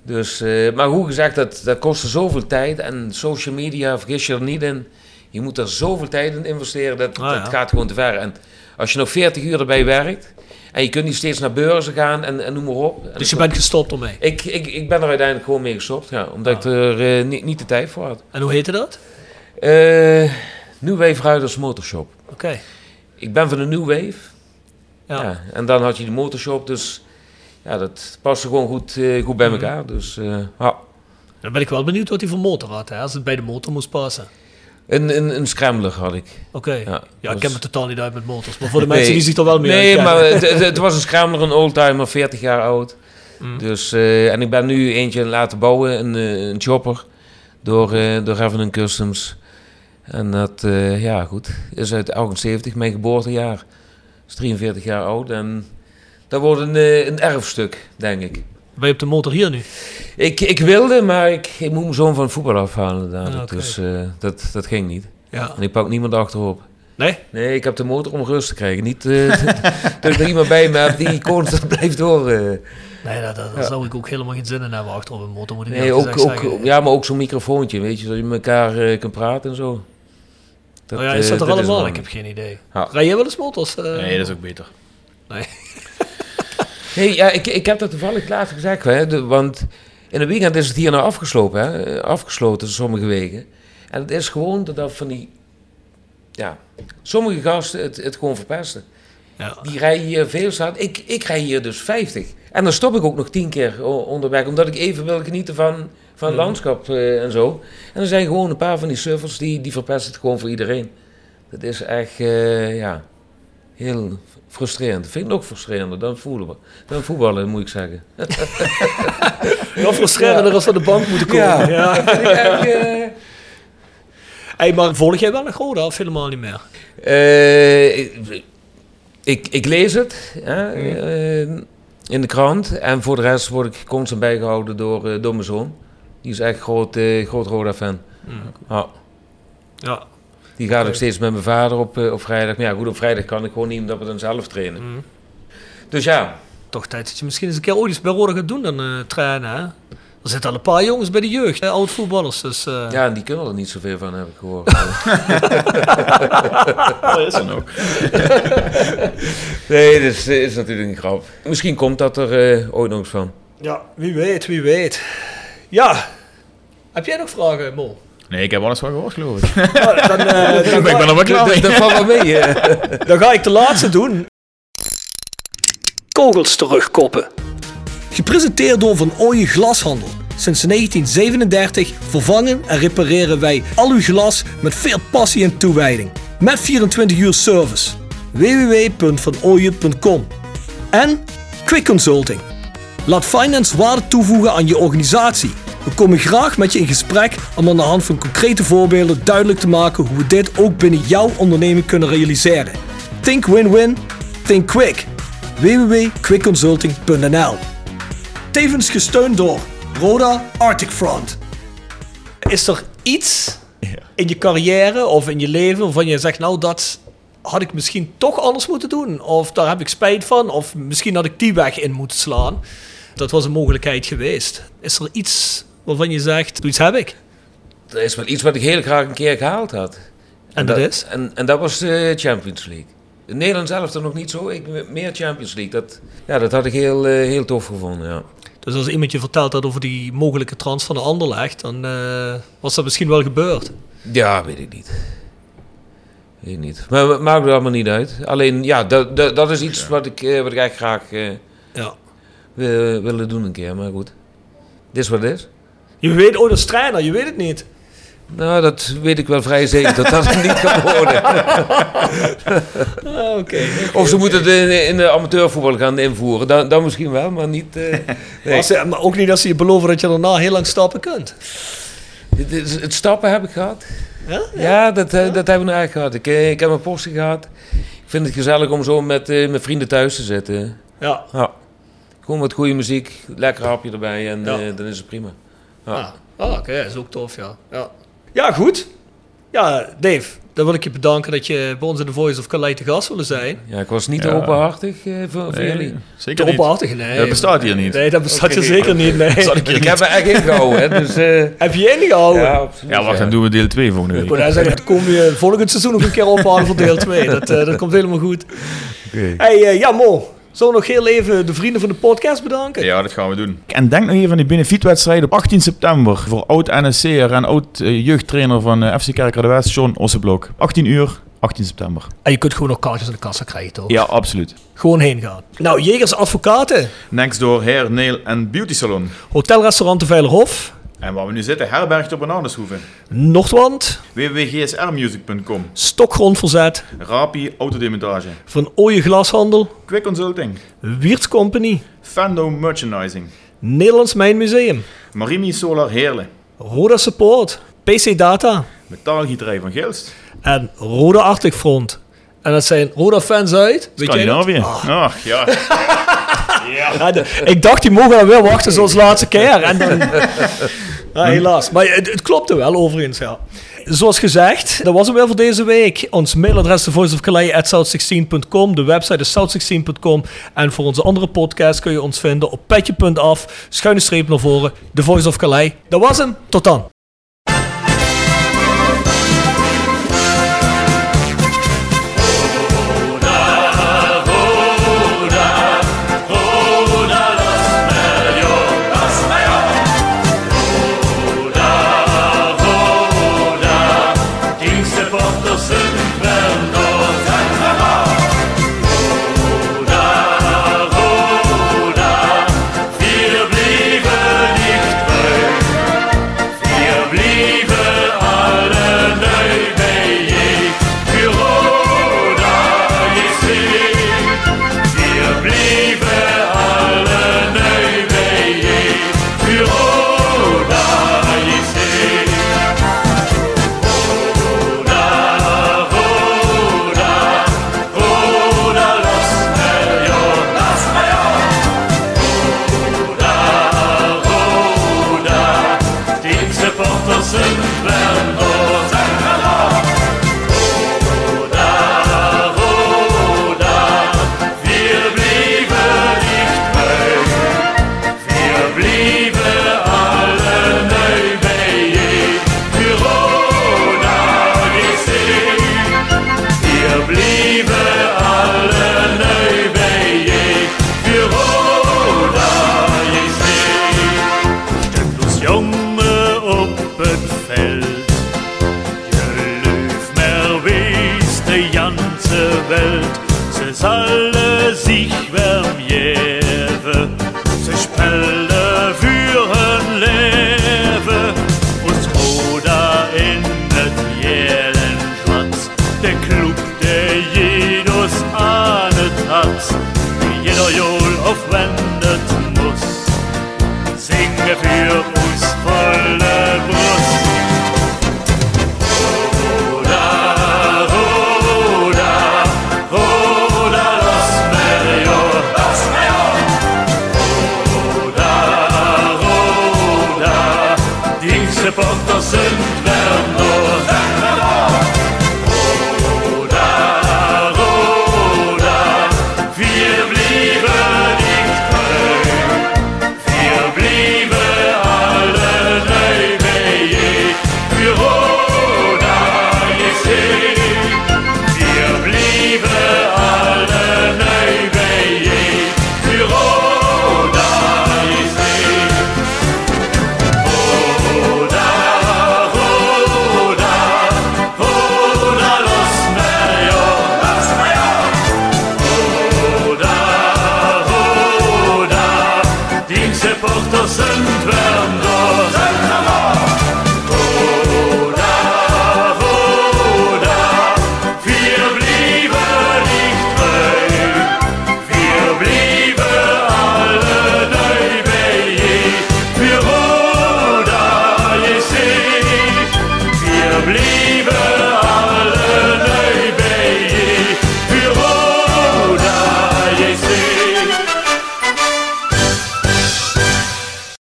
Dus, eh, maar hoe gezegd, dat, dat kostte zoveel tijd en social media, vergis je er niet in. Je moet er zoveel tijd in investeren, dat, Ah, ja. dat gaat gewoon te ver. En als je nog 40 uur erbij werkt en je kunt niet steeds naar beurzen gaan en, en noem maar op. En Dus je bent gestopt ermee. ik, ik, ik ben er uiteindelijk gewoon mee gestopt, ja, omdat ik er niet, niet de tijd voor had. En hoe heette dat? Eh New Wave Ruiters Motorshop. Oké. Ik ben van de New Wave. Ja. Ja. En dan had je de motorshop, dus ja, dat paste gewoon goed, eh, goed bij Mhm. elkaar. Dus eh, ja. Dan ben ik wel benieuwd wat hij voor motor had, hè, als het bij de motor moest passen. Een, een, een scrambler had ik. Oké. Ja, Ja, ik ken me totaal niet uit met motors. Maar voor de mensen die zich er wel mee Nee, maar het, was een scrambler, een oldtimer, 40 jaar oud. Mm. Dus, eh, en ik ben nu eentje laten bouwen, een, een chopper, door, door Revenant Customs. En dat, eh, ja goed, is uit 78, mijn geboortejaar. Is 43 jaar oud en dat wordt een, eh, een erfstuk, denk ik. Ben je op de motor hier nu? Ik, ik wilde, maar ik, ik moet mijn zoon van voetbal afhalen. Ah, oké. Dus dat, dat ging niet. Ja. En ik pak niemand achterop. Nee? Nee, ik heb de motor om rust te krijgen. Niet eh, dat ik er iemand bij me heb die constant blijft horen. Nee, daar, daar, daar zou ik ook helemaal geen zin in hebben achter op een motor, moet ik Nee, ook, ook, zeggen. ja, maar ook zo'n microfoontje, weet je, dat je met elkaar kan praten en zo. Dat, oh ja, is eh, dat er is allemaal? ik heb geen idee. Ja. Rij jij wel eens motors? eh? Nee, dat is ook beter. Nee. Nee, ja, ik, ik heb dat toevallig laatst gezegd, hè, de- want in het weekend is het hier nou afgesloten, hè, afgesloten sommige wegen. En het is gewoon dat van die, ja, sommige gasten het, het gewoon verpesten. Ja. Die rijden hier veel staat. Ik, ik rij hier dus 50. En dan stop ik ook nog 10 keer onderweg, omdat ik even wil genieten van, van het Mhm. landschap eh, en zo. En er zijn gewoon een paar van die suffers die, die verpesten het gewoon voor iedereen. Dat is echt, eh, ja, heel frustrerend. Vind ik nog frustrerender dan voetballen, dan voetballen moet ik zeggen. Nog frustrerender als van de bank moeten komen. Ja, Ja. dat vind ik echt, eh, Hey, maar volg jij wel nog Roda of helemaal niet meer? Ik- ik, ik lees het hè, eh, in de krant. En voor de rest word ik constant bijgehouden door, door mijn zoon. Die is echt groot, eh, groot Roda-fan. Ja. Ja. Die gaat ook steeds met mijn vader op, eh, op vrijdag. Maar ja, goed, op vrijdag kan ik gewoon niet, omdat we dan zelf trainen. Dus ja, Toch tijd dat je misschien eens een keer ooit eens bij Roda gaat doen dan eh, trainen, hè? Er zitten al een paar jongens bij de jeugd, hè, oud voetballers. Dus, eh, ja, en die kunnen er niet zoveel van, heb ik gehoord. Dat is er nog. nee, dat is, is natuurlijk een grap. Misschien komt dat er ooit nog eens van. ja, wie weet, wie weet. Ja, heb jij nog vragen, Mo? Nee, ik heb alles wel gehoord, geloof ik. Ja, dan, eh, dan, ik ben ga, er klaar mee. wel mee. eh. dan ga ik de laatste doen. Kogels terugkoppen. Gepresenteerd door Van Ooyen Glashandel. Sinds 1937 vervangen en repareren wij al uw glas met veel passie en toewijding. Met 24 uur service. www.vanooyen.com En Quick Consulting. Laat finance waarde toevoegen aan je organisatie. We komen graag met je in gesprek om aan de hand van concrete voorbeelden duidelijk te maken hoe we dit ook binnen jouw onderneming kunnen realiseren. Think win-win, think quick. www.quickconsulting.nl Tevens gesteund door Roda Arctic Front. Is er iets in je carrière of in je leven waarvan je zegt, nou dat had ik misschien toch anders moeten doen? Of daar heb ik spijt van? Of misschien had ik die weg in moeten slaan? Dat was een mogelijkheid geweest. Is er iets waarvan je zegt, zoiets heb ik? Er is wel iets wat ik heel graag een keer gehaald had. En dat is? En, en dat was de Champions League. In Nederland zelf dan nog niet zo. Ik, meer Champions League. Dat, ja, dat had ik heel, eh, heel tof gevonden. Ja. Dus als iemand je vertelt dat over die mogelijke transfer naar Anderlecht, dan eh, was dat misschien wel gebeurd. ja, weet ik niet. Weet ik niet. Maar maakt er allemaal niet uit. Alleen, ja, dat, dat, dat is iets wat ik, eh, wat ik echt graag eh Ja. wil, willen doen een keer. Maar goed, dit is wat het is. Je weet als trainer, je weet het niet. Nou, dat weet ik wel vrij zeker dat dat niet gaat worden. Ah, Oké. Of ze moeten het in, in de amateurvoetbal gaan invoeren. Dan, dan misschien wel, maar niet... eh, nee. Ze- maar ook niet als ze je beloven dat je daarna heel lang stappen kunt. Het, het- het stappen heb ik gehad. Ja? Dat, eh, dat hebben we eigenlijk gehad. Ik, eh, ik heb mijn posten gehad. Ik vind het gezellig om zo met, eh, met vrienden thuis te zitten. Ja. Ja. Gewoon wat goede muziek, lekker hapje erbij en Ja. dan is het prima. Ja. Ah, oké, dat is ook tof, ja. ja. Ja, goed. Ja, Dave, dan wil ik je bedanken dat je bij ons in The Voice of Calais te gast willen zijn. Ja, ik was niet Ja. openhartig eh, voor, voor Nee, jullie. zeker Te niet. openhartig, nee. Dat bestaat hier niet. Nee, dat bestaat er zeker niet, nee. Zal ik Ik heb me echt ingehouden, hè, dus... eh, Heb je je ingehouden? ja, absoluut. Ja, wacht, dan doen we deel 2 volgende Ik week. wou net zeggen, kom je volgend seizoen nog een keer ophalen voor deel 2. Dat, eh, dat komt helemaal goed. Hey, eh, ja, Mo. Zullen we nog heel even de vrienden van de podcast bedanken? Ja, dat gaan we doen. En denk nog even aan die benefietwedstrijd op 18 september voor oud-NSC'er en oud-jeugdtrainer van eh, FC Kerkrade West, John Osseblok. 18 uur, 18 september. En je kunt gewoon nog kaartjes aan de kassa krijgen, toch? Ja, absoluut. Gewoon heen gaan. Nou, Jegers Advocaten, Next door Hair, Nail en Beauty Salon. Hotelrestaurant de Veilerhof, En waar we nu zitten, Herberg de Bananenshoeven. Noordwand, www.gsrmusic.com. Stokgrondverzet, Rapi Autodemontage. Van Ooyen Glashandel, Quick Consulting. Wiertz Company, Fando Merchandising. Nederlands Mijnmuseum, Marimi Solar Heerlen. Roda Support, PC Data Metaalgieterij van Gilst. en Roda Arctic Front. En dat zijn Roda fans uit. Weet? Scandinavië. Ach, ja. Ja, de- ik dacht, die mogen weer wachten zoals laatste keer. En dan... Ja, helaas. Maar het, het klopte wel, overigens, ja. Zoals gezegd, dat was het wel voor deze week. Ons mailadres is voiceofcalais.south16.com. De website is south16.com. En voor onze andere podcast kun je ons vinden op petje.af, schuine streep naar voren, The Voice of Calais. Dat was hem. Tot dan.